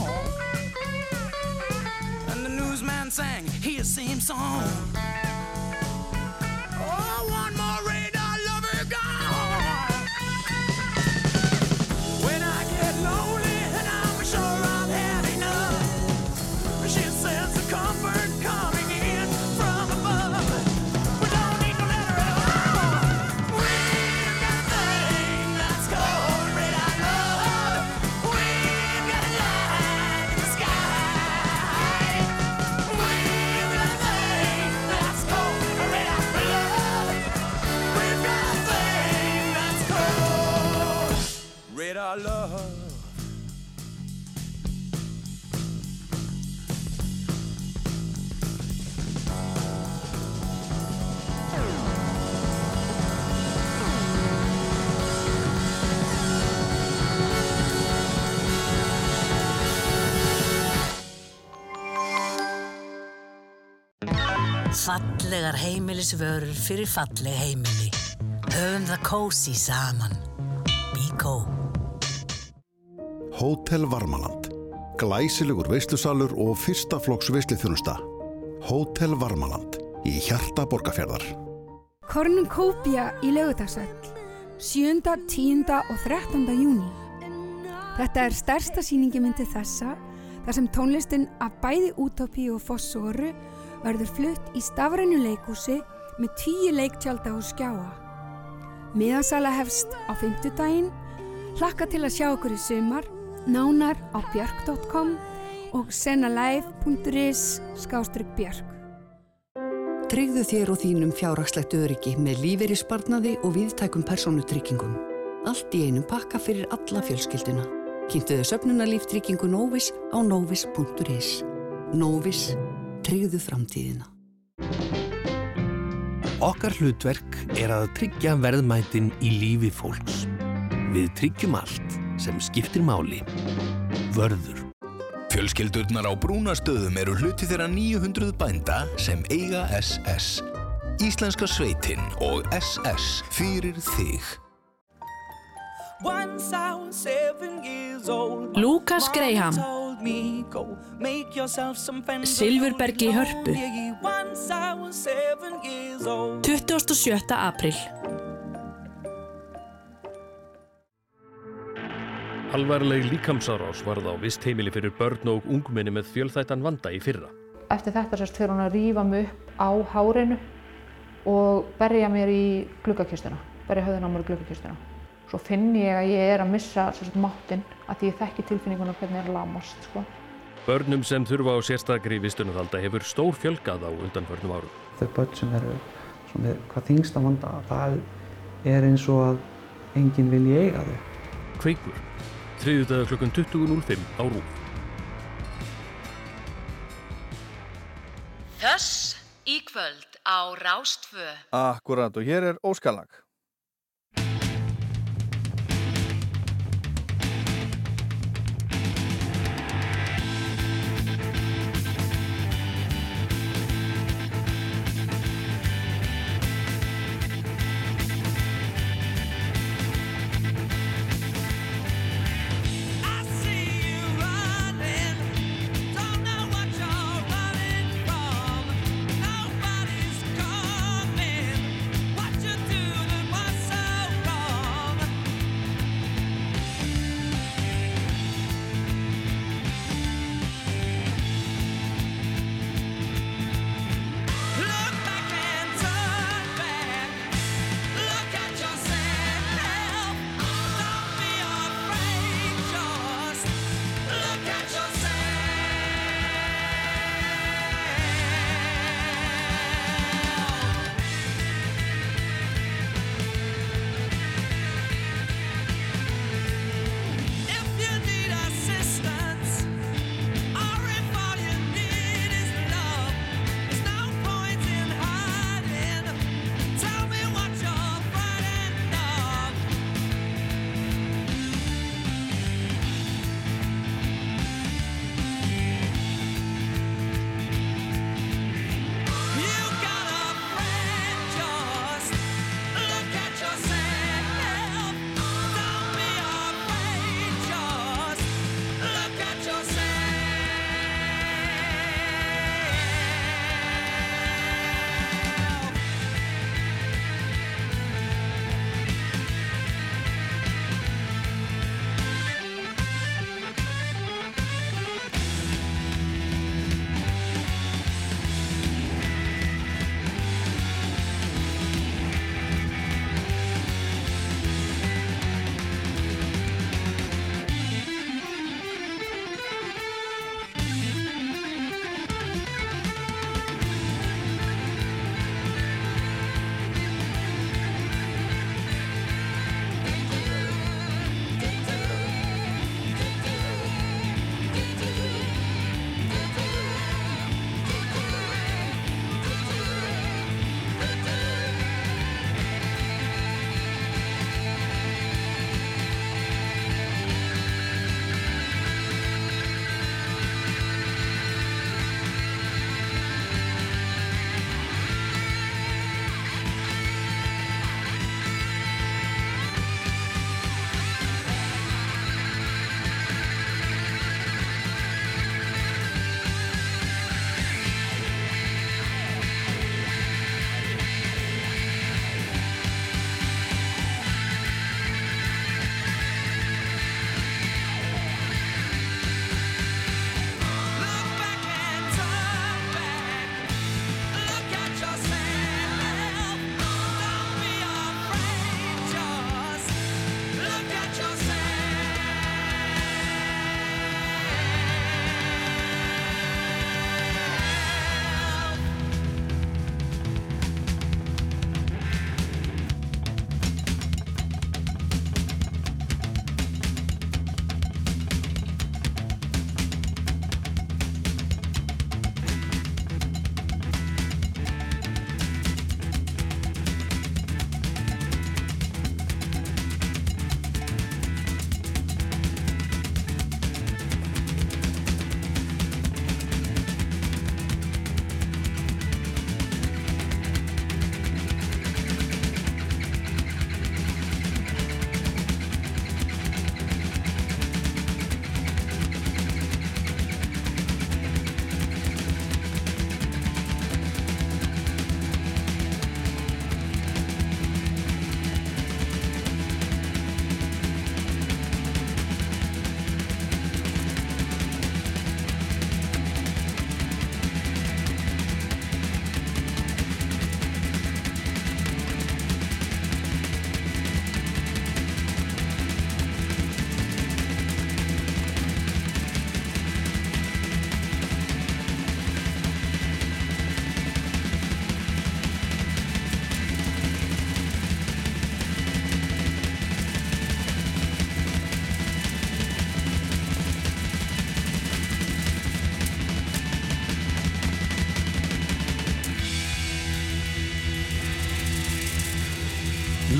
And the newsman sang his same song. Fallegar heimilisvörur fyrir falleg heimili. Höfum það kósi saman. Bíkó. Hótel Varmaland. Glæsilegur veislusalur og fyrsta flokks veisluþjónusta. Hótel Varmaland í hjarta borgarfjörðar. Kornunkópía í Laugardalsvöll 7., 10. og 13. júni. Þetta er stærsta sýningi myndi þessa þar sem tónlistin af bæði útópi og fossoru verður flutt í stafrænu leikúsi með tíu leiktjálta og skjáa. Miðasala hefst á fimmtudaginn, hlakka til að sjá okkur í sumar, nánar á björk.com og senalive.is skástrygg björk. Tryggðu þér og þínum fjárhagslegt öryggi með lífeyrisparnaði og viðtækum persónutryggingum. Allt í einum pakka fyrir alla fjölskylduna. Kynntuðu söpnunarlíftryggingu Nóvis á nóvis.is. Nóvis. Tryggðu framtíðina. Okkar hlutverk er að tryggja verðmætin í lífi fólks. Við tryggjum allt sem skiptir máli. Vörður. Fjölskyldurnar á brúnastöðum eru hluti þeirra 900 bænda sem eiga SS. Íslenska sveitin og SS fyrir þig. Once I was seven years old. Lucas my Graham. mom told me, "Go make yourself some friends Silfurbergi í Hörpu. you leave." Once I was seven years old. 27. april. Alvarleg líkamsárás varð á vist heimili fyrir börn og ungmenni með fjölþættan vanda í fyrra. Eftir þetta sérst fyrir hún að rífa mig upp á hárinu og berja mér í gluggakistuna, berja höfðun á mér í gluggakistuna. Svo finn ég að ég er að missa sérst máttinn að því ég þekki tilfinninguna hvernig ég er að lamast. Sko. Börnum sem þurfa á sérstakri vistunarhalda hefur stór fjölgað á undanförnum árum. þau börn sem eru svona með hvað þingsta vanda það er eins og að enginn vilji eiga þau Kveikur, þriðjudag klukkan 20.05 á Rúf. Þess í kvöld á Rástfö. Akkurat og hér er Óskalag.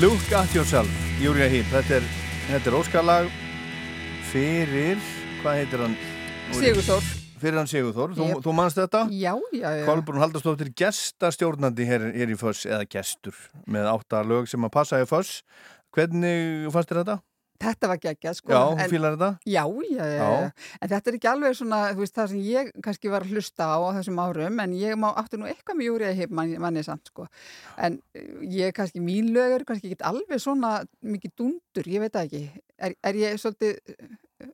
Look at yourself, Júria Hýr þetta er, þetta er óskalag fyrir, hvað heitir hann? Sigurþór. Fyrir hann Sigurþór, þú, Jep. þú manst þetta? Já, já, já. Kolbrún Haldarsdóttir gestastjórnandi hér, hér í Föss eða gestur með átta lög sem að passa í Föss hvernig fannst þér þetta? Þetta var geggjað, sko. Já, en- fílar þetta? Já, já, já, Já. En þetta er ekki alveg svona, þú veist, það sem ég kannski var að hlusta á á þessum árum, en ég má áttu nú eitthvað með júrið hip manni, manni samt, sko. En eh, ég kannski, mín lög eru kannski ekki alveg svona mikið dundur, ég veit það ekki. Er, er ég svolítið,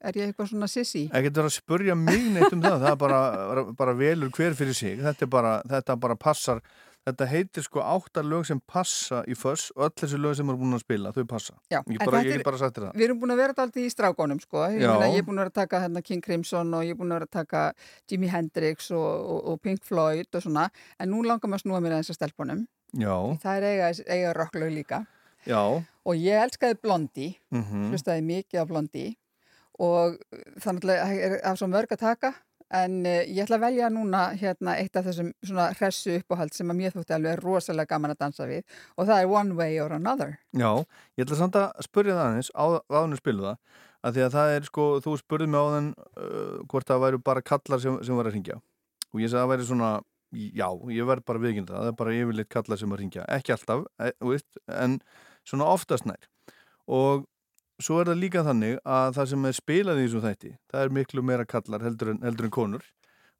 er ég eitthvað svona sissi? Ekki verið að spurja mig neitt um það það er bara, bara velur hver fyrir sig þetta, er bara, þetta bara passar þetta heitir sko átta lög sem passa í Föss og öll þessi lög sem eru búin að spila þau passa Já, ég, bara, ég er- get bara þér það Við erum búin að vera alltaf í strákonum, sko. Ég, meina, ég er búin að vera að taka hérna, King Crimson og ég er búin að vera að taka Jimi Hendrix og, og, og Pink Floyd og svona. En nú langar maður að snúa mér að stelpunum. Já, Það er eiga, eiga rocklaug líka. já Og ég elskaði Blondie, Mhm. hlustaði mikið á Blondie og þannig að er af svo mörg að taka en uh, ég ætla að velja núna hérna eitt af þessum svona hressu uppáhald sem að mér þótti alveg rosalega gaman að dansa við og það er One Way or Another. Já, ég ætla samt að spurja það aðeins á, áðinu spilu það að því að það er sko, þú spurði mig áðan uh, hvort það væru bara kallar sem, sem var að ringja og ég sagði að það væri svona já, ég verð bara viðkynna það það er bara yfirleitt kallar sem að ringja, ekki alltaf e, en svona oftast nær. Og svo er það líka þannig að það sem er spilað í þessum þætti það er miklu meira kallar heldur en, heldur en konur.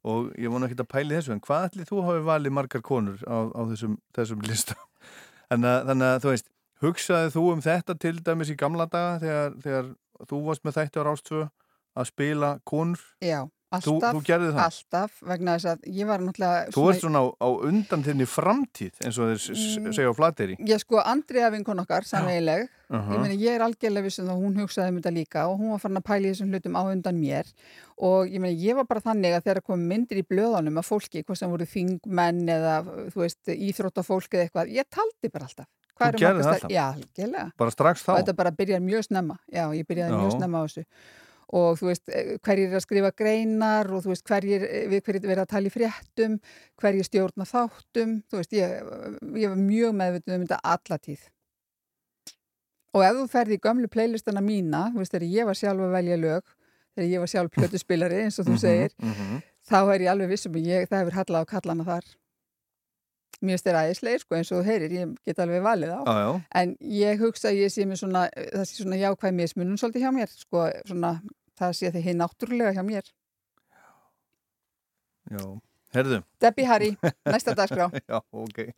Og ég vona ekki að pæli þessu en hvað ætli þú hafi valið margar konur á, á þessum, þessum lista þannig að, þannig að þú veist hugsaði þú um þetta til dæmis í gamla daga þegar, þegar þú varst með þætti á Rástvö að spila konur? Já, alltaf, þú gerðir það? alltaf vegna þess að ég var náttúrulega þú ert svona á, á undan þinni framtíð eins og þeir Mm. segja á flateri Ég sko, Andrea vinkon okkar, samveileg, Uh-huh. ég, meina, ég er algjörlega vissum að hún hugsaði um þetta líka og hún var farin að pæla í þessum hlutum á undan mér og ég meina, ég var bara þannig að þegar kom myndir í blöðunum af fólki, hvað sem voru þingmenn eða, þú veist, íþróttafólk eða eitthvað, ég taldi bara alltaf. Hvað Þú margar það alltaf? Já, algjörlega. bara strax þá Og þetta bara byrjar mjög snemma, já, ég byrjaði Já. mjög snemma á þessu og þú veist, eh, hverjir er að skrifa greinar og þú veist, hverjir, eh, við hverjir vera að tala í fréttum, hverjir stjórna þáttum, þú veist, ég, ég var mjög meðvitið um þetta alla tíð. Og ef þú ferði í gömlu playlistana mína, þú veist, þegar ég var sjálf að velja lög, þegar ég var sjálf plötuspilari, eins og þú Mhm, segir, mhm. þá er ég alveg vissum að ég, það hefur hallað á kallana þar. Mér finnst þeir æðislegir, sko, eins og þú heyrir, ég get alveg valið á. Já. En ég hugsa að ég sé með svona, það sé svona jákvæð mismunum svolítið hjá mér, sko, svona, það sé því hinn náttúrulega hjá mér. já, herðu Debbie Harry, næsta [laughs] dagskrá. já, ok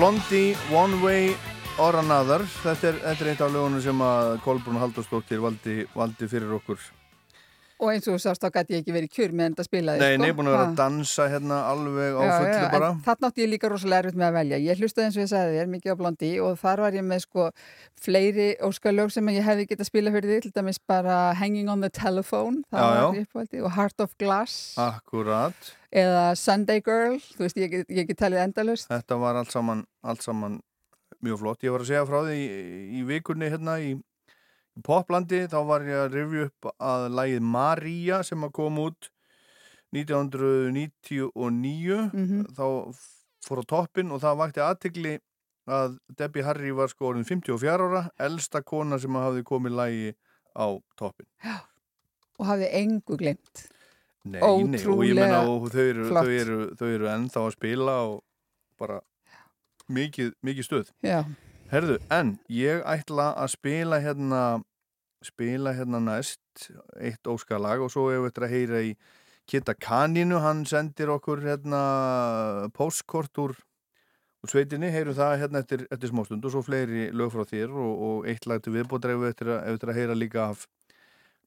Blondie, One Way or Another þetta er, þetta er eitt af lögunum sem að Kolbrún Halldórsdóttir valdi, valdi fyrir okkur Og eins og þú sást, þá gæti ég ekki verið kjur meðan þetta spilaði. Nei, sko. nei, búin að vera að dansa hérna alveg á fullu bara Þarna átti ég líka rosalega erfitt með að velja. Ég hlustaði eins og ég sagði þér mikið á Blondi og þar var ég með sko fleiri óskalög sem ég hefði getað spila fyrir því, til dæmis bara Hanging on the Telephone, Já, já. uppvaldi, og Heart of Glass Akkurat, eða Sunday Girl, þú veist, ég, ég get talið endalust. þetta var allt saman, allt saman mjög flott Ég var að segja frá því í, í vikunni hérna í, í poplandi þá var ég að rifja upp að lagið Maria sem að kom út 1999 Mhm. þá fór á toppin og það vakti aðtigli að Debbie Harry var sko orðin 54 ára elsta kona sem að hafði komið lagi á toppin Og hafði engu glimt. Nei, nei, og ég menna og þau eru, þau, eru, þau eru ennþá að spila og bara mikið, mikið stuð. Já. Herðu, en ég ætla að spila hérna spila hérna næst eitt óskalag og svo ef við ætla að heyra í Kitta Kaninu, hann sendir okkur hérna postkort úr, sveitinni, heyrum það hérna eftir, eftir smástund og svo fleiri lög frá þér og, og eitt lag til viðbótar ef við ætla ef við ætla að heyra líka af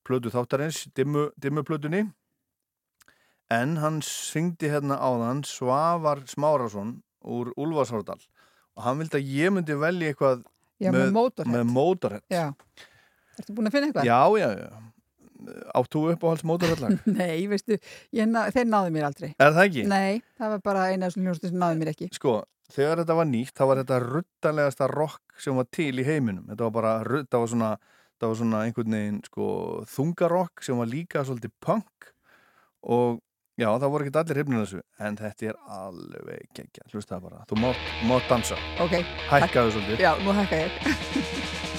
plötu þáttarins, dimmu, dimmu plötunni en hann syngdi hérna áðan Svavar Smárasson úr Úlfarsárdal og hann vildi að ég myndi velja eitthvað Já, með. Já. Ertu búin að finna eitthvað? Já, já, já. Áttu uppáhalds Motorhead-lag? [laughs] Nei, veistu, ná, þeir náðu mér aldrei. Er það ekki? Nei, það var bara eina af þessum hljónstum sem náðu mér ekki. Sko, þegar þetta var nýtt, þá var þetta ruttalegasta rock sem var til í heiminum. Þetta var bara, það var svona, það var svona einhvern veginn, sko, þungarokk sem var líka svolítið punk og já, það voru ekki allir hefnir þessu, en þetta er alveg geggja, hlusta það bara. Þú mátt dansa. Ok. Hækkaðu svolítið. Já, nú hækka ég. [laughs]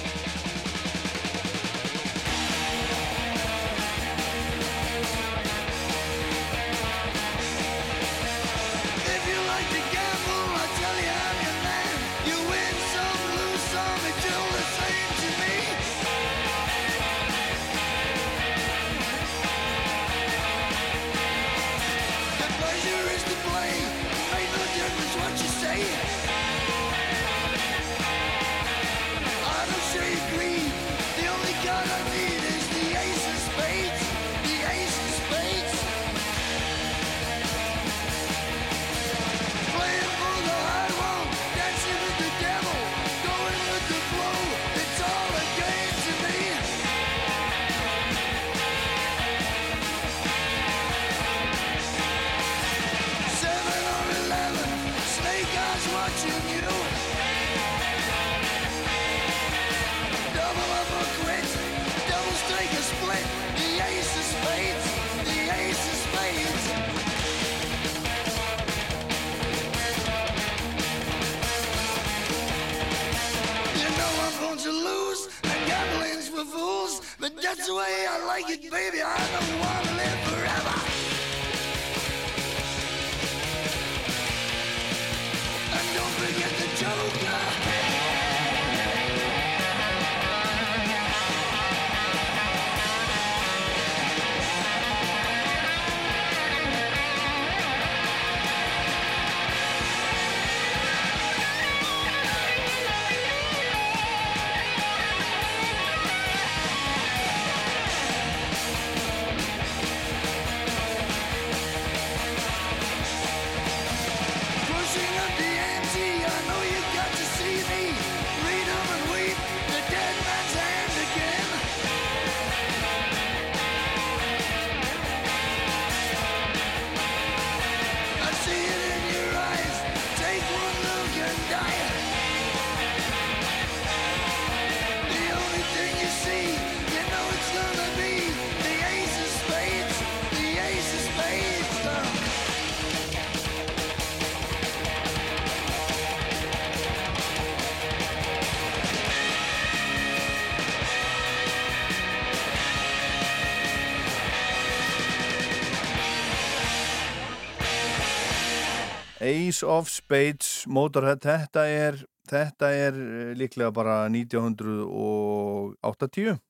Ace of Spades Motorhead, þetta er þetta er eh, líklega bara 1980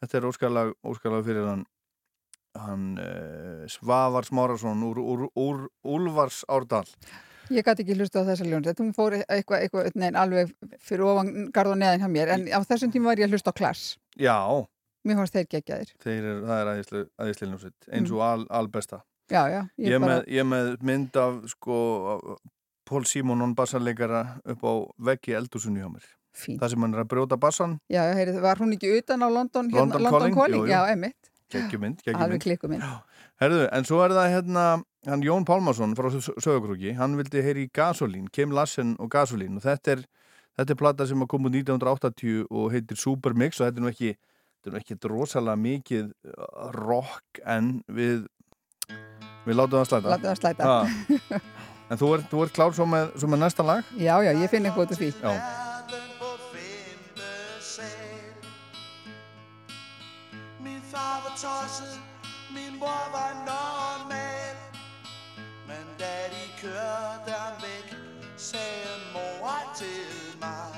þetta er óskalag, óskalag fyrir hann hann uh, Svavar Smárasson úr, úr, úr Úlfars Árdal Ég gæti ekki hlusta á þessa ljónsett, hún fór eitthvað, eitthvað nein, alveg fyrir ofan garð og neðin hjá mér, en á þessum tíma var ég að hlusta á klass. Já, Mér fannst þeir geggjaðir. þeir eru, það er æðislega æðisljónsett, eins og al, albesta. Já, já, ég Ég bara- með, ég með mynd af sko Pól Simonon bassarleikara upp á veggi eldúsunni hjá mér. Fínt. Það sem hann er að brjóta bassan, Já, heyrið, var hún ekki utan á London, hérna, London London Calling? Calling? Jú, jú. Já, einmitt. geggjumynd, [laughs] Alveg geggjumynd. klikkumynd. Herðu, en svo er það hérna, hann Jón Pálmarsson frá Söðakrúki, hann vildi heyri í Gasolín, Kim Lassen og Gasolín og þetta er, þetta er plata sem að koma út 1980 og heitir Supermix og þetta er nú ekki, þetta er nú ekki rosalega mikið rock en við, við látum það slæta. Látum það slæta. Ha. [laughs] En þú ert, þú ert klár svo með, svo með næsta lag? Já, já, ég finn eitthvað út af því. Já. Min mor var normal Men da de kørte ham væk, sagde mor til mig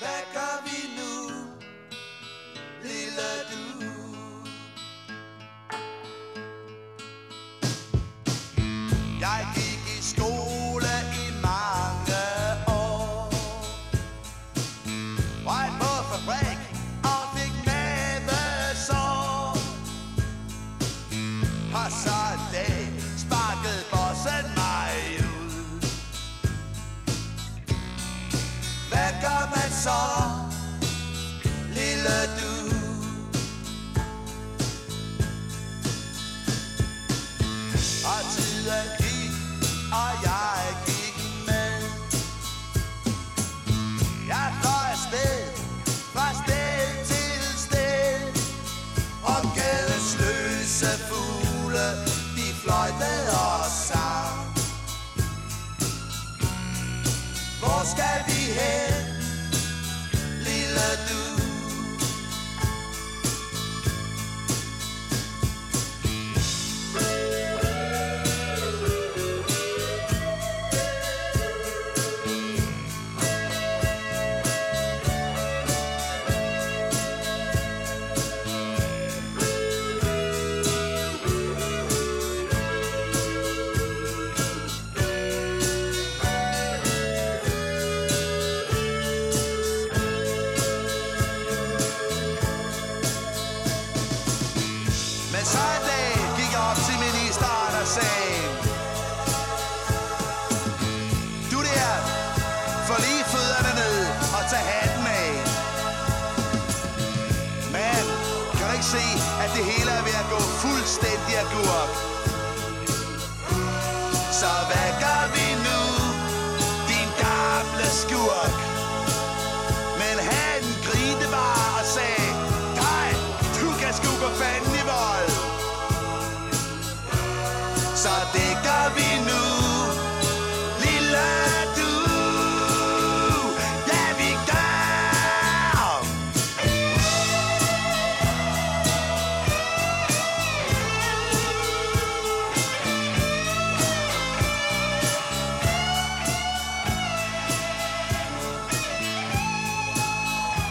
Hvad gør vi nu, lille du? Jeg gik i skole i mange år. Røg på fabrik og fik mavesår. Og så en dag sparkede bossen mig ud. Hvad gør man så, lille du? Hvor skal vi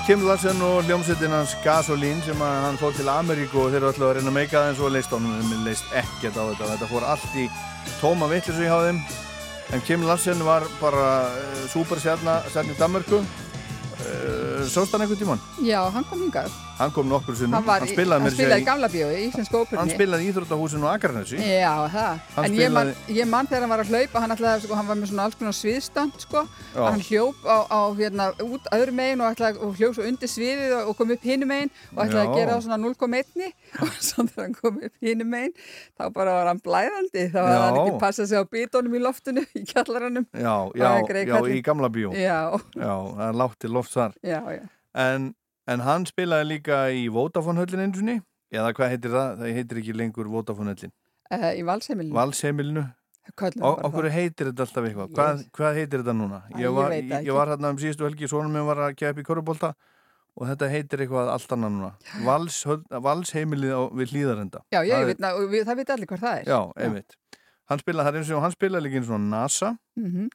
Kim Larsen og hljómsveitin hans Gasolín sem hann fór til Ameríku og þeir eru alltaf að reyna að meika það en svo leist honum leist ekkert á þetta þetta fór allt í tóma vittlisu hjá þeim en Kim Larsen var bara uh, superstjarna stjarni í Danmörku uh, Sást hann einhvern tímann? Já, hann kom hingað. Hann kom nokkur sinnum Hann, var, í- spilaði, hann meira að segja spilaði í gamla bíói, í Íslenska óperunni. Hann spilaði í Íþróttahúsinu á Akranesi Já, það. Hann en ég man, spilaði- ég man þegar hann var að hlaupa, hann, ætlaði, sko, hann var með svona alls konar sviðstand, sko. Já. Hann hljóp á, á hérna, út öðru megin og, og hljóp svo undir sviðið og, og kom upp hinu megin og ætlaði Já. að gera það svona 0,1 [laughs] og svo þegar hann kom upp hinu megin, þá bara var hann blæðandi, þá var hann ekki passað sig á bítónum í loftinu, í kjallaranum. Já, Og í gamla bíó Já. Já, það er látt til loft þar Já, já. En, en hann spilaði líka í Vodafone höllin einu sinni eða hvað heitir það? Það heitir ekki lengur Vodafone höllin Uh, í valsheimilinu. Valsheimilinu bara Okkur heitir þetta alltaf eitthvað hvað, hvað heitir þetta núna? Ég ég var, veit það ég, ekki. var hérna um síðustu helgi Sónum minn var að keppa í Körubólta og þetta heitir eitthvað allt annað núna Vals, Valsheimilið á, við hlýðarenda Já, ég veit, og það veit allir hvað það er. Já, eins og hann spilaði líka eins og NASA Mhm.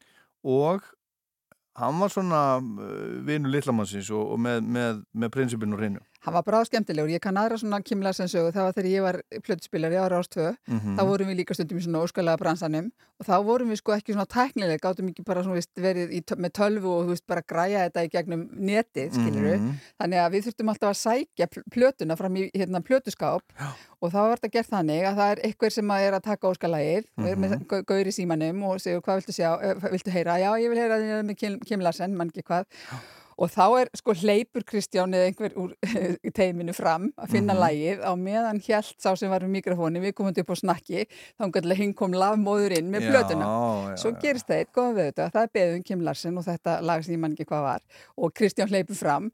og hann var svona uh, vinu litlamannsins og, og með, með, með prinsipinu og hreinu Hann var bráð skemmtilegur, ég kann aðra svona Kim Larsen sögu, það var þegar ég var plötuspilari ára ást 2, Mhm. þá vorum við líka stundum í svona óskalega bransanum. Og þá vorum við sko ekki svona tæknileg, gátum ekki bara svona veist, verið í, tö- með tölvu og þú veist bara græja þetta í gegnum netið, skilur Mhm. þannig að við þurftum alltaf að sækja pl- plötuna fram í hérna plötuskáp. Og þá var þetta gert þannig að það er eitthvað sem að er að taka óskalagið og er með Mhm. gau- gaur í símanum og segur hvað viltu sjá, viltu og þá er sko hleypur Kristján eða einhver úr [laughs] teiminu fram að finna Mhm. lægið á meðan hjælt sá sem var við mikrofóni, við komum upp á snakki þá gætilega hinn kom lafmóður inn með já, svo gerist það eitt, góða við þetta, það er beðum Kim Larsen og þetta lag sem ég man ekki hvað var. Og Kristján hleypur fram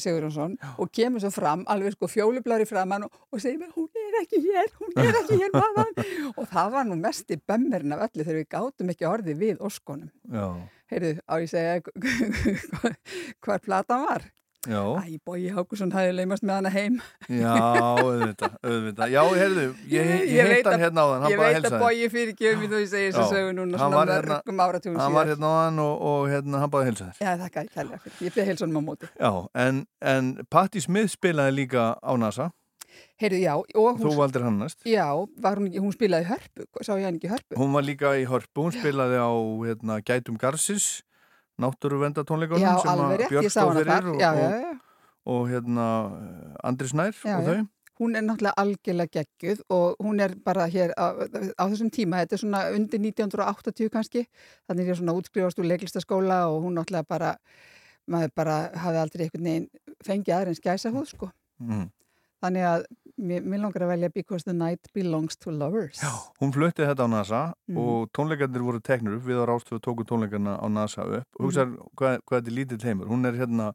Sigur Jónsson. Og kemur svo fram alveg sko fjólublári framann og, og segir mér hún er ekki hér, hún er ekki hér maðan [laughs] og það var nú mest í bemmerinn af öllu þegar við gátum ekki orði við óskonum Já, heyrðu, á ég segja [laughs] hvar platan var? Já, Æ, Bói Hákusson hafði leimast með hana heim. Já, auðvitað, auðvitað. Já, heyrðu, ég, ég, Ég veit hann hérna á þann Ég veit að Bói fyrir gefum þú ég segi þessu sögu núna hann svona var hérna- mörgum áratugum Hann var hérna á hann og, og hérna, hann báði heilsa þér Já, þakka ég kærlega fyrir, ég beði heilsonum á móti. Já, en, en Patti Smith spilaði líka á NASA Heyrðu, já, Þú valdir hann næst já, hún, hún spilaði hörpu, sá ég hann ekki hörpu Hún var líka í Hörpu, hún spilaði á hérna, Gætum Garsis náttúruvendatónleikunum Já, alveg rétt, ég sá fyrir þar, og, já, já, og, já. og hérna Andri Snær Já, og já. þau Hún er náttúrulega algjörlega geggjuð og hún er bara hér á, á þessum tíma, þetta er svona undir 1980 kannski, þannig er svona útskrifast úr leiklistaskóla og hún náttúrulega bara, maður bara hafi aldrei einhvern veginn fengið aðeins gæsa húð sko. mm. Þannig að mér, mér langar að velja Because the Night Belongs to Lovers. Já. Hún flutti þetta á NASA Mhm. og tónleikarnir voru teknur upp við á Rástfjöðu tóku tónleikarna á NASA upp og hugsaður Mhm. hvað, hvað þetta er lítill heimur hún er hérna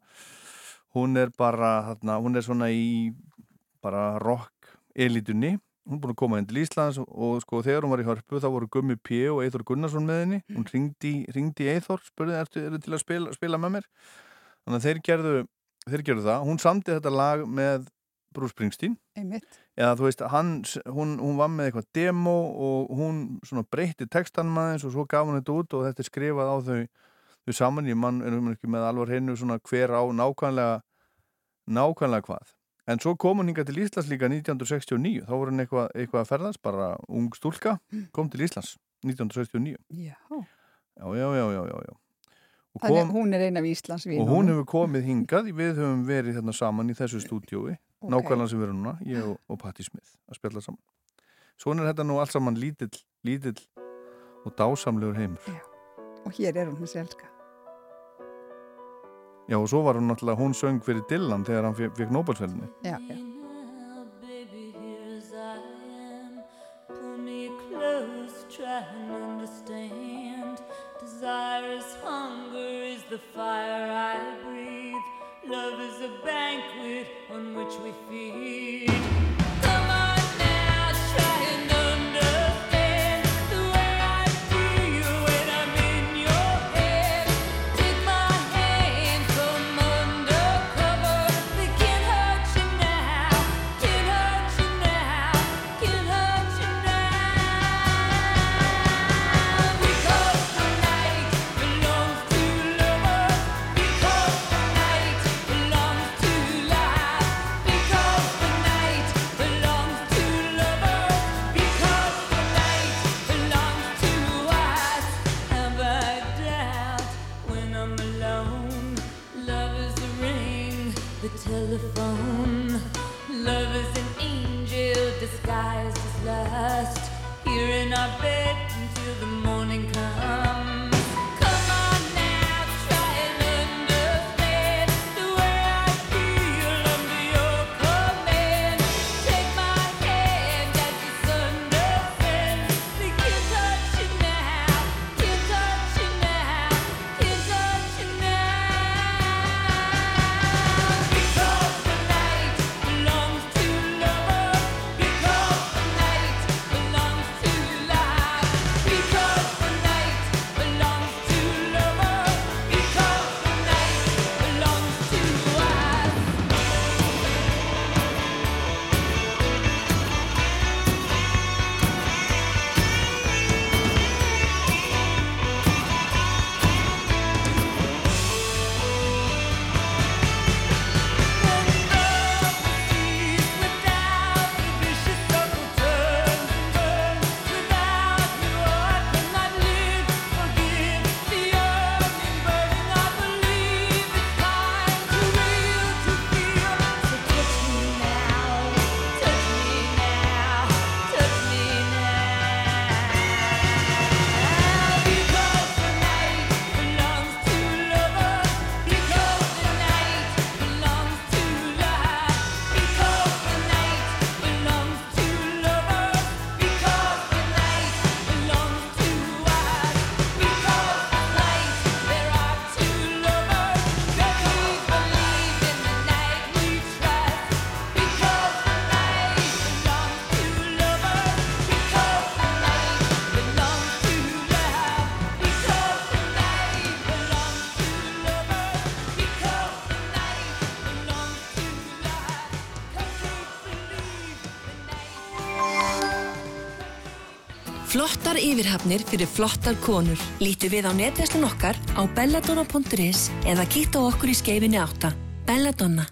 hún er bara, hérna, hún er svona í bara rock elitunni hún er búin að koma inn til Íslands og, sko þegar hún var í hörpu þá voru Gummi P. og Eithor Gunnarsson með henni hún ringdi, ringdi í Eithor spurði ertu, ertu til að spila, spila með mér þannig að þeir gerðu, þeir gerðu það hún samti þetta lag með Bruce Springsteen. Eða þú veist, hann, hún, hún var með eitthvað demo og hún breytti textanum aðeins og svo gaf hún þetta út og þetta er skrifað á þau þau saman, ég mann er um ekki með alvar hennu svona hver á nákvæmlega nákvæmlega hvað. En svo kom hún hinga til Íslands líka 1969 þá voru hún eitthvað, eitthvað að ferðast bara ung stúlka, kom til Íslands 1969 Já. já, já, já, já, já. Og, Þannig kom, að hún er ein af Íslands og hún hefur komið hingað. Við höfum verið hérna saman í þessu stúdjói Ok. nákvæmlega sem við erum núna, ég og, og Patti Smith að spjalla saman svona er þetta nú allt saman lítill, lítill og dásamlegur heimur Og hér er hún þessi elska. já og svo var hún náttúrulega, hún söng fyrir Dylan þegar hann fe- fekk Nobelsveldinni Já, já. Desire is hunger, is the fire I breathe. Love is a banquet which we feed. here in our bed. Yfirhafnir fyrir flottar konur. Lítu við á netverslun okkar á belladonna.is eða á okkur í skeifinni átta. Belladonna.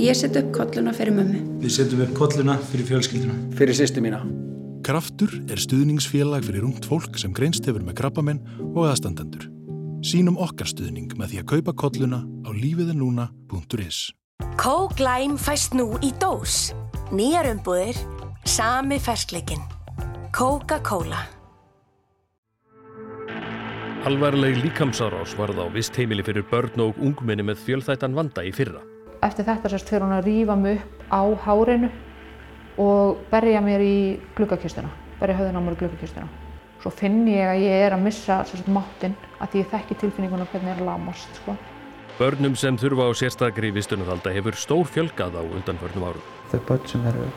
Ég set upp kolluna fyrir mömmu. Við setjum upp kolluna fyrir fjölskylduna. Fyrir sýstu mína. Kraftur er stuðningsfélag fyrir ungt fólk sem greinst hefur með krabbamenn og aðstandendur. Sýnum okkar stuðning með því að kaupa kolluna á lífiðinlúna.is. Coke Lime fæst nú í dós. Nýjar umbúðir, sami ferskleikin. Coca-Cola. Alvarleg líkamsárás varð á vist heimili fyrir börn og ungmenni með fjölþættan vanda í fyrra. Eftir þetta sérst fyrir hún að rífa mig upp á hárinu og berja mér í gluggakistuna, berja höfðun á mér í gluggakistuna. Svo finn ég að ég er að missa sérst máttinn að því ég þekki tilfinninguna hvernig ég er að lamast, sko. Börnum sem þurfa á sérstakri vistunarhalda hefur stór fjölgað á undanförnum árum. Þau börn sem eru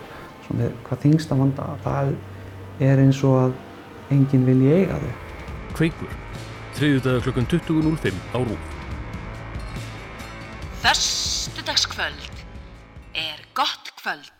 svona með hvað þingsta vanda, það er eins og að enginn vilji eiga þau. Kveikur, þriðudag klukkan 20.05 á Rúf. Föstudagskvöld er gott kvöld.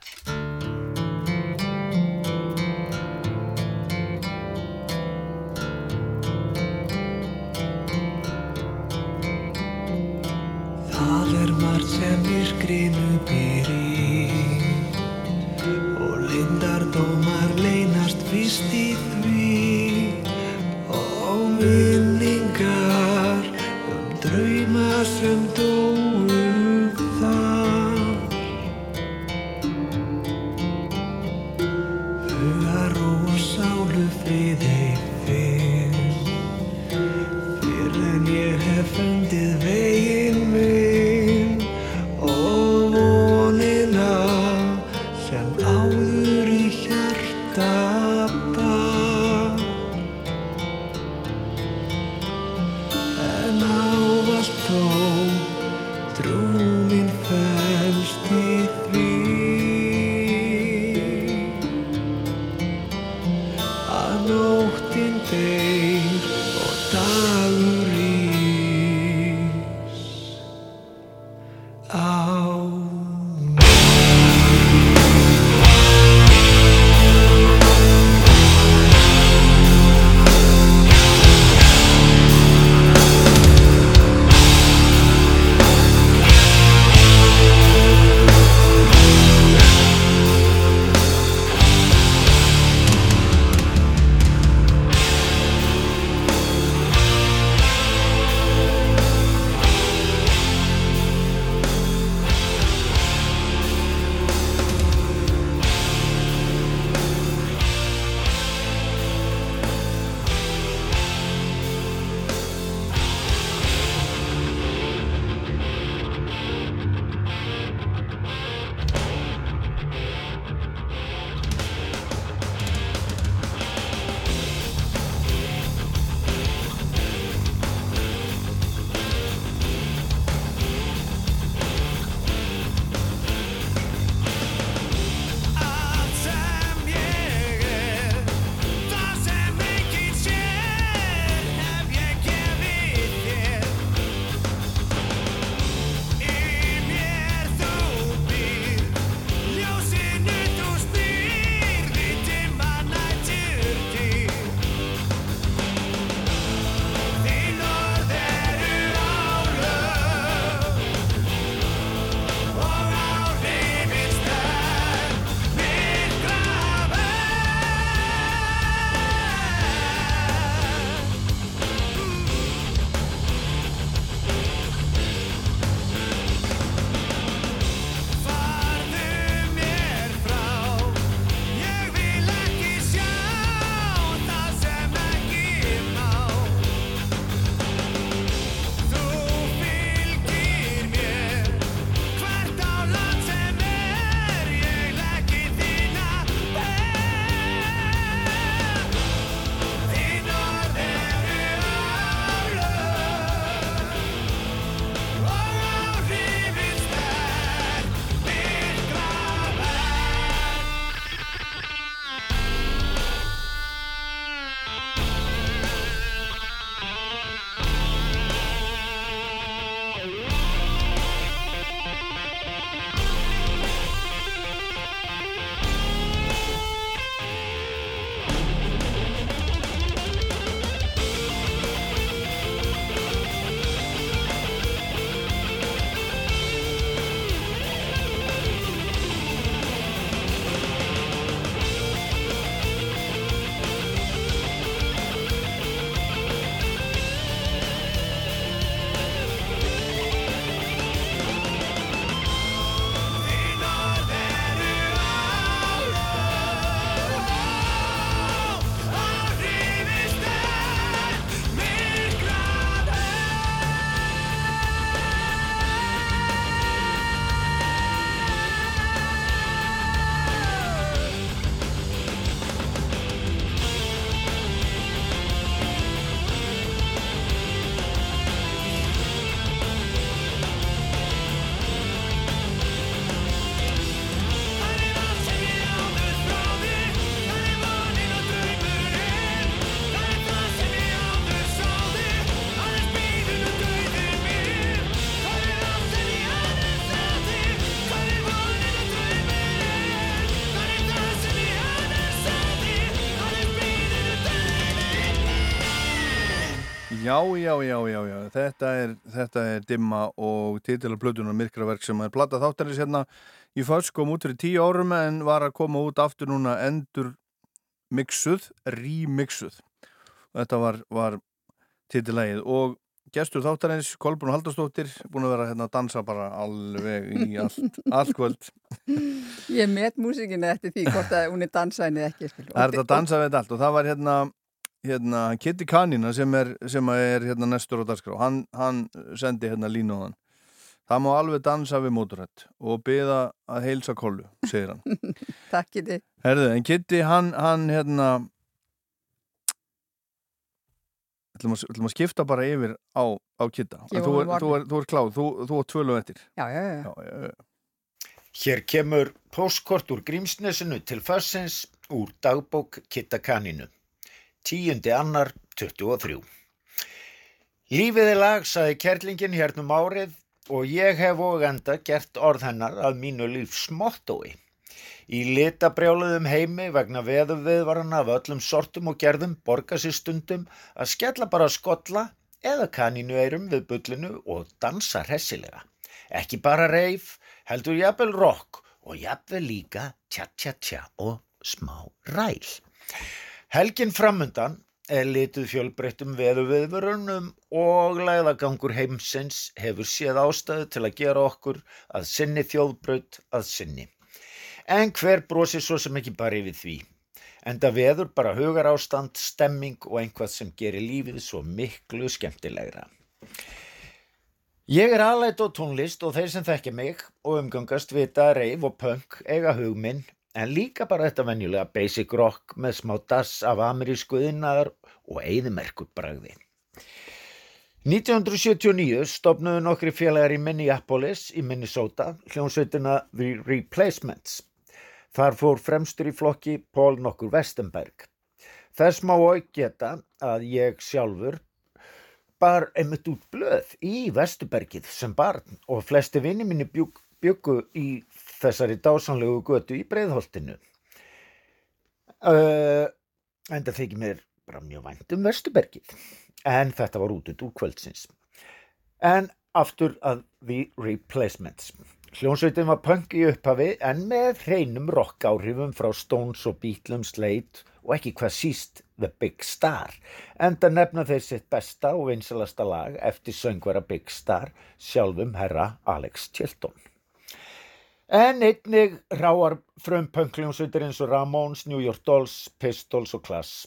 Já, já, já, já, já. Þetta er, þetta er dimma og titila plötunar Myrkraverk sem er platta þáttarins hérna í fyrst kom út fyrir tíu árum en var að koma út aftur núna endur mixuð, remixuð. Þetta var, var titilægið og gestur þáttarins Kolbrún Haldarsdóttir búin að vera hérna að dansa bara alveg í allt, [laughs] allt kvöld. Ég met músikinu eftir því hvort að hún er dansaðin eða ekki. er þetta að dansa við allt og það var hérna, hérna Kitty Kanina sem er, sem er hérna nestur á dagskrá. Hann, hann sendi hérna línu á hann. Það má alveg dansa við móturhætt og byða að heilsa kollu, segir hann. [laughs] Takk Kitty. Herðu, en Kitty hann, hann hérna ætlum að, ætlum að skipta bara yfir á, á Kitta. Gefa Þú er, þú er, þú er kláð, þú, þú er tvölu eftir. Já, já, já. já, já, já. Hér kemur póskort úr Grímsnesinu til farsins úr dagbók Kitta Kaninu. Tíundi annar 23. Lífið er lag, saði kerlingin hérnum árið og ég hef og enda gert orð hennar að mínu lífs mottói. Í litabrjáluðum heimi vegna veðuviðvarana af öllum sortum og gerðum borga sér stundum að skella bara skolla eða kaninu eirum við bullinu og dansa hressilega. Ekki bara reif, heldur jafnvel rock og jafnvel líka tja tja tja og smá ræl. Helgin framundan er lituð fjölbreyttum veðuviðvörunum og læðagangur heimsins hefur séð ástæðu til að gera okkur að sinni þjóðbraut að sinni. En hver brosir svo sem ekki bara yfir því? Enda veður bara hugar ástand, stemming og einhvað sem gerir lífið svo miklu skemmtilegra. Ég er aðlætt á tónlist og þeir sem þekkja mig og umgangast vita reif og punk eiga hugminn en líka bara þetta venjulega basic rock með smá dass af amerísku innaðar og eigðimerkur bragði. 1979 stopnuðu nokkri félagar í Minneapolis í Minnesota hljónsveitina The Replacements. Þar fór fremstur í flokki Paul nokkur Westenberg. Þess má og geta að ég sjálfur bar einmitt út blöð í Vesturbergið sem barn og flesti vinni minni bjúk, bjúku í þessari dásanlegu götu í Breiðholtinu. Uh, en það þykir mér bara mjög vænt um Vesturbergið en þetta var út úr kvöldsins. En aftur að The Replacements. Hljónsveitin var punk í upphafi en með hreinum rock áhrifum frá Stones og Beatles, Slade og ekki hvað síst The Big Star. Enda nefna þeir sitt besta og vinsalasta lag eftir söngvara Big Star sjálfum herra Alex Chilton. En einnig ráar frum punkljónsveitir eins og Ramones, New York Dolls, Pistols og Class.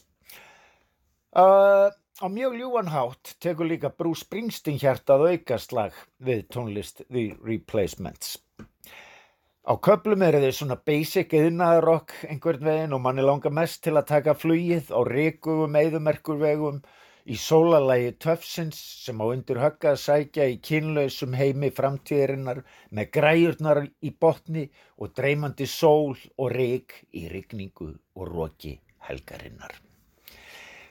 Uh, á mjög ljúan hátt tekur líka Bruce Springsteen hjartað aukaslag við tónlist The Replacements. Á köplum eru þeir svona basic yðnaðarokk einhvern veginn og manni langar mest til að taka flugið á ríkugum eðumerkurvegum í sólalægi töfsins sem á undir högga að sækja í kynlausum heimi framtíðirinnar með græjurnar í botni og dreymandi sól og rík í rigningu og roki helgarinnar.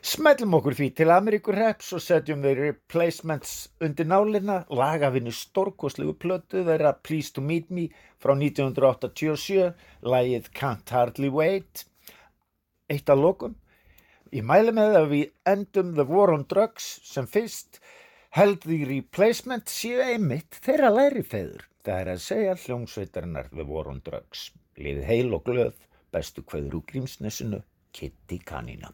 Smellum okkur því til Ameríkur Reps og setjum þeir replacements undir nálina, lagafinni stórkoslegu plötu þeirra Please to Meet Me frá 1987, lagið Can't Hardly Wait, eitt af lokum. Ég mæli með að við endum The War on Drugs sem fyrst held því replacement séu einmitt þeirra læri feður. Það er að segja hljómsveitarinnar The War on Drugs. Liðið heil og glöð, bestu kveður úr grímsnesinu, Kitty Kanina.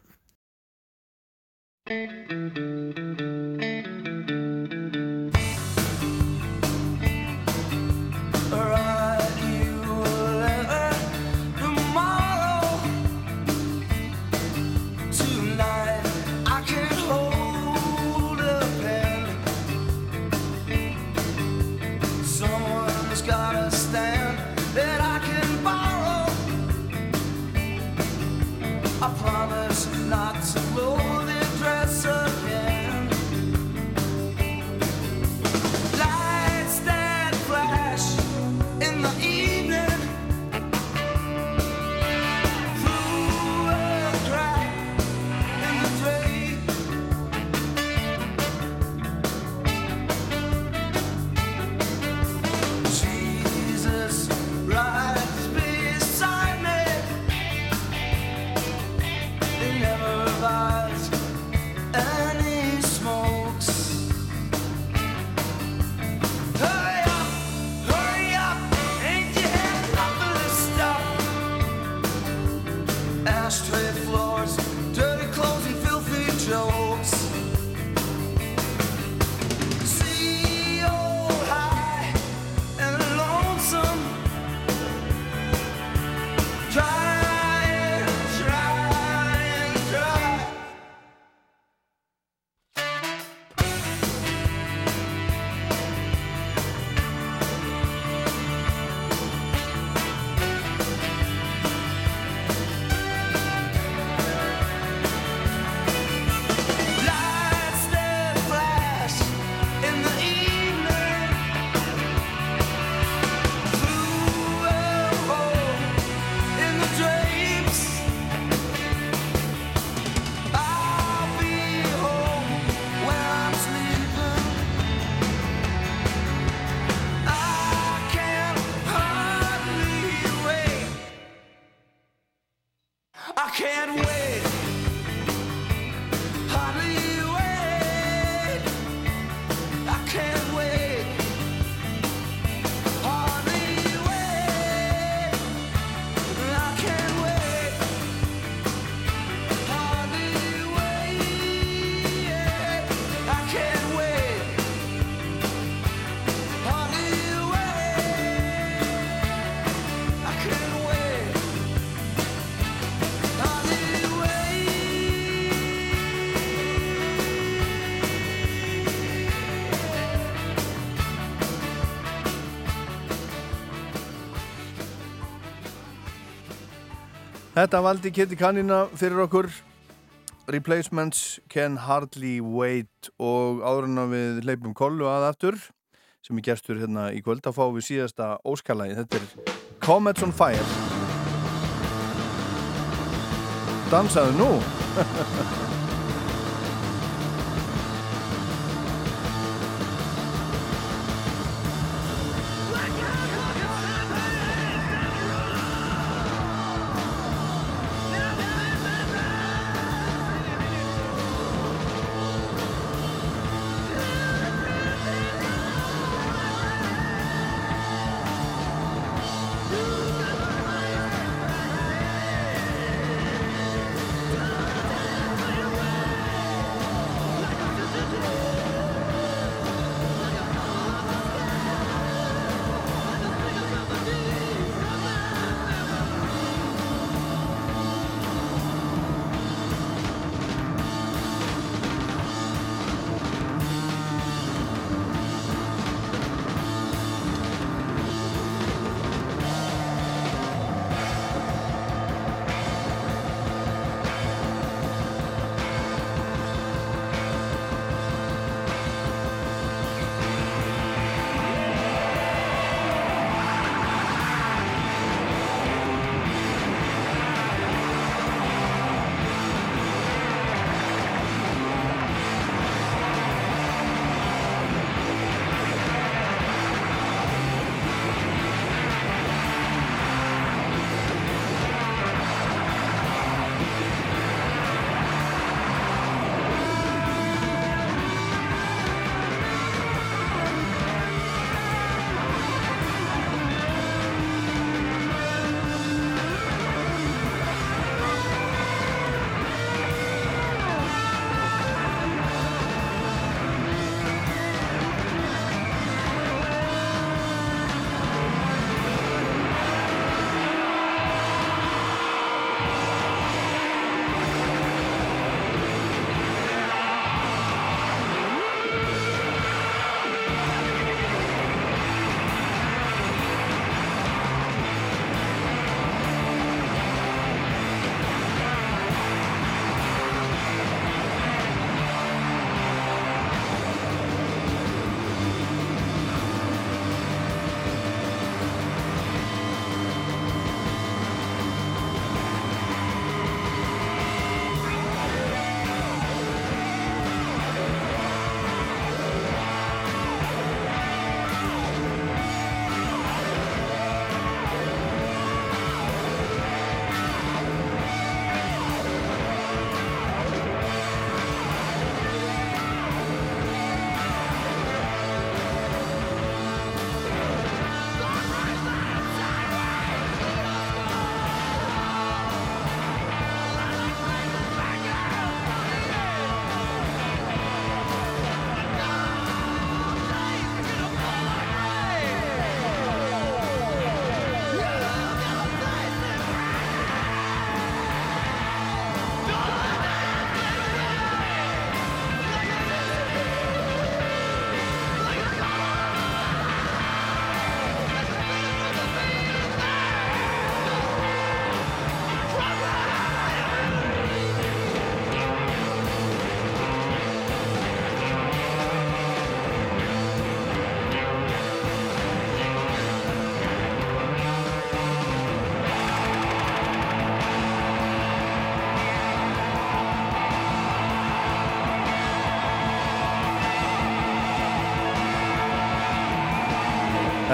Þetta valdi Kitty Kannina fyrir okkur. Replacements Can Hardly Wait og áðurinn við leipum kollu að aftur sem er gestur hérna í kvöld að fá við síðasta óskalagi þetta er Comets on Fire. Dansaðu nú [laughs]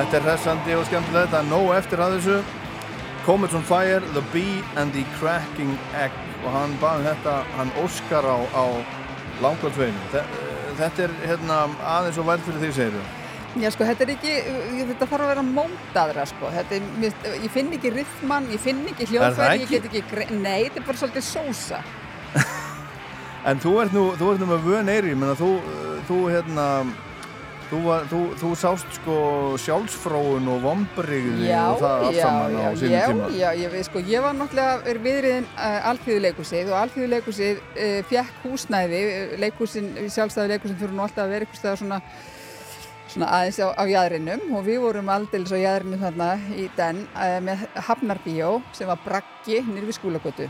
Þetta er hressandi og skemmtilegt, það er nóg eftir að þessu. Comets on Fire, The Bee and the Cracking Egg. Og hann baði þetta, hann Óskar á, á langkvöldsveginu Þetta er hérna aðeins og vært fyrir því segir Já sko, þetta er ekki, þetta þarf að vera mótaðra sko, þetta er, mér- ég finn ekki rytman, ég finn ekki hljóðfæri, ég get ekki, nei, þetta er bara svolítið sósa. [laughs] En þú ert nú, þú ert nú með vön eyri, menna þú, uh, þú hérna Þú, var, þú, þú sást sko sjálfsfróun og vombriði Já, og það allt já, saman á já, sínum já, tíma. já, ég veist sko, ég var náttúrulega viðriðin uh, alþjóðuleikusið og alþjóðuleikusið uh, fjekk húsnæði, leikusin, sjálfstæði leikusin fyrir nú alltaf að vera eitthvað staðar svona svona aðeins á, á jæðrinum og við vorum aldeilis á jæðrinum þarna í den uh, með Hafnarbíó sem var braggi nýr við skólagötu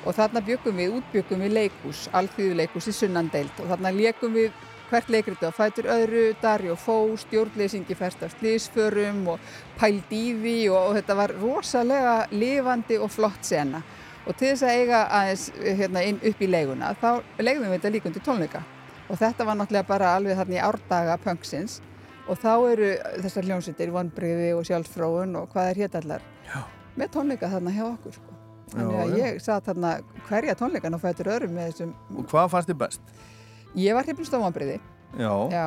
og þarna byggum við, útbyggum við leikús, alþýðu leikús í sunnandeild og þarna leikum við hvert leikriti á fætur öðru, Dari og Fó, stjórnleysingi færst af slísförum og pæld í því og, og þetta var rosalega lifandi og flott sena og til þess að eiga aðeins hérna, inn upp í leiguna þá leigðum við þetta líka undir tónleika og þetta var náttúrulega bara alveg þarna í árdaga punksins og þá eru þessar hljómsveitir, vonbriði og sjálfsfróun og hvað er hér allar Já. með tónleika þarna hjá okkur sko. þannig Já, að já. ég satt þarna hverja tónleikan og fætur öðrum með þessum Og hvað fannst þið best? Ég var hrifnust á vonbriði Já. Já.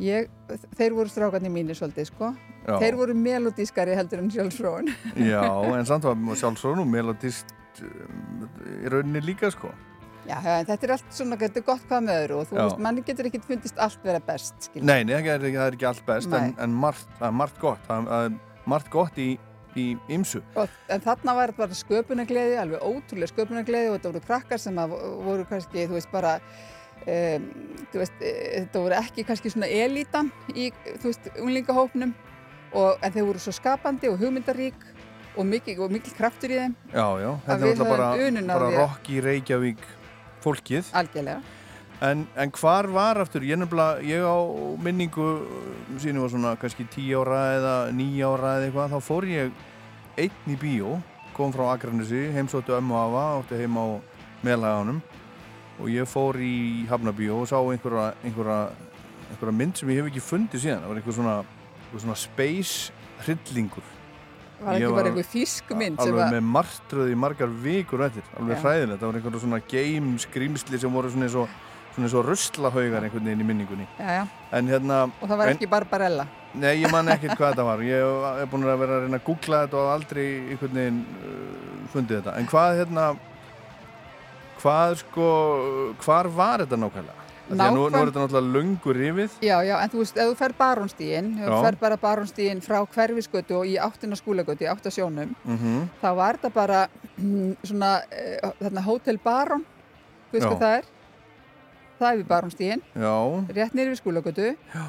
Ég, þeir voru strákarnir mínir svolítið sko. Já. Þeir voru melodískari heldur en sjálfsfróun. [laughs] Já, en samt var sjálfsögn og melodist um, í rauninni líka sko. Já, en þetta er allt svona, þetta er gott hvað með öðru og þú veist, manni getur ekkert fundist allt vera best, skil. Nei, nei, það er, það er ekki allt best, en, Nei. en margt, það er margt gott. Það er margt gott í, í ymsu. En þarna var þetta bara sköpunagleði, alveg ótrúlega sköpunagleði og þetta voru krakkar sem voru kannski, þú veist, bara, um, þú veist, e, þetta voru ekki kannski svona elítan í, þú veist, unglingahópnum, og, en þeir voru svo skapandi og hugmyndarík og mikil, og mikil kraftur í þeim. Já, já, þetta alltaf bara, bara rock í Reykjavík fólkið. Algjörlega. En, en hvar var aftur, ég ég á minningu sínu var svona kannski 10 ára eða 9 ára eða eitthvað, þá fór ég einn í bíó, kom frá Akranesi, heimsóttu ömmu afa, átti heim á meðlaganum og ég fór í Hafnabíó og sá einhverja, einhverja, einhverja mynd sem ég hef ekki fundið síðan, það var einhver svona, einhver svona space hryllingur. Var ekki bara einhver þýsk mynd sem alveg var... með martröð í margar vikur eftir, alveg hræðilegt. Það var einhverja svona game skrýmsli sem voru svona eins og, svona eins og ruslahaugar einhvern veginn í minningunni. Já, já. en hérna Og það var en, ekki Barbarella. nei, ég man ekkert hvað [laughs] þetta var. Ég er búin að vera að reyna að googla þetta og aldrei einhvern veginn uh, fundið þetta. En hvað hérna hvað sko hvar var þetta nákvæmlega? Að nú, nú er Nákvæm- þetta náttúrulega löngur rifið. Já, já, en þú veist, ef þú fer barónstíðin, ef þú fer bara barónstíðin frá hverfisgötu og í áttina skúlagötu, í átta sjónum, mm þá var þetta bara mm, svona, þarna Hotel Barón, þú veist hvað það er? Það er við barónstíðin, já, rétt niður við skúlagötu.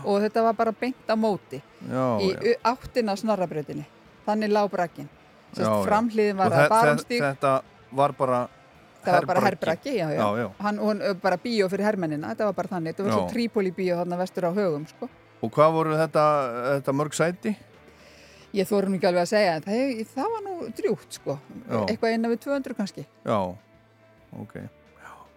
Og þetta var bara beint á móti. Já, í já. áttina snorrabrautinni. Þannig lág brakkin. Framhliðin var að barónstíð, þetta var bara það var bara hann, uh, bara bíó fyrir hermennina, þetta var bara þannig, þetta var svo Trípoli bíó þarna vestur á högum, sko. og hvað voru þetta, þetta mörg sæti? Ég þórum ekki alveg að segja, það, það var nú drjúgt, sko. Eitthvað innan við 200 kannski. Já, ok.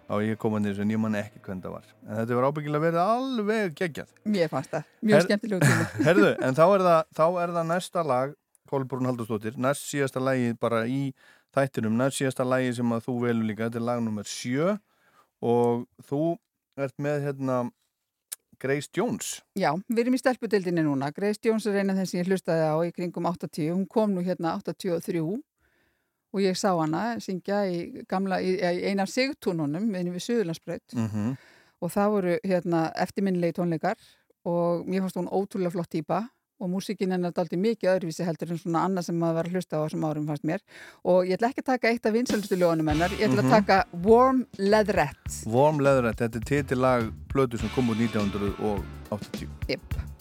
Já ég kom að þessu en ég man ekki hvernig það var. En þetta var ábyggilega verið alveg geggjað. Mér fannst það, mjög Her- skemmtilegu tími. [laughs] Herðu, en þá er, það, þá er það næsta lag, Kolbrún Haldursdóttir, næst síðasta lagi bara í þættinum, næst síðasta lagi sem að þú velur líka, þetta er lag nummer 7 og þú ert með hérna Grace Jones. Já, við erum í stelpudildinni núna. Grace Jones er eina af þeim sem ég hlustaði á í kringum 80. Hún kom nú hérna 83 og ég sá hana syngja í, gamla, í, í eina af sigtúnunum við Suðurlandsbraut Mm -hmm. og það voru hérna eftirminnilegi tónleikar og mér fannst hún ótrúlega flott típa og músikinn hennar daldi mikið öðruvísi heldur en svona annað sem maður var að hlusta á þessum árum fannst mér og ég ætla ekki að taka eitt af vinsælustu ljónum hennar, ég ætla Mhm. að taka Warm Leatherette Warm Leatherette, þetta er titillag plötu sem kom út 1980. Yep.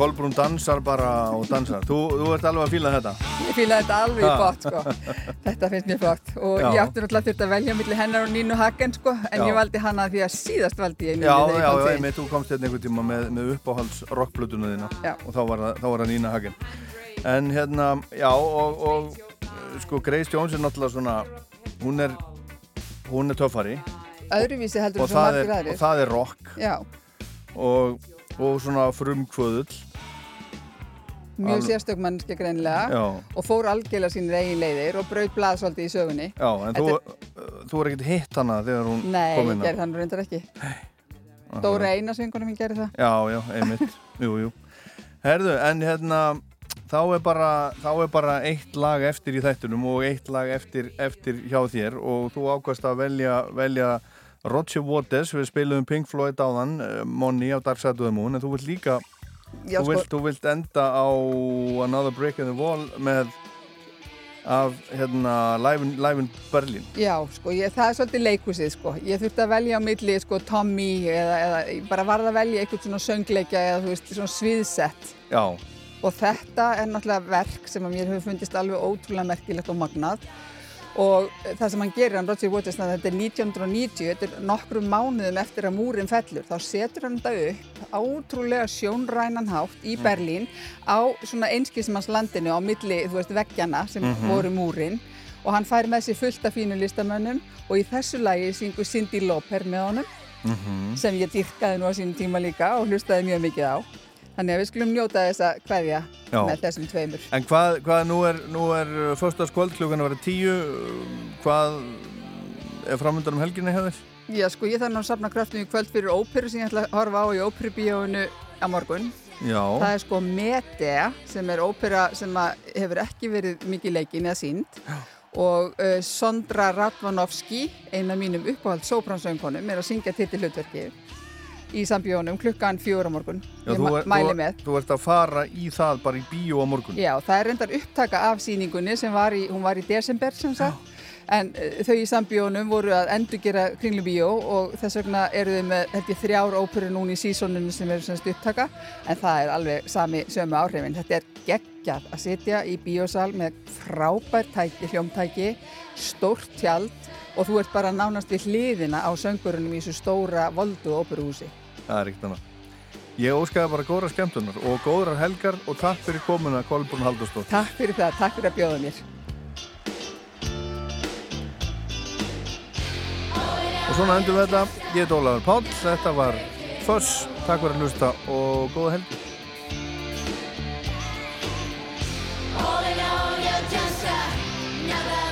Kolbrún dansar bara og dansar. Þú, þú ert alveg að fíla þetta. Ég fílaði þetta alveg Ha. gott sko. [laughs] Þetta finnst mér flott og Já. ég átti náttúrulega þurft að velja milli hennar og Nínu Hagen sko en Já. ég valdi hana því að síðast valdi ég Já, ég já, já, til. einmitt, þú komst hérna einhvern tíma með, með uppáhalds rockplötuna þína og þá var, það, Nína Hagen. En hérna, já, og, og sko, Grace Jones er náttúrulega svona, hún er, hún er töffari Öðruvísi heldur og, svo það er, og það er rock Já, og, og svona frumkvöðull. mjög sérstök mannskja greinilega Já. og fór algjörlega sínir eigin leiðir og braut blað svolítið í sögunni. Já, en Þetta þú, þú er ekkert hitt hana þegar hún Nei, kom ég inn á. gerði það nú reyndar ekki. Dóra Einarsvingunum minn gerði það. Já, já, einmitt, [laughs] jú, jú. Herðu, en hérna, þá er, bara, þá er bara eitt lag eftir í þættunum og eitt lag eftir, eftir hjá þér og þú ákvæmst að velja, velja Roger Waters, við spilum Pink Floyd á þann, eh, Money á Dark Side of the Moon, en þú vilt líka, Já, þú, sko- vilt, þú vilt enda á Another Break in the Wall með af, hérna, Live Live in Berlin. Já, sko, ég, það er svolítið leikhúsið, sko. Ég þurfti að velja á milli, sko, Tommy eða, eða bara varð að velja eitthvað svona söngleikja eða, þú veist, svona sviðsett. Já, Og þetta er náttúrulega verk sem að mér hefur fundist alveg ótrúlega merkilegt og magnað. Og það sem hann gerir, hann Roger Waters, þannig að þetta er 1990, þetta er nokkrum mánuðum eftir að múrin fellur, þá setur hann þetta upp ótrúlega sjónrænan hátt í Mm. Berlín á svona einskismannslandinu á milli, þú veist, veggjana sem Mhm. voru múrin og hann fær með sér fullt af fínu listamönnum og í þessu lagi syngur Cindy Lauper með honum Mhm. sem ég dyrkaði nú á sínum tíma líka og hlustaði mjög mikið á. Þannig að við skulum njóta þess að kveðja Já. með þessum tveimur. En hvað, hvað nú er, er föstaskvöld klukkan að vera tíu, hvað er framöndan um helginni hefur? Já, sko, ég þarf nú að safna kraftum í kvöld fyrir óperu sem ég ætla að horfa á í óperubíóinu á morgun. Já. Það er sko Medea sem er ópera sem hefur ekki verið mikið leikin eða sínd og uh, Sondra Radvanovski, eina mínum uppáhald sópransöngunum, er að syngja titilhlutverki í sambjónum klukkan fjóra morgun. Já, ég þú, er, mæli þú, með. þú ert að fara í það bara í bíó á morgun. Já, það er reyndar upptaka af síningunni sem var í, hún var í desember sem sagt, en uh, þau í sambjónum voru að endurgera Kringlubíó og þess vegna eru þau með, held ég, þrjár óperu núna í sísoninu sem eru semst upptaka, en það er alveg sami sömu áhrifin. Þetta er geggjað að sitja í bíósal með frábær tæki, hljómtæki, stórt tjald og þú ert bara nánast við hliðina á söngurunum í þessu stóra voldu óperuhúsi það er ekkert annað. Ég óskaði bara góðra skemmtunar og góðra helgar og takk fyrir komuna Kolbrún Haldurstótt Takk fyrir það, takk fyrir að bjóða mér. Og svona endur við þetta. Ég er Ólaður Páll, þetta var Föss, takk fyrir að hlusta og góða helgi. All in all you're just another